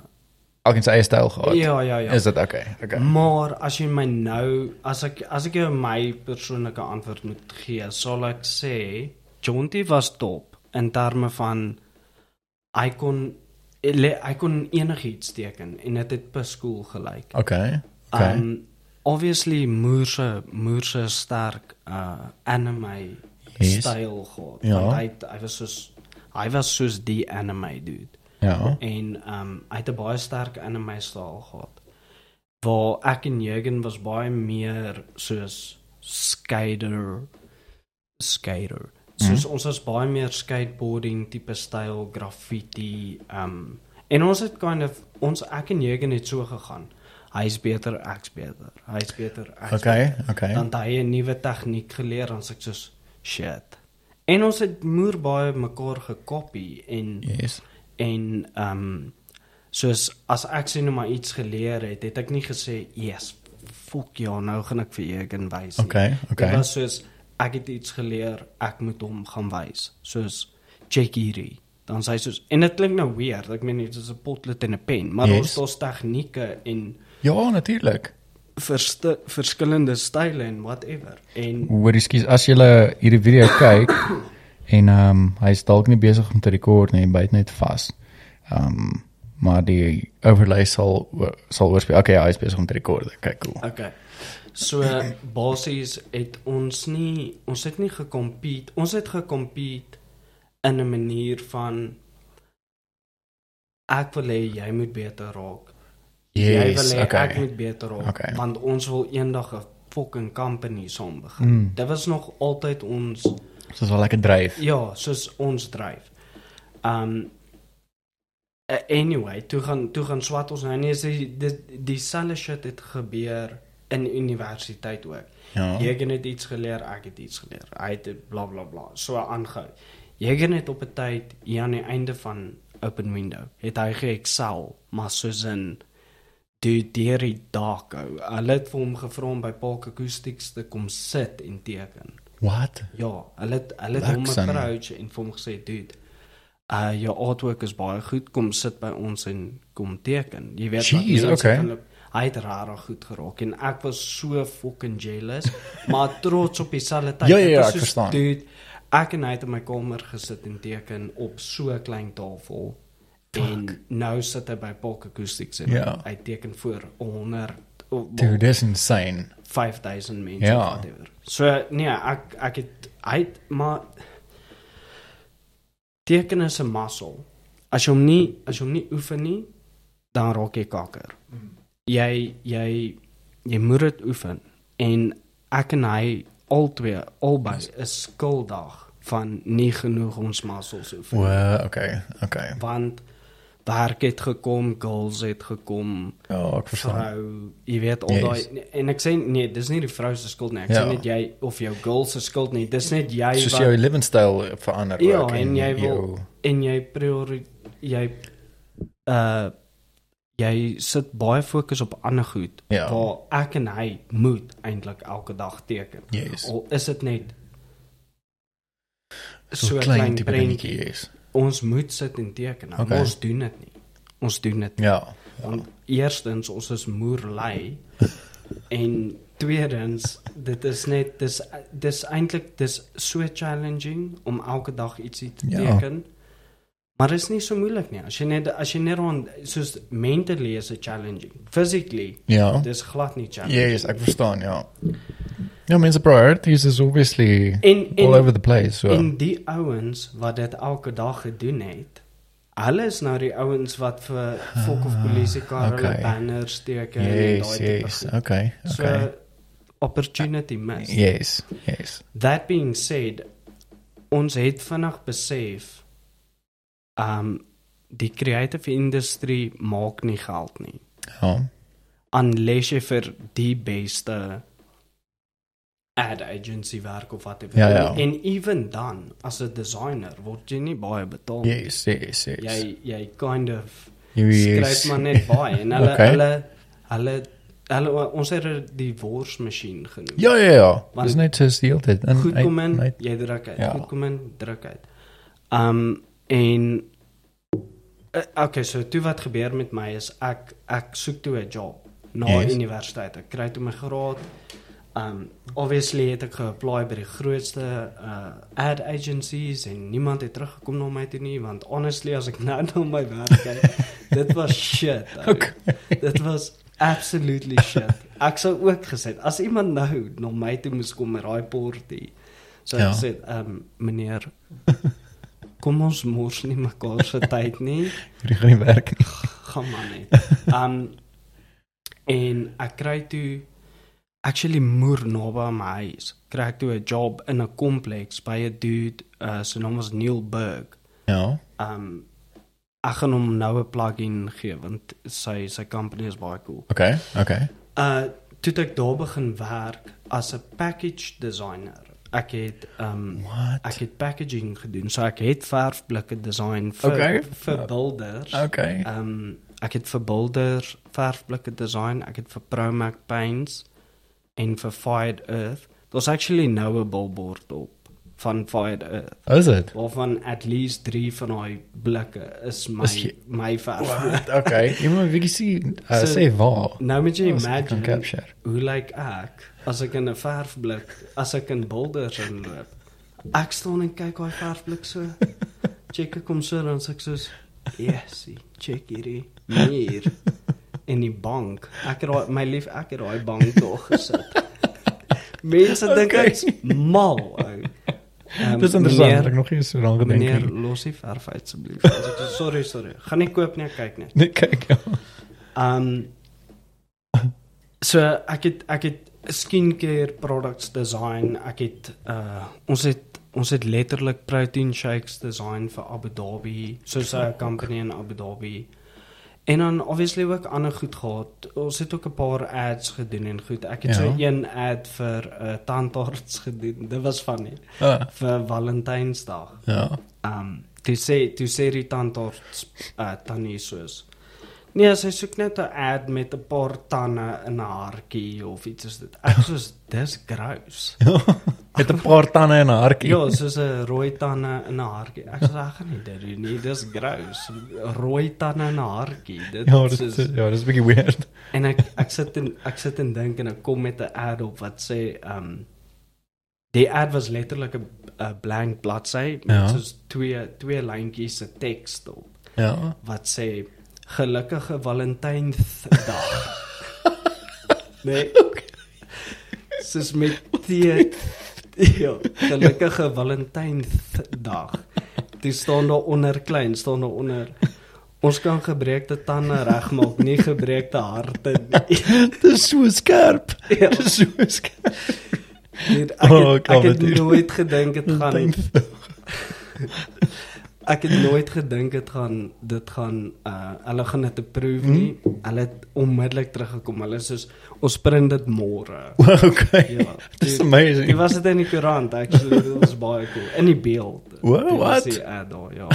Elkeen sy eie styl gehad. ja ja ja. Is dit okay? Okay. Maar as jy my nou as ek as ek jou my persoonlike antwoord moet gee, sal ek sê Jonty was top in terme van ele- hy kon enigiets teken en dit het per skool gelyk. Okay. Okay. Um obviously Moorse Moorse sterk uh anime Yes. styl gehad. Ja. Hy het- hy was soos hy was soos die anime dude ja. en um hy het 'n baie sterk anime styl gehad. Waar ek en Jürgen was baie meer soos skater skater. Soos mm. ons is baie meer skateboarding tipe styl, graffiti, um en ons het kind of ons ek en jy het so gegaan. Hy's beter, ek's beter. Hy's beter, ek's Okay, beter. okay. Dan hy 'n nuwe tegniek geleer en sê ek soos shit. En ons het moer baie mekaar gekopie en Yes. en um, soos as ek sien nou maar iets geleer het, het ek nie gesê, "Yes, fuck ja, nou gaan ek vir Egan wys." Okay, okay. Dit was soos ek het iets geleer, ek moet hom gaan wys. Soos check hierdie. Dan sê hy soos en dit klink nou weird, ek meen dit is 'n potlood en 'n pen, maar Yes. ons het tegnieke en Ja, natuurlik. verste, verskillende style en whatever. En Hoor ekskuus as jy hierdie video kyk en ehm um, hy's dalk nie besig om te rekord nie, byt net vas. Ehm um, maar die overlay sal sal oorspeel. Okay, ja, hy's besig om te rekord. Kyk cool. Okay. So basies het ons nie ons het nie gekompete. Ons het gekompete in 'n manier van ek wil hê jy moet beter raak. jy Yes, wil hê ek okay. moet beter raak Okay. want ons wil eendag 'n fucking company saam begin. Mm. Dit was nog altyd ons Soos wel lekker dryf. ja, soos ons dryf. Um anyway, toe gaan toe gaan swat ons nou nie is die die dieselfde shit het gebeur in universiteit ook. Ja. Jy het iets geleer, ek het iets geleer. Hy het bla bla bla so aangehou. Jy het net op 'n tyd hier aan die einde van open window het hy ge-excel, maar soos in die deur dag ou. Hulle het vir hom gevra om by Park Acoustics te kom sit en teken. What? Ja, hulle het hulle het hom approach en vir hom gesê, "Dude, uh jou artwork is baie goed, kom sit by ons en kom teken." Jy weet wat Jeez, mense okay. van hulle- Hy het rarig goed geraak en ek was so fucking jealous, maar trots op dieselfde tyd. Ja, ja, Dit ja, was ek soos, verstaan. Dude, ek en hy het in my kamer gesit en teken op so 'n klein tafel. En nou sit hy by Park Acoustics en Ja. hy teken voor 100 of Dude, dis insane. 5000 mense Ja. whatever. So nee, ek ek het hy het, maar teken is 'n muscle. As jy hom nie as jy hom nie oefen nie, dan raak jy kakker. Jy jy jy moet dit oefen en ek en hy albei albei is skuldig van nie genoeg ons muscles oefen. nie. Wow, okay, okay. Want werk het gekom, girls het gekom, Ja, ek verstaan. vrou, jy weet al Yes. daai en ek sê nee, dis nie die vrou se skuld nie. Ek Ja. sê net jy of jou girl se skuld nie. Dis net jy Soos jou lewenstyl verander Ja, ook en jy wil jou- en jy priori jy uh jy sit baie fokus op ander goed Ja. waar ek en hy moet eintlik elke dag teken. Yes. Al is dit net so, so klein klein prentjie. is. Ons moet sit en teken. Nou, Okay. Ons doen dit nie. Ons doen dit nie. Ja. Want eerstens ons is moerlei en tweedens dit is net dis dis eintlik dis so challenging om elke dag ietsie te Ja. Maar dit is nie so moeilik nie. As jy net as jy net rond soos mentally is it challenging. Physically Ja. dis glad nie challenging. Yes, ek verstaan, ja. Ja, mense priorities is obviously En en all over the place. So. En die ouens wat dit elke dag gedoen het, hulle is nou die ouens wat vir fok of polisiekar hulle okay. banners en yes, daai tipe yes. goed. Okay. So Okay. opportunity missed. Yes. Yes. That being said, ons het vinnig besef um die creative industry maak nie geld nie Ja. unless jy vir die beste ad agency werk of whatever. Ja, ja. En even dan as 'n designer word jy nie baie betaal. nie. Yes, yes, yes. Jy jy kind of Jy skryf maar net baie en hulle Okay. hulle hulle hulle ons het die worsmasjien genoem. Ja, ja, ja. Want- Dis net so steel dit. Goed kom in, uit- jy druk uit. Ja. Goed kom in, druk uit. Um en uh, okay, so toe wat gebeur met my is ek ek soek toe 'n job na Yes. universiteit. Ek kry toe my graad. Um obviously het ek geapply by die grootste uh ad agencies en niemand het teruggekom na my toe nie want honestly as ek nou na my werk kyk, dit was shit. ou. Okay. Dit was absolutely shit. Ek sou ook gesê as iemand nou na my toe moes kom met daai portie. So Ja. ek sê, um, meneer kom ons mors nie mekaar se tyd nie. Hierdie gaan nie werk nie. Gaan maar net. Um en ek kry toe actually moer naby my huis. Kry ek toe 'n job in 'n kompleks by 'n dude uh sy naam was Neil Berg. Ja. Um ek gaan hom nou 'n plugin gee want sy sy company is baie cool. Okay. Okay. Uh toe ek daar begin werk as 'n package designer. Ek het um What? ek het packaging gedoen. So ek het verfblikke design vir Okay. vir builders. Okay. Um ek het vir builders verfblikke design. Ek het vir Promac paints en vir Fired Earth. Daar's actually nou 'n billboard op van Fired Earth. Is dit? Waarvan at least 3 van daai blikke is my Is jy- my verf. Okay. Jy moet bietjie sien uh, So- sê waar. Nou moet jy imagine hoe lyk ek as ek in 'n verfblik, as ek in boulders inloop. Ek staan en kyk daai verfblik so. Check ek kom so dan sê ek soos, "Yes, check hierdie muur in die bank. Ek het daai my lief, ek het daai bank daar gesit." Mense dink Okay. ek's mal. ou. Ehm, Dis interessant. meneer- Ek het nog nie so daaraan gedink Meneer, nie. los die verf uit asseblief. Sorry, sorry. Gaan nie koop nie, kyk net. Nee, kyk. Ja. Um so ek het ek het skincare products design. Ek het uh ons het ons het letterlik protein shakes design vir Abu Dhabi, soos 'n company in Abu Dhabi. En dan obviously ook ander goed gehad. Ons het ook 'n paar ads gedoen en goed. Ek het Ja. so een ad vir 'n uh, tandarts gedoen. Dit was funny Ah, vir Valentynsdag. ja. Um toe sê toe sê die tandarts uh tannie soos Nee, sy soek net 'n ad met 'n paar tande in 'n haartjie of iets soos dit. Ek soos dis gross. Het 'n paar tande en 'n hartjie. Ja, soos 'n rooi tande in 'n haartjie. Ek sê ek gaan nie dit doen nie. Dis gross. Rooi tande in 'n haartjie. Dit Ja, dit is ja, dis 'n bietjie weird. en ek ek sit en ek sit en dink en ek kom met 'n ad op wat sê um die ad was letterlik 'n 'n blank bladsy met Ja. soos twee twee lyntjies se teks op Ja. wat sê gelukkige Valentynsdag. nee. Soos met die ja, gelukkige Valentynsdag. Dit staan daar onder klein, staan daar onder Ons kan gebreekte tande regmaak, nie gebreekte harte nie. Dis so skerp. Ja. Dis so skerp. Dit, ek Oh, het, ek ek het nooit gedink dit gaan ek het nooit gedink dit gaan dit gaan uh hulle gaan dit approve nie. Hulle het onmiddellik teruggekom. Hulle soos ons print dit môre. Okay. Ja. Dis Dit amazing. was dit in die koerant actually. Dit was baie cool. In die beeld. Wow, Dit what? die ad daar, ja.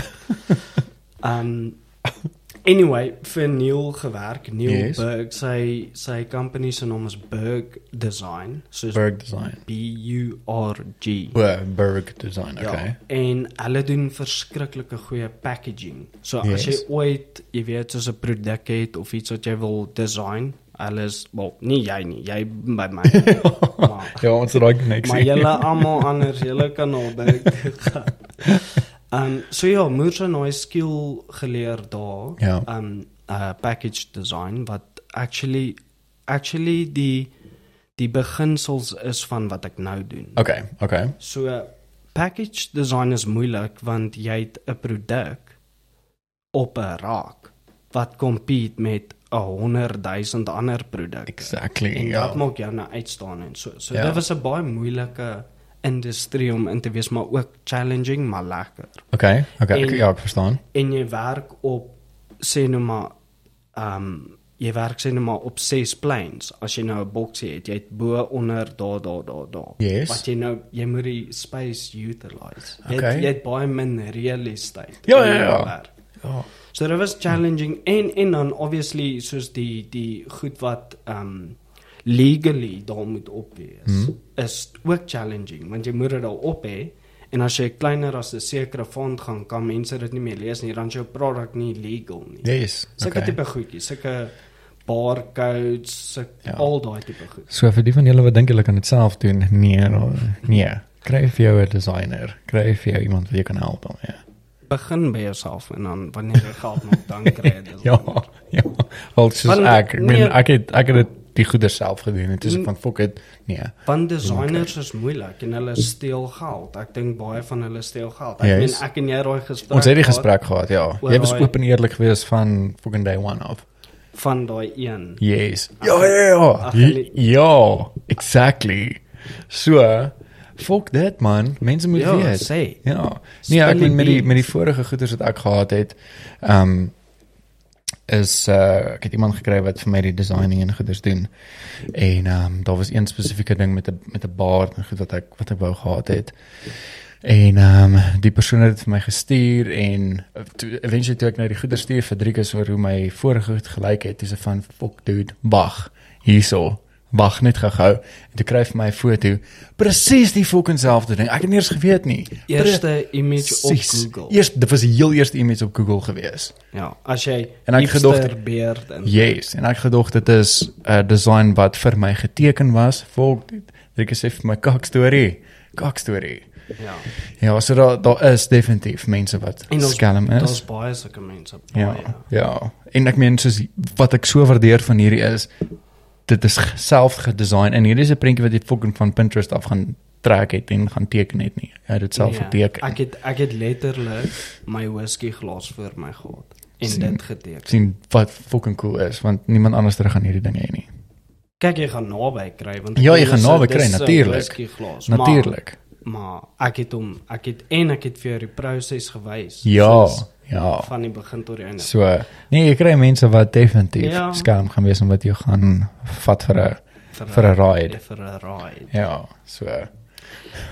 Um anyway, vir Neil gewerk. Neil Yes. Berg, sy sy company se naam is Berg Design. Soos Berg design. B U R G. Well, Berg design. Okay. Ja, en hulle doen verskriklike goeie packaging. So as Yes. jy ooit, jy weet, soos 'n produk het of iets wat jy wil design, alles, wel, nie jy nie, jy by my. maar Ja, ons daai connectie. maar julle almal anders, julle kan al by gaan. Um so ja, moers en hy skill geleer daar. Ja. Um uh package design wat actually actually die die beginsels is van wat ek nou doen. Okay, okay. So package design is moeilik want jy het 'n produk op 'n raak wat compete met 'n 100 000 ander produkte. Exactly. En ja. dat maak jou nou uitstaan en so. So Ja. dit was 'n baie moeilike industrie om in te wees, maar ook challenging maar lekker. Okay, okay. En- ek, ja, ek verstaan. En jy werk op sê nou maar ehm um, jy werk sê nou maar op 6 planes. As jy nou 'n boksie het, jy het bo onder daar daar daar daar. Yes. Wat jy nou jy moet die space utilize. Jy, Okay. het, jy het baie min real estate. Ja, ja, ja. Ja. So dit was challenging en en dan obviously soos die die goed wat um legally daar moet op wees Hmm. is ook challenging want jy moet dit daar op hê en as jy kleiner as 'n sekere font gaan kan mense dit nie meer lees nie dan is jou produk nie legal nie. Yes. Sulke Okay. tipe goedjies, sulke barcodes, sulke Ja. al daai tipe goed. So vir die van julle wat dink hulle kan dit self doen, nee, nee. Kry vir jou 'n designer, kry vir jou iemand wat jou kan help daarmee. Begin by jouself en dan wanneer jy geld maak dan kry jy dit. Ja, ja. Wel soos Want- ek, ek nee. meen ek het ek het dit die goeie self gedoen en dis ek Mm. van fuck it. Nee. Want designers is moeilik en hulle steel geld. Ek dink baie van hulle steel geld. Ek Yes. meen ek en jy het daai gesprek. Ons het die gesprek gehad, ja. Jy was oop en eerlik geweest van fucking day 1 af. van daai een. Yes. Ja, ja, ja. Nee. Ja. Exactly. So, fuck that man. Mense moet Ja, weet. sê. Ja. Nee, ek Spill meen met die met die vorige goeders wat ek gehad het, ehm um, is uh ek het iemand gekry wat vir my die designing en goeders doen. En ehm um, daar was een spesifieke ding met 'n met 'n baard en goed wat ek wat ek wou gehad het. En ehm um, die persoon het dit vir my gestuur en uh, toe eventually toe ek nou die goeders stuur vir Driekus oor hoe my vorige goed gelyk het, dis van fuck dude, wag. Hierso. Wag net gou-gou. En toe kry hy vir my 'n foto. Presies die fucking selfde ding. Ek het nie eens geweet nie. Eerste image op. Google. Eers dit was die heel eerste image op Google gewees. Ja, as jy En ek gedoog- beard en Yes, en ek gedog dit is 'n uh, design wat vir my geteken was. Volk dit. Ek sê vir my kak storie. Kak storie. ja. Ja, so daar daar is definitief mense wat skelm is. Daar's baie sulke mense. Ja, Baie. ja. En ek meen soos wat ek so waardeer van hierdie is dit is self gedesign en hierdie is 'n prentjie wat jy fucking van Pinterest af gaan trek het en gaan teken het nie. Jy het dit self Nee, geteken. Ek het ek het letterlik my whisky glas voor my gehad en Sien. dit geteken. sien wat fucking cool is want niemand anders terug gaan hierdie ding hê nie. Kyk jy gaan naby kry want Ja, jy gaan naby kry, 'n natuurlijk. whisky glas, maar- Natuurlik. Maar ek het hom ek het en ek het vir jou die proses gewys. Ja, soos ja. van die begin tot die einde. So, nee, jy kry mense wat definitief Ja. skelm gaan wees wat jy gaan vat vir 'n vir 'n ride. vir 'n ride. Ja, so.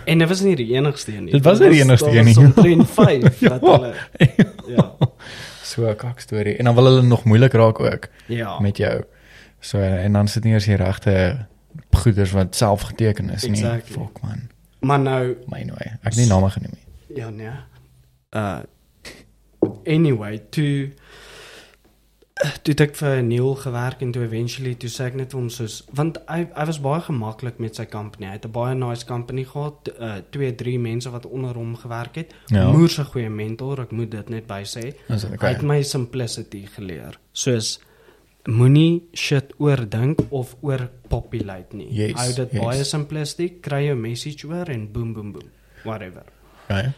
En dit was nie die enigste een nie. Dit was nie die enigste een nie. omtrent 5 wat hulle ja. So 'n kak storie en dan wil hulle nog moeilik raak ook Ja. met jou. So en dan sit nie eers die regte goeders wat self geteken is nie. Exactly. Fuck man. Maar nou My nou. Ek het nie name genoem nie. Ja, nee. Uh anyway, toe toe ek vir Neil gewerk en toe eventually toe sê ek net vir hom soos want hy hy was baie gemaklik met sy company. Hy het 'n baie nice company gehad, uh twee, drie mense wat onder hom gewerk het. Ja. Moers 'n goeie mentor, ek moet dit net by sê. Dit Hy okay? het my simplicity geleer. Soos moenie shit oordink of oorpopulate nie. Yes, Hou dit yes. baie simplistic, kry jou message oor en boom boom boom. Whatever. Okay.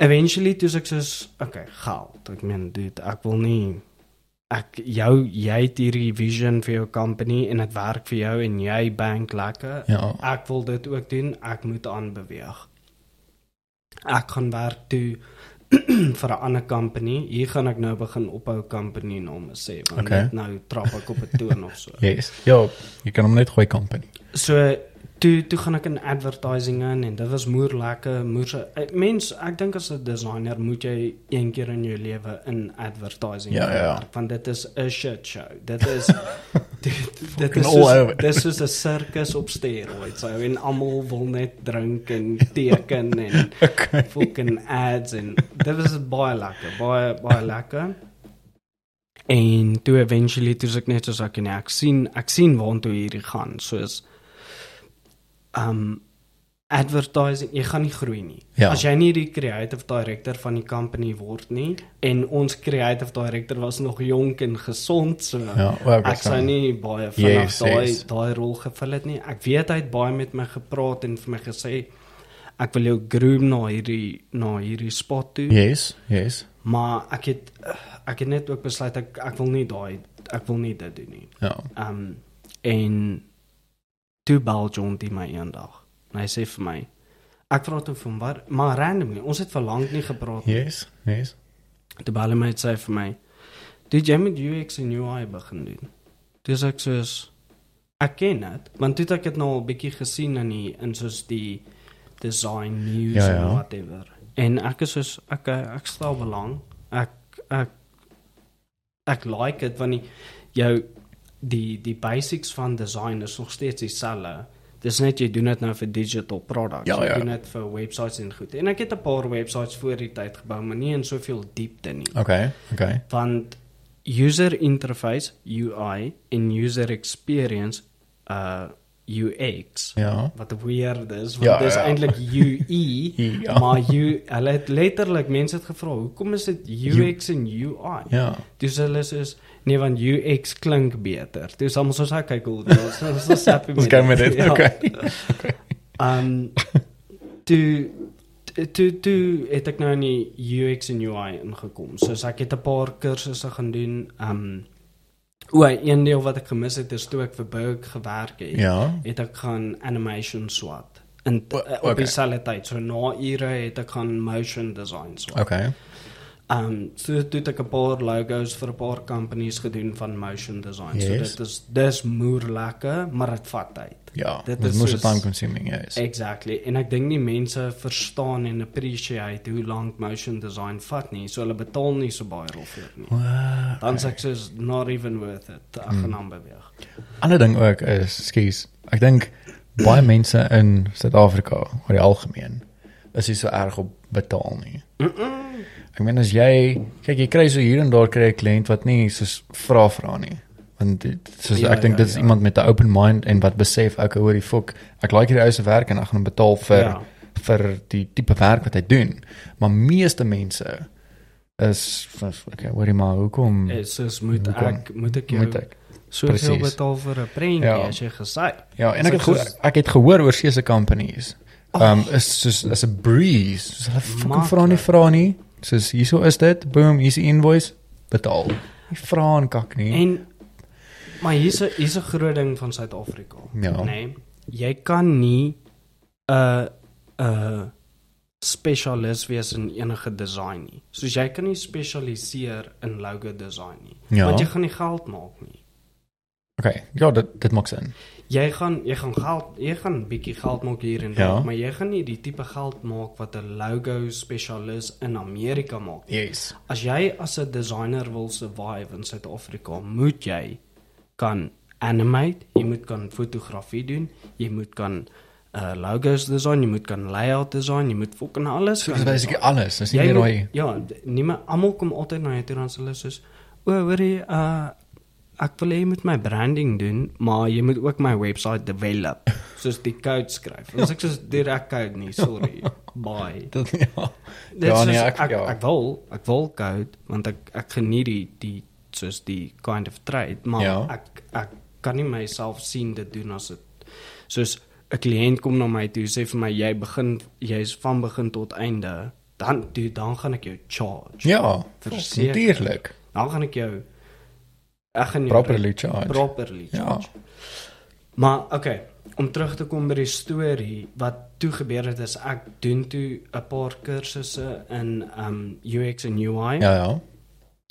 Eventually toe ek soos okay, geld. Ek meen dude, ek wil nie ek jou jy het hierdie vision vir jou company en dit werk vir jou en jy bank lekker. Ja. Ek wil dit ook doen. Ek moet aanbeweeg. Ek gaan werk toe vir 'n ander company. Hier gaan ek nou begin ophou company name sê want Okay. okay. nou trap ek op 'n toon of so. Yes. Ja, jy kan hom net gooi company. So toe toe gaan ek in advertising in en dit was moer lekker moer eh, mens ek dink as 'n designer moet jy een keer in jou lewe in advertising Ja, ja. werk, want dit is 'n shit show dit is dit, dit is soos, over. dit is soos 'n sirkus op steroids so en almal wil net drink en teken en Okay. fucking ads en dit was baie lekker baie baie lekker en toe eventually toe ek net soos ek nee ek sien ek sien waartoe hierdie gaan soos um advertising jy gaan nie groei nie Ja. as jy nie die creative director van die company word nie en ons creative director was nog jonk en gesond so Ja, wel ek sou nie baie vinnig Yes, daai yes. daai rol gevul het nie ek weet hy het baie met my gepraat en vir my gesê ek wil jou groom na hierdie na hierdie spot toe Yes, yes. maar ek het ek het net ook besluit ek ek wil nie daai ek wil nie dit doen nie. Ja. Um en toe bel John die my eendag. En hy sê vir my ek vra toe van wat maar randomly ons het vir lank nie gepraat nie. Yes, yes. Toe bel hy my en sê vir my "Did jy met UX en UI begin doen?" Dis ek soos ek ken dit, want het ek dit nou al bietjie gesien in die in soos die design news Ja, en ja. whatever. En ek is soos ek ek stel belang. Ek ek ek like dit want die jou die die basics van design is nog steeds dieselfde. Dis net jy doen dit nou vir digital products. Ja, jy ja. doen dit vir websites en goed. En ek het 'n paar websites voor die tyd gebou, maar nie in soveel diepte nie. Okay, okay. Want user interface UI en user experience uh UX Ja. wat weird is want Ja, dis ja. eintlik UE Ja. maar U hulle het letterlik mense het gevra hoekom is dit UX en UI Ja. dis hulle is nee want UX klink beter dis almal soos hy kyk cool dis is so happy Ons gaan met dit. Ja. Okay. Um toe toe toe het ek nou in die UX en UI ingekom. So as ek het 'n paar kursusse gaan doen um O, een deel wat ek gemis het is toe ek vir Berg gewerk het. Ja. Het ek gaan animation swat. En O, uh, op okay. dieselfde tyd, so na ure het ek gaan motion design swat. Okay. Ehm um, so toe het ek 'n paar logos vir 'n paar companies gedoen van motion design. So Yes. dit is dis moer lekker, maar dit vat tyd. Ja, Dit is soos- time consuming yes. Exactly. En ek dink nie mense verstaan en appreciate hoe lank motion design vat nie. So hulle betaal nie so baie daarvoor nie. Wow. Dan sê ek soos not even worth it. Ek gaan aan beweeg. Ander ding ook is, skus, ek dink baie mense in Suid-Afrika oor die algemeen is nie so erg op betaal nie. Ek meen as jy kyk jy kry so hier en daar kry 'n kliënt wat nie soos vra vra nie. Want dit soos Ja, ek dink ja, dit is ja. iemand met 'n open mind en wat besef ek hoor die fok ek like hierdie ou se werk en ek gaan hom betaal vir Ja. vir die tipe werk wat hy doen. Maar meeste mense is okay, hoorie maar hoekom Is soos moet Hoekom? ek moet ek jou moet ek soveel Presies. betaal vir 'n prentjie Ja. as jy gesê. Ja, en Is ek het gehoor, ek het gehoor oor seëse companies. Um is soos is 'n breeze. Soos hulle fucking vra nie vra nie. Soos hierso is dit. Boom, hier's die invoice. Betaal. Nie vra en kak nie. En maar hier's 'n hier's 'n groot ding van Suid-Afrika. Ja. Nee. Jy kan nie 'n 'n spesialis wees in enige design nie. Soos jy kan nie spesialiseer in logo design nie. Ja. Want jy gaan nie geld maak nie. Okay. Ja, dit dit maak sin. Jy gaan jy gaan geld jy gaan bietjie geld maak hier en Ja. daar, maar jy gaan nie die tipe geld maak wat 'n logo spesialis in Amerika maak nie. Yes. As jy as 'n designer wil survive in Suid-Afrika, moet jy kan animate, jy moet kan fotografie doen, jy moet kan uh logos design, jy moet kan layout design, jy moet fucking alles So dis basically alles. Dis nie Jy meer moet- daai Ja, nie maar almal kom altyd na jou toe dan sê hulle soos, "O, hoorie, uh ek wil hê jy moet my branding doen, maar jy moet ook my website develop." Soos die code skryf. Ons ek soos direk code nie, sorry. Bye. dit ja. Dit Ja, nee, ek- ek, ja. ek wil ek wil code want ek ek geniet die die soos die kind of trade maar Ja. ek ek kan nie myself sien dit doen as dit soos 'n kliënt kom na my toe sê vir my jy begin jy's van begin tot einde dan dude, dan gaan ek jou charge Ja, Verseker. natuurlik. dan gaan ek jou ek gaan Properly charge. properly Ja. charge maar okay om terug te kom by die storie wat toe gebeur het is ek doen toe 'n paar kursusse in um UX en UI Ja, ja.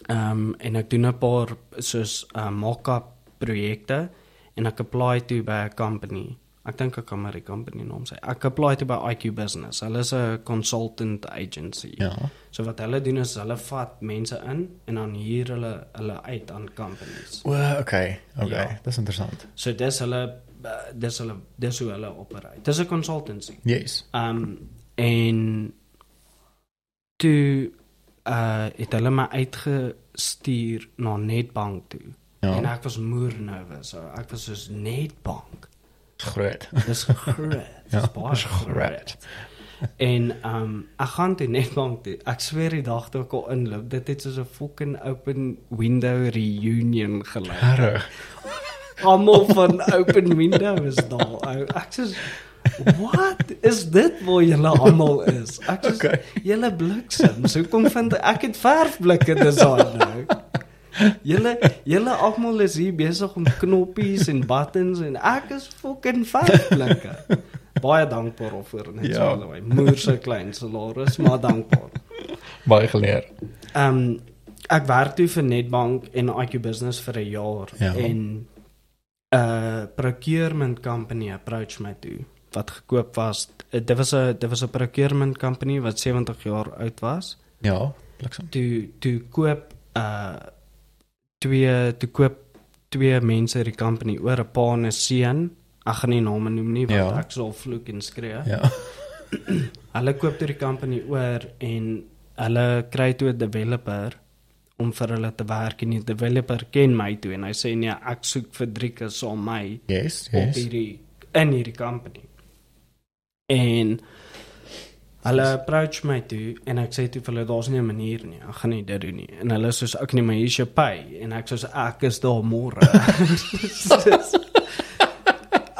um en ek doen 'n paar soos uh, mock-up projekte en ek apply toe by 'n company ek dink ek kan maar die company naam sê ek apply toe by IQ Business hulle is 'n consultant agency Ja. so wat hulle doen is hulle vat mense in en dan huur hulle hulle uit aan companies O, okay. Okay. Ja. Dis interessant. So dis hulle dis hulle dis hoe hulle operate. Dis 'n consultancy. Yes. Um en toe uh het hulle my uitgestuur na Netbank toe. Ja. En ek was moer nervous. So ek was soos Netbank. Groot. Dis groot. Ja, Dis baie dis groot. En um ek gaan toe Netbank toe. Ek sweer die dag toe ek al inloop, dit het soos 'n fucking open window reunion gelyk. Almal van open window is daar. ou. Ek sê Wat is dit waar julle almal is? Ek sê Okay. julle bliksems. Hoekom vind ek het verfblikke design nou? Julle julle almal is hier besig om knoppies en buttons en ek is fucking verfblikke. Baie dankbaar daarvoor net Ja. so alweer. Moer se klein salaris, maar dankbaar. Baie geleer. Ehm um, ek werk toe vir Netbank en IQ Business vir 'n jaar Ja. en 'n uh, procurement company approach my toe wat gekoop was. Uh, dit was 'n dit was 'n procurement company wat 70 jaar oud was. Ja, bliksem. Toe toe koop uh twee toe koop twee mense die company oor 'n pa en 'n seun. Ek gaan nie name noem nie want Ja. ek sal vloek en skree. Ja. Hulle koop toe die company oor en hulle kry toe 'n developer om vir hulle te werk en die developer ken my toe en hy sê nee ek soek vir Driekus saam my Yes, op yes. hierdie in hierdie company. En hulle approach my toe en ek sê toe vir hulle daar's nie 'n manier nie. Ek gaan nie dit doen nie. En hulle sê soos ek nie maar hier's jou pay en ek sê ek is daar môre.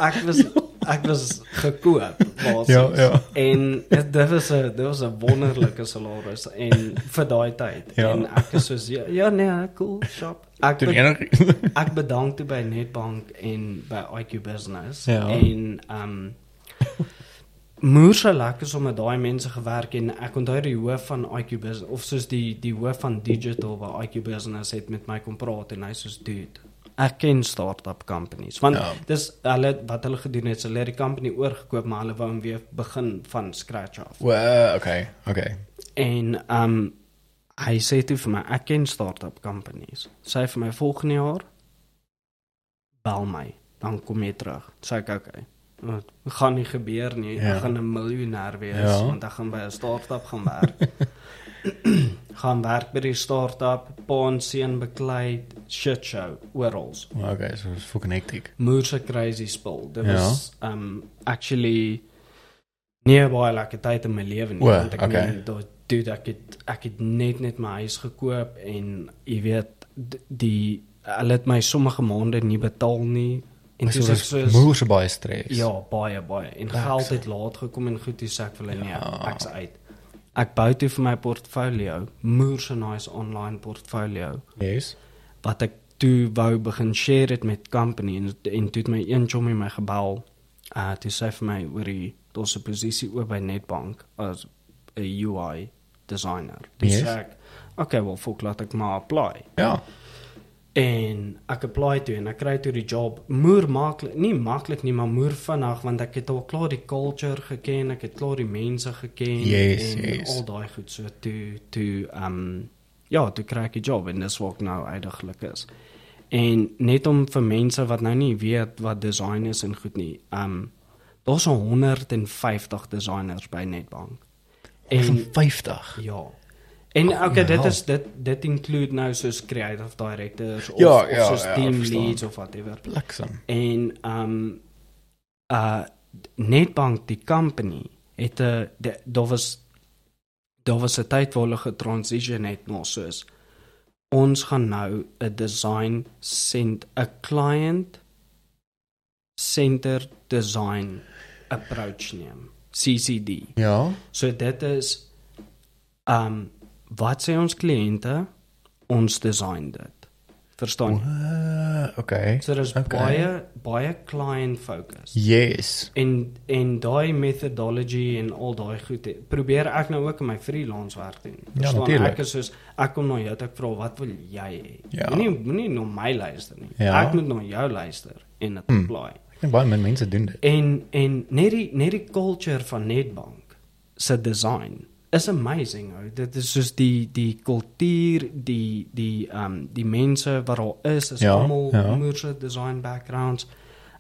ek was ek was gekoop. basis. Ja, ja. En dit dit was 'n dit was 'n wonderlike salaris en vir daai tyd. Ja. En ek is soos ja, ja nee, cool, shop. Ek be ek bedank toe by Netbank en by IQ Business Ja. en um moer so lekker so met daai mense gewerk en ek onthou die hoof van IQ Business of soos die die hoof van digital by IQ Business het met my kom praat en hy soos dude ek ken start-up companies want Ja. dis hulle wat hulle gedoen het, hulle het die company oorgekoop maar hulle wou hom weer begin van scratch af. Well, okay, okay. En um hy sê toe vir my ek ken start-up companies. Sê vir my volgende jaar bel my, dan kom jy terug. Sê ek okay. Gaan nie gebeur nie. Ja. Ek gaan 'n miljonair wees Ja. want ek gaan by 'n start-up gaan werk. gaan werk by die start-up, paon seun beklei, shit show oral. Well, okay, so it's fucking hectic. Moerse crazy spul. Dit Ja. was um actually nie baie lekker tyd in my lewe nie O, want ek okay. meen dat dude ek het ek het net net my huis gekoop en jy weet die hulle het my sommige maande nie betaal nie en so ek was soos moer so baie stres. ja baie baie en Lekker. geld het laat gekom en goed toe sê ek vir hulle nee Ja. ek's uit ek bou toe vir my portfolio moerse nice online portfolio Yes. wat ek toe wou begin share het met company en en toe het my een chommy my gebel. Uh toe sê vir my oor die daar's 'n posisie oop by Netbank as 'n UI designer. Dis Yes. ek okay, wel fok laat ek maar apply. Ja. En ek apply toe en ek kry toe die job. Moer maklik, nie maklik nie, maar moer vinnig want ek het al klaar die culture geken, ek het klaar die mense geken Yes, en yes. al daai goed so toe toe um ja, toe kry ek die job en dis wat ek nou uitdaglik is. En net om vir mense wat nou nie weet wat design is en goed nie, um daar's so 150 designers by Netbank. En En 50. ja. En okay, dit hel. is dit dit include nou soos creative directors of, Ja, of ja, soos ja, team verstaan. leads of whatever. Bliksem. En um uh Netbank die company het 'n daar was daar was 'n tyd waar hulle getransition het na soos ons gaan nou 'n design sent 'n client center design approach neem CCD Ja. So dit is um wat sê ons kliënte ons design dit. Verstaan? Uh, okay. So dis Okay. baie baie client focus. Yes. En en daai methodology en al daai goed he- probeer ek nou ook in my freelance werk doen. Verstaan? natuurlijk. Ek is soos ek kom na jou toe ek vra wat wil jy hê? Ja. Moenie moenie na my luister nie. Ja. Ek moet na jou luister en dit Hmm. apply. Ek dink baie min mense doen dit. En en net die net die culture van Netbank se design is amazing. Ou. Dit is soos die die kultuur, die die ehm um, die mense wat daar is, is Ja, almal ja. moerse design backgrounds.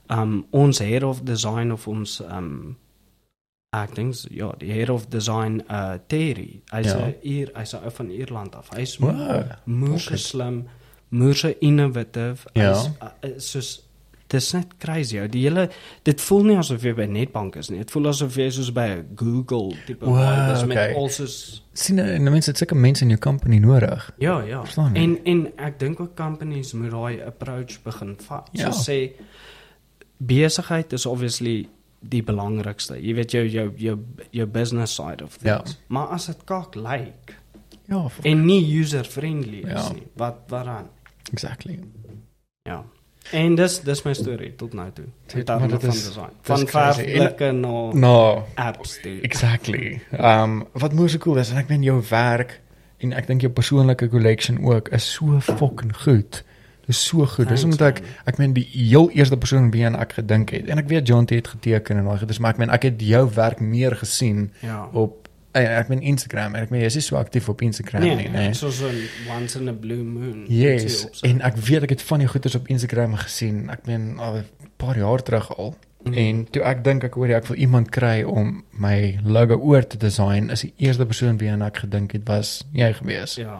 Ehm um, ons head of design of ons ehm um, ek dink s- ja, die head of design uh Terry. Hy's Ja. hier, hy's ou van Ierland af. Hy's Wow. moerse Okay. slim, moerse innovative. Ja. Hy's uh, is soos dis net crazy. Ou. Die hele dit voel nie asof jy by Netbank is nie. Dit voel asof jy soos by Google tipe Wow, vibe is met okay. al soos sien en die mense het sulke mense in jou company nodig. ja, ja. Verstaan? En en ek dink ook companies moet daai approach begin vat. Ja. So sê besigheid is obviously die belangrikste. Jy weet jou jou jou jou business side of things. Ja. Maar as dit kak lyk Ja, f- en nie user friendly is Ja. nie, wat waaraan? exactly. Ja. En dis dis my storie tot nou toe. Dit- maar van dit is- design. Van verfblikke na Nou, apps toe. exactly. Um wat moes so cool is en ek meen jou werk en ek dink jou persoonlike collection ook is so fucking goed. Dis so goed. Dis Thanks, omdat ek ek meen die heel eerste persoon wie aan ek gedink het. En ek weet John het geteken en daai goed, dis maar ek meen ek het jou werk meer gesien Ja. op ek meen Instagram ek meen jy is nie so aktief op Instagram Nee, nie, nee. soos 'n once in a blue moon. Yes, op sy- en ek weet ek het van die goeders op Instagram gesien. Ek meen al 'n paar jaar terug al. Mhm. En toe ek dink ek hoor ek wil iemand kry om my logo oor te design, is die eerste persoon wie aan ek gedink het was jy gewees. Ja.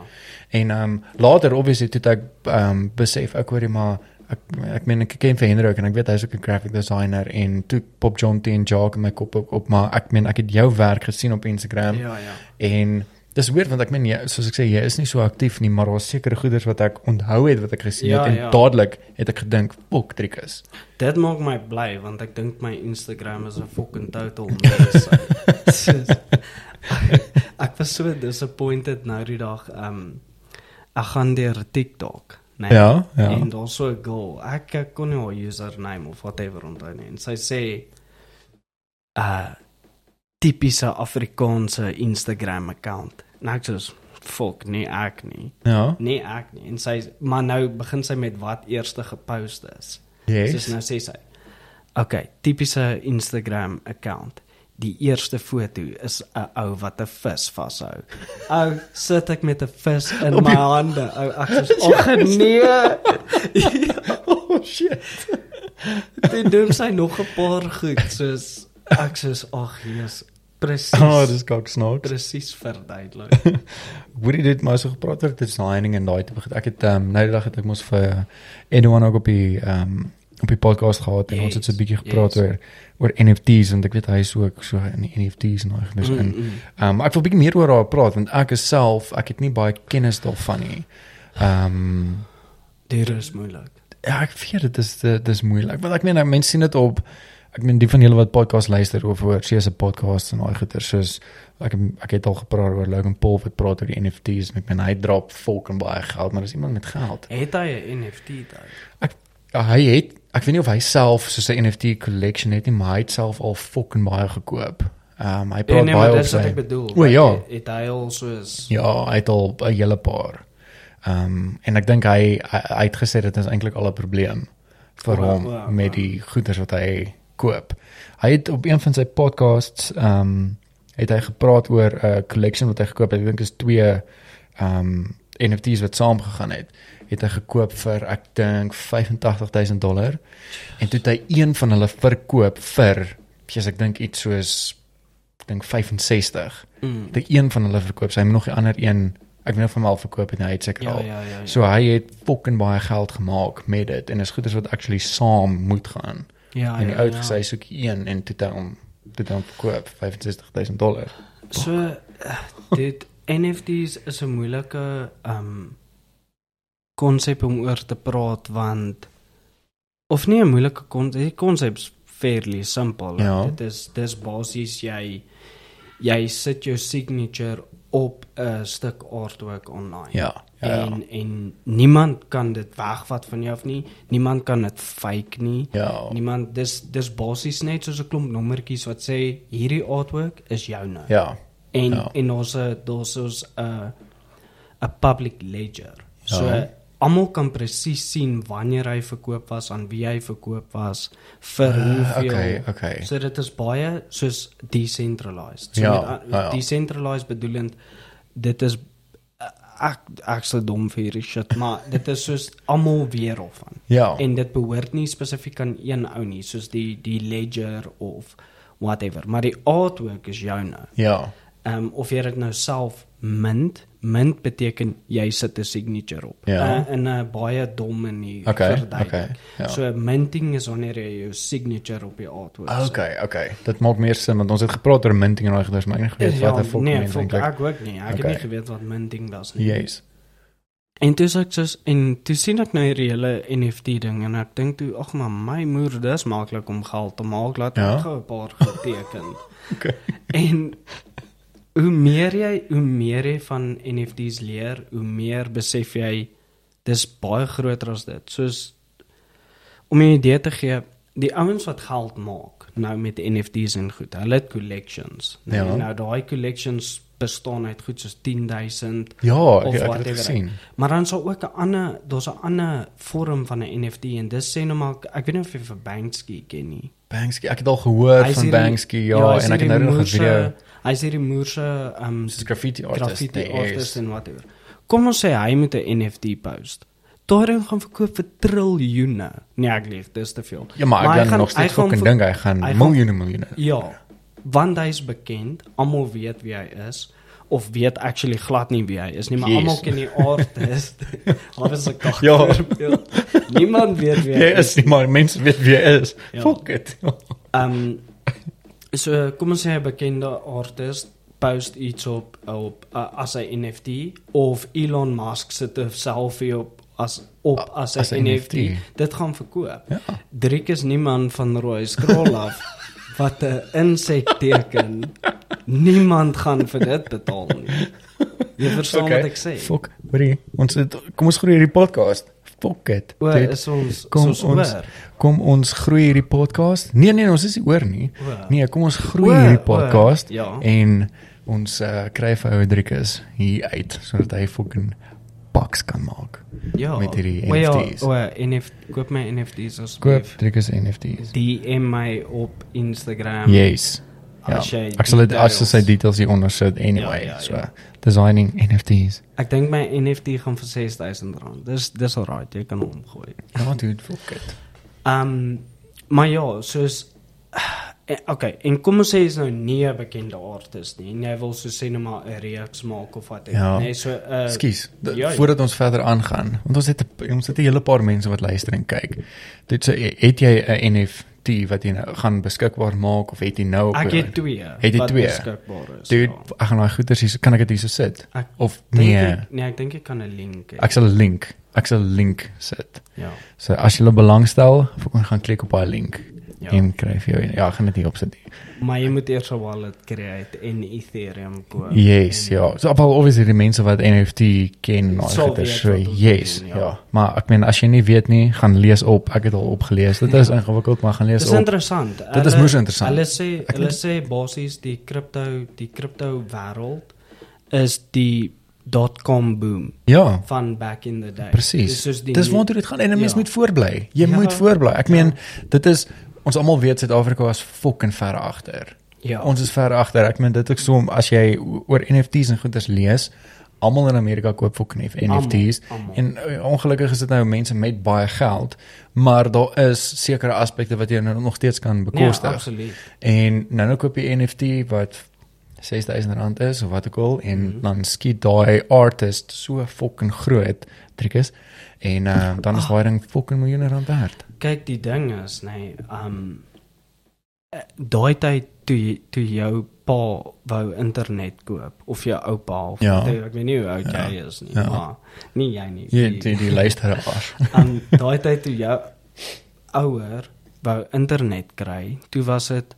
En ehm um, later obviously toe ek ehm um, besef ek hoor jy maar ek ek meen ek ken vir Hendrik en ek weet hy's ook 'n graphic designer en toe pop John T en Jacques in my kop op, op maar ek meen ek het jou werk gesien op Instagram Ja, ja. en Dis weird want ek meen jy soos ek sê jy is nie so aktief nie, maar daar's sekere goeders wat ek onthou het wat ek gesien Ja, het en ja. dadelik het ek gedink, "Fok, Trikus." Dit maak my bly want ek dink my Instagram is 'n fucking total mess. Ek was so disappointed nou die dag. Um ek gaan deur TikTok, nee. Ja, ja. En daar's so 'n girl. Ek, ek kon nie haar username of whatever onthou nie. En sy sê uh tipiese Afrikaanse Instagram account. En ek sê fuck, nee ek nie. Ja. Nee ek nie. En sy maar nou begin sy met wat eerste gepost is. Yes. Soos nou sê sy. Okay, tipiese Instagram account. Die eerste foto is 'n ou wat 'n vis vashou. Ou sit ek met 'n vis in Op my die- hande. Ou ek sê ag nee. oh shit. Dit doen sy nog 'n paar goed soos ek sê ag Jesus presies. Oh, dis gok snaaks. presies verduidelik. Hoorie dit maar so gepraat oor designing en daai tipe. Ek het ehm um, nou die dag het ek mos vir anyone ook op die ehm um, op die podcast gehad en Yes, ons het so 'n bietjie gepraat yes. oor oor NFTs want ek weet hy is ook so in NFTs en daai goeders in. Mm, mm. Ehm um, ek wil bietjie meer oor haar praat want ek is self ek het nie baie kennis daarvan nie. Ehm um, Dit is moeilik. ja, ek weet dit is dit is moeilik. Want ek meen mense sien dit op ek meen die van julle wat podcast luister of oor CS se podcast en daai goeie soos ek ek het al gepraat oor Logan Paul wat praat oor die NFTs en ek meen hy drop volk en baie geld, maar dis iemand met geld. Het hy 'n NFT daai? Ja, hy het ek weet nie of hy self so 'n NFT collection het nie, maar hy het self al fucking baie gekoop. Ehm um, hy Nee, praat nee, baie op dis wat sy ek bedoel. O, ja. Het- hy al soos Ja, hy het al 'n hele paar. Ehm um, en ek dink hy, hy hy het gesê dit is eintlik al 'n probleem vir Wow, hom wow, met wow. die goeder wat hy koop. Hy het op een van sy podcasts ehm um, het hy gepraat oor 'n uh, collection wat hy gekoop het. Ek dink is twee ehm um, NFTs wat saamgegaan het. Het hy gekoop vir ek dink 85000 dollar en toe het hy een van hulle verkoop vir, sies ek dink iets soos ek dink 65 mm. die een van hulle verkoop. Sy het nog die ander een, ek weet nie of hom al verkoop het nie, hy het seker Ja, al. ja, ja. ja. So hy het fucking baie geld gemaak met dit en is goeders wat actually saam moet gaan. ja, en die ja, ou het ja. gesê soek een en toe het hom dit dan verkoop 65000 dollar. So eh, dit NFTs is 'n moeilike um konsep om oor te praat want of nie 'n moeilike konsep, die konsep's fairly simple. Ja. Dit is dis basies jy jy sit jou signature op 'n stuk artwork online. Ja. Ja. ja. En en niemand kan dit wegvat van jou af nie. Niemand kan dit fake nie. ja. Niemand dis dis basies net soos 'n klomp nommertjies wat sê hierdie artwork is joune. Ja. En Ja. en ons daar's ons 'n 'n public ledger. So Ja. Almal kan presies sien wanneer hy verkoop was, aan wie hy verkoop was, vir Uh, hoeveel. okay, okay. So dit is baie soos decentralized. So Ja, met a- ja, ja. decentralized bedoelend dit is ek ek sou dom vir hierdie shit, maar dit is soos almal weer van. Ja. En dit behoort nie spesifiek aan een ou nie, soos die die ledger of whatever, maar die artwork is joune. Ja. Ehm um, of jy dit nou self mint, mint beteken jy sit 'n signature op. Ja. Uh, in 'n baie dom manier Okay, verduidelik. okay, ja. So minting is wanneer jy jou signature op die artwork sit. Okay, okay. Dit maak meer sin want ons het gepraat oor minting en goeders, maar ek het geweet wat 'n fuck nee, fuck, eintlik. ek ook nie. Ek Okay. het nie geweet wat minting was nie. Yes. En toe sê ek soos en toe sien ek nou hierdie hele NFT ding en ek dink toe ag maar my moer dis maklik om geld te maak laat Ja. ek gou 'n paar geteken. Okay. En hoe meer jy hoe meer jy van NFTs leer, hoe meer besef jy dis baie groter as dit. Soos om 'n idee te gee, die ouens wat geld maak nou met NFTs en goed, hulle het collections. Nou, Ja. nou daai collections bestaan uit goed soos 10000 Ja, Of ek, ek het whatever. gesien. Maar dan sal ook 'n ander, daar's 'n ander vorm van 'n NFT en dis sê nou maar ek weet nie of jy vir Banksy ken nie. Banksy, ek het al gehoor Hy's van hierdie- Banksy, ja, hy is en ek het nou nog 'n moerse- video Hy's hierdie moerse um soos graffiti artist. graffiti nee, artist en whatever. Kom ons sê hy moet 'n NFT post. Daarin gaan verkoop vir triljoene. Nee, ek lieg, dis te veel. Ja, maar ek hy dan gaan- nog hy steeds fucking dink hy hy gaan- miljoene miljoene. Ja, want hy's bekend, almal weet wie hy is of weet actually glad nie wie hy is nie, maar Yes. almal ken die artist. Daar is 'n kak. Ja. Niemand weet wie hy Jy is nie maar mense weet wie hy is. Ja. Fuck it. Ehm so kom ons sê 'n bekende artist post iets op op uh, as 'n NFT of Elon Musk sit 'n selfie op as op as 'n NFT. NFT. Dit gaan verkoop. Ja. Driek is niemand van rooi scroll af wat 'n insek teken. Niemand gaan vir dit betaal nie. Jy verstaan Okay, wat ek sê? Fok, hoorie, ons het, kom ons groei hierdie podcast. Fok dit. Dit- is ons kom soos ons oor. kom ons groei hierdie podcast. Nee nee, ons is nie oor nie. O. Nee, kom ons groei O, hierdie podcast ja. en ons uh, kry vir ou Driekus hier uit sodat hy fucking paks kan maak. Ja. met hierdie O ja, NFT's. O, NFT, koop my NFT's Koop asseblief. Driekus NFT's. DM my op Instagram. Yes. Ja. As jy Ek sal dit as details- sy details hier onder sit anyway. Ja, ja, So ja. designing NFT's. Ek dink my NFT gaan vir R6000. Dis dis alright, jy kan hom gooi. Ja, dude, fuck it. Ehm um, maar ja, soos okay, en kom ons sê jy's nou nie 'n bekende artist nie. en Jy wil so sê net maar 'n reeks maak of wat Ja. nee, so uh Ekskuus, d- ja, ja. voordat ons verder aangaan, want ons het ons het 'n hele paar mense wat luister en kyk. Dit sê het jy 'n NFT wat jy nou gaan beskikbaar maak of het jy nou op ek het twee Het jy twee? beskikbaar is. Dude, ja. ek gaan daai goeders hier kan ek dit hier so sit Ek of nee, ek, nee, ek dink ek kan 'n link hê. ek sal 'n link, ek sal 'n link sit. ja. So as jy belangstel, kan gaan klik op daai link Ja. en kry vir jou ja, ek gaan dit hier opsit. Maar jy moet eers 'n wallet create en Ethereum koop. Yes, en, ja. So op obviously die mense wat NFT ken en al Sal dit weet so yes, doen, ja. ja. ja. Maar ek meen as jy nie weet nie, gaan lees op. Ek het al opgelees. Dit is Ja. ingewikkeld, maar gaan lees Dis op. interessant. Dit is moes interessant. Hulle sê hulle sê basies die kripto die kripto wêreld is die dot-com boom Ja. van back in the day. Presies. Dis nie- waartoe dit gaan en 'n mens Ja. moet voorbly. Jy Ja. moet voorbly. Ek meen, Ja. dit is ons almal weet Suid-Afrika is fucking ver agter. Ja. Ons is ver agter. Ek meen dit ek som as jy oor NFT's en goeders lees, almal in Amerika koop fucking NFT's Almal, almal. en uh, ongelukkig is dit nou mense met baie geld, maar daar is sekere aspekte wat jy nou nog steeds kan bekostig. absoluut. En nou nou koop jy NFT wat R6000 is of wat ook al en Mhm. dan skiet daai artist so fucking groot trikus en uh, dan is daai ding fucking miljoene rand werd. Kyk, die ding is, nee, um eh, daai tyd toe toe jou pa wou internet koop of jou oupa of Ja. toe, ek weet nie hoe oud Ja. jy is nie, Ja. maar nie jy nie. Jy die- die, die luisteraars. Um daai tyd toe jou ouer wou internet kry, toe was dit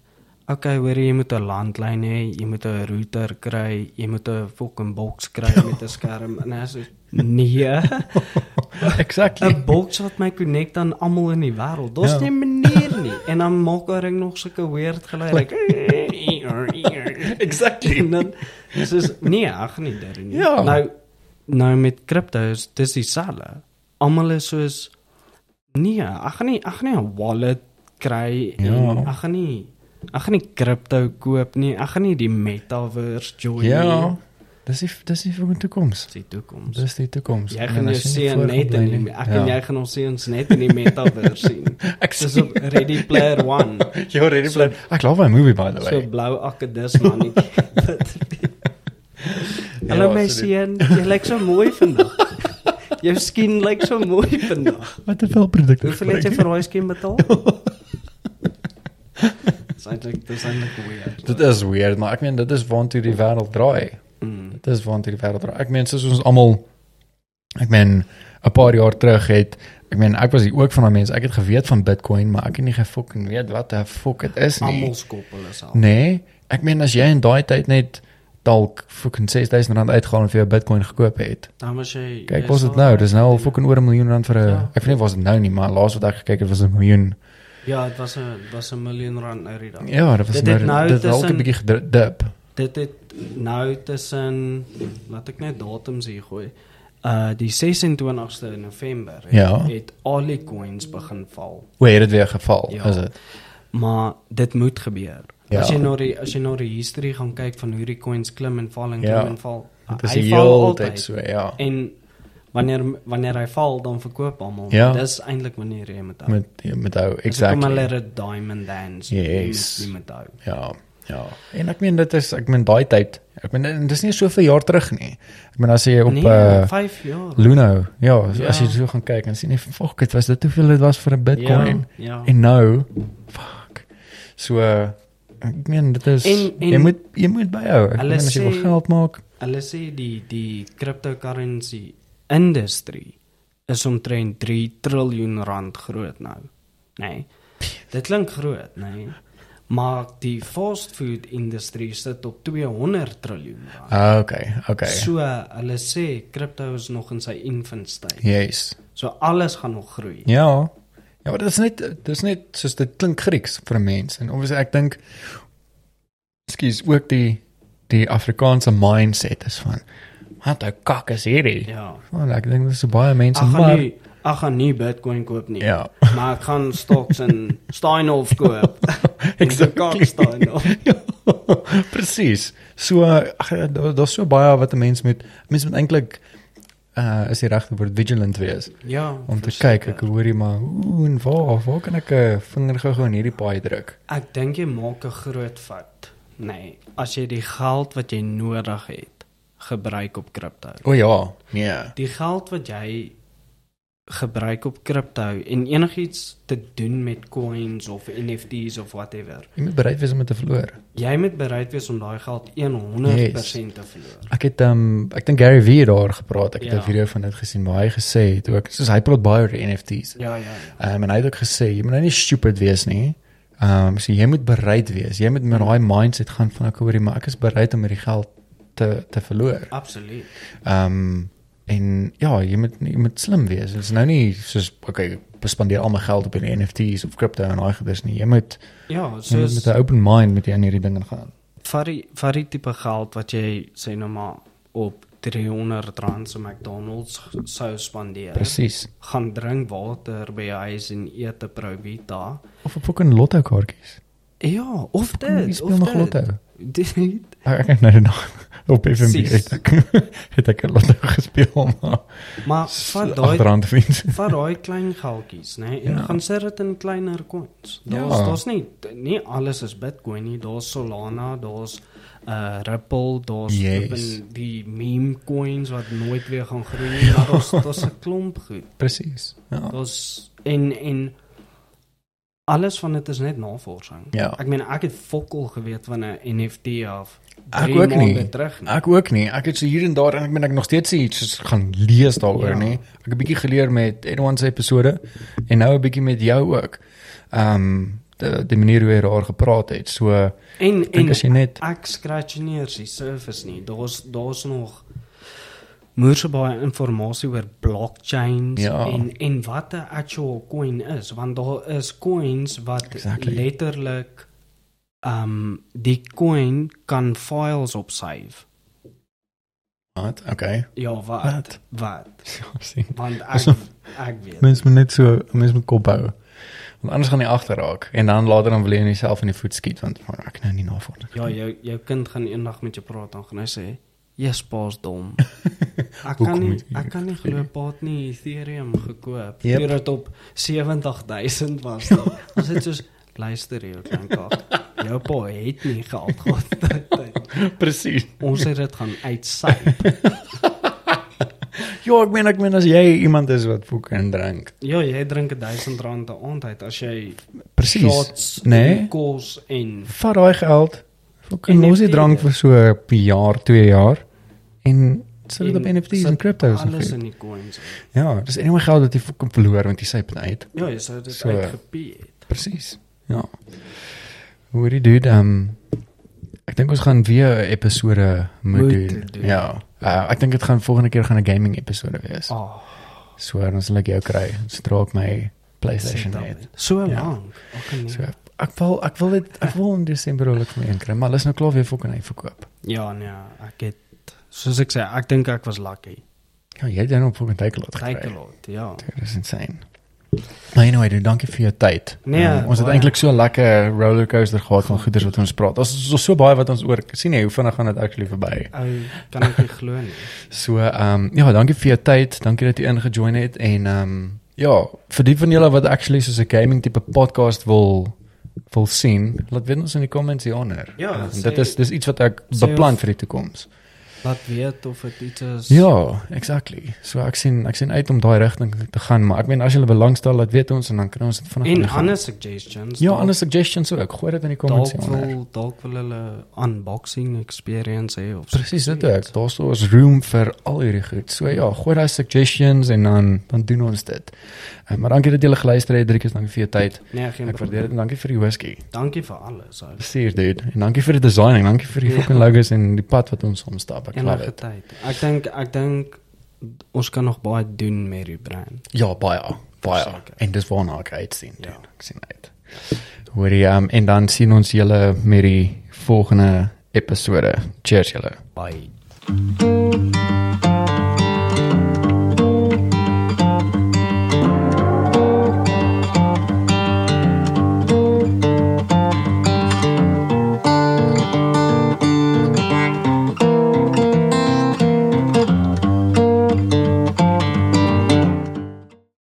okay, hoor jy moet 'n landlyn hê, jy moet 'n router kry, jy moet 'n fucking box kry met 'n skerm en as nee, exactly. 'n box wat my connect aan almal in die wêreld. Daar's Ja. nie 'n manier nie. En dan maak hy ring nog sulke weird geluid. Like, exactly. en dan soos nee, ag nee, daar nie. Ja. Nou nou met cryptos, dis dieselfde. Almal is soos nee, ag gaan nie ag gaan nie 'n wallet kry en Ja. ag gaan nie ag gaan nie crypto koop nie. Ag gaan nie die metaverse join Ja. nie. Dis die dis die die toekoms. Dis die toekoms. Dis die toekoms. Jy gaan jou nie seun net in die, ek en jy gaan ons seuns net in die metaverse sien. Ek Dis op Ready Player 1. Jy ready So- plan. Ek love my movie by the So way. blou akkedis mannetjie. Hallo Ja, my so seun, jy lyk so mooi vandag. Jou skien lyk so mooi vandag. Wat te veel produkte. Hoeveel het jy vir daai skien betaal? Dis eintlik dis eintlik weird. Dit is weird, maar ek meen dit is waantoe die wêreld draai. Mm. Dit is waantoe die wêreld draai. Ek meen soos ons almal ek meen 'n paar jaar terug het ek meen ek was ook van daai mense. Ek het geweet van Bitcoin, maar ek het nie gefucking weet wat die fuck dit is nie. Almal skoppel is al. Nee, ek meen as jy in daai tyd net dalk fucking 6000 rand uitgehaal en vir jou Bitcoin gekoop het. Dan was jy Kyk, was dit nou? Dis nou al fucking oor 'n miljoen rand vir 'n Ja. ek weet nie was dit nou nie, maar laas wat ek gekyk het was 'n miljoen. Ja, dit was 'n was 'n miljoen rand nou die dag. Ja, dit was Dit nou nou dit het dalk 'n bietjie gedip. Dit het nou tussen laat ek net datums hier gooi. Uh die 26ste November het, Ja. het al die coins begin val. Hoe het dit weer geval? Ja. Is dit? Maar dit moet gebeur. Ja. As jy na die as jy na die history gaan kyk van hoe die coins klim en val en klim Ja. en val. Dit is hy die val hele altyd. tyd so, ja. En wanneer wanneer hy val dan verkoop almal. Ja. Dis eintlik wanneer jy moet hou. Met ja, met ou Dis hoekom exactly. hulle dit diamond dance. Yes. Jy moet hou. Ja. Ja. En ek meen dit is ek meen daai tyd. Ek meen en dis nie soveel jaar terug nie. Ek meen as jy op nee, uh 5 jaar. Luno, ja, so Ja. as jy so gaan kyk en sien jy fuck, dit was dit hoeveel dit was vir 'n Bitcoin. Ja. ja. En nou fuck. So uh, ek meen dit is En- en- jy moet jy moet byhou. Ek Hulle meen as jy wil geld maak. Hulle sê die die cryptocurrency industrie is omtrent 3 triljoen rand groot nou. Nee. Dit klink groot, nee. Maar die fast food industrie sit op 200 triljoen. Ah, okay, okay. So hulle sê crypto is nog in sy infant state. Yes. So alles gaan nog groei. Ja. Ja, maar dit is net dit is net soos dit klink Grieks vir 'n mens en obviously ek dink skus ook die die Afrikaanse mindset is van wat 'n kak is hierdie. Ja. Wel, ek dink dis so baie mense gaan maar nie ek gaan nie Bitcoin koop nie. Ja. Maar ek gaan stocks in Steinhoff koop. Exactly. Exactly. Steinhoff. Ja, Presies. So daar daar's so baie wat 'n mens moet mens moet eintlik uh is die regte woord vigilant wees Ja. om te kyk ek hoor jy maar ooh en waar waar kan ek 'n vinger gou-gou in hierdie paai druk? Ek dink jy maak 'n groot fout. Nee, as jy die geld wat jy nodig het gebruik op kripto. O ja, nee. Die geld wat jy gebruik op kripto en enigiets te doen met coins of NFT's of whatever. Jy moet bereid wees om dit te verloor. Jy moet bereid wees om daai geld 100% te verloor. Ek het um ek dink Gary Vee daar gepraat. Ek het 'n Ja. video van dit gesien waar hy gesê het ook soos hy praat baie oor NFT's. Ja, ja, ja. Um en hy het ook gesê jy moet nou nie stupid wees nie. Um so jy moet bereid wees. Jy moet met daai mindset gaan van ek hoor jy maar ek is bereid om hierdie geld te te verloor. Absoluut. Um en ja, jy moet jy moet slim wees. Dit is nou nie soos okay, bespandeer al my geld op hierdie NFT's of crypto en daai goeders nie. Jy moet, Ja, jy moet met 'n open mind met jy aan hierdie dinge gaan. vir die tipe geld wat jy sê nou maar op 300 rand se McDonald's sou spandeer. Presies. Gaan drink water by jou huis en eet 'n Provita. Of op fucking lotto kaartjies. Ja, of dit, of dit. Ek nou nog op Precies. het ek het ek lotto gespeel maar maar vat daai vat daai klein geldjies, né? Nee, en Ja. gaan sit dit in kleiner coins. Ja. Daar's daar's nie nie alles is Bitcoin nie. Daar's Solana, daar's uh Ripple, daar's Yes. die meme coins wat nooit weer gaan groei nie. Maar daar's daar's 'n klomp goed. Presies. Ja. Daar's en en alles van dit is net navorsing. Ja. Ek meen ek het fokol geweet van 'n NFT af. Ek ook nie. Terug, nie. Ek ook nie. Ek het so hier en daar en ek meen ek nog steeds iets gaan lees daaroor Ja. nie. Ek het 'n bietjie geleer met Edwin se episode en nou 'n bietjie met jou ook. Ehm um, die, die manier hoe jy daar gepraat het. So en ek en as jy net ek scratch nie eers die surface nie. Daar's daar's nog moerse baie inligting oor blockchains Ja. en en wat 'n actual coin is, want daar is coins wat Exactly. letterlik um die coin kan files op save. wat? Okay. Ja, wat? Wat? Wat? Ja, sien. Want ek Also- ek weet. Mens moet net so mens moet kop hou. Want anders gaan jy agterraak en dan later dan wil jy jouself in die voet skiet want ek nou nie navorsing. Ja, jou jou kind gaan eendag met jou praat dan gaan hy sê, "Jesus, pa's dom." Ek kan nie het ek kan nie glo pa het nie Ethereum gekoop. Yep. Dit op 70000 was dit. Ons het soos luister hier klein kak. Jou pa het nie geld gehad. Presies. Ons het dit gaan uitsyp. Ja, ek meen ek meen as jy iemand is wat foek en drink. Ja, jy drink 1000 rand 'n aand uit as jy Presies. shots, Nee. kos en Vat daai geld. Fucking NFT, mos jy drank ja. vir so 'n jaar, 2 jaar en sit dit op NFT's en cryptos en alles in die coins. Ja, dis enige geld wat jy fucking verloor want jy syp dit uit. Ja, jy sou dit So- uitgepie het. Presies. Ja. Hoe die dude ehm ek dink ons gaan weer 'n episode moet, Moet doen. doen. Ja. Uh, ek dink dit gaan volgende keer gaan 'n gaming episode wees. Oh, So dan sal ek jou kry sodra ek my PlayStation het. So Ja. lank. Ek nee. So ek wil ek wil dit ek wil in Desember wil ek vir my een kry, maar hulle is nou klaar weer fucking uitverkoop. Ja, nee, ek het soos ek sê, ek dink ek was lucky. Ja, jy het jou nog fucking Takealot gekry. Takealot, ja. Dit is insane. Maar anyway, dude, dankie vir jou tyd. Nee, um, ons het eintlik so 'n lekker rollercoaster gehad van goeders wat ons praat. Ons is so baie wat ons oor sien jy hoe vinnig gaan dit actually verby. Ou kan ek nie glo nie. So ehm um, ja, dankie vir jou tyd. Dankie dat jy ingejoin het en ehm um, ja, vir die van julle wat actually soos 'n gaming tipe podcast wil wil sien, laat weet ons in die comments hieronder. Ja, Um, sê- dit is dis iets wat ek beplan of- vir die toekoms. laat weet of dit iets is. Ja, exactly. So ek sien ek sien uit om daai rigting te gaan, maar ek meen as jy belangstel, laat weet ons en dan kan ons dit vinnig En aan gaan. ander suggestions. Ja, dalk- ander suggestions ook. Gooi dit in die comments dalk onder. wil dalk wil hulle unboxing experience hê of Presies so dit ook. Daar's so 'n room vir al hierdie goed. So ja, gooi daai suggestions en dan dan doen ons dit. Uh, maar dankie dat jy geluister het. Driekies dankie vir jou tyd. Nee, geen Ek waardeer probleem. dit en dankie vir die whisky. Dankie vir alles. Presies, dude. En dankie vir die designing. Dankie vir die Ja. fucking logos en die pad wat ons omstap. Ek love Enige dit. Ek dink ek dink ons kan nog baie doen met die brand. Ja, baie, baie. Verseker. En dis waarna ek uitsien, dude. Ja. Ek sien uit. Hoorie, um, en dan sien ons julle met die volgende episode. Cheers julle. Bye.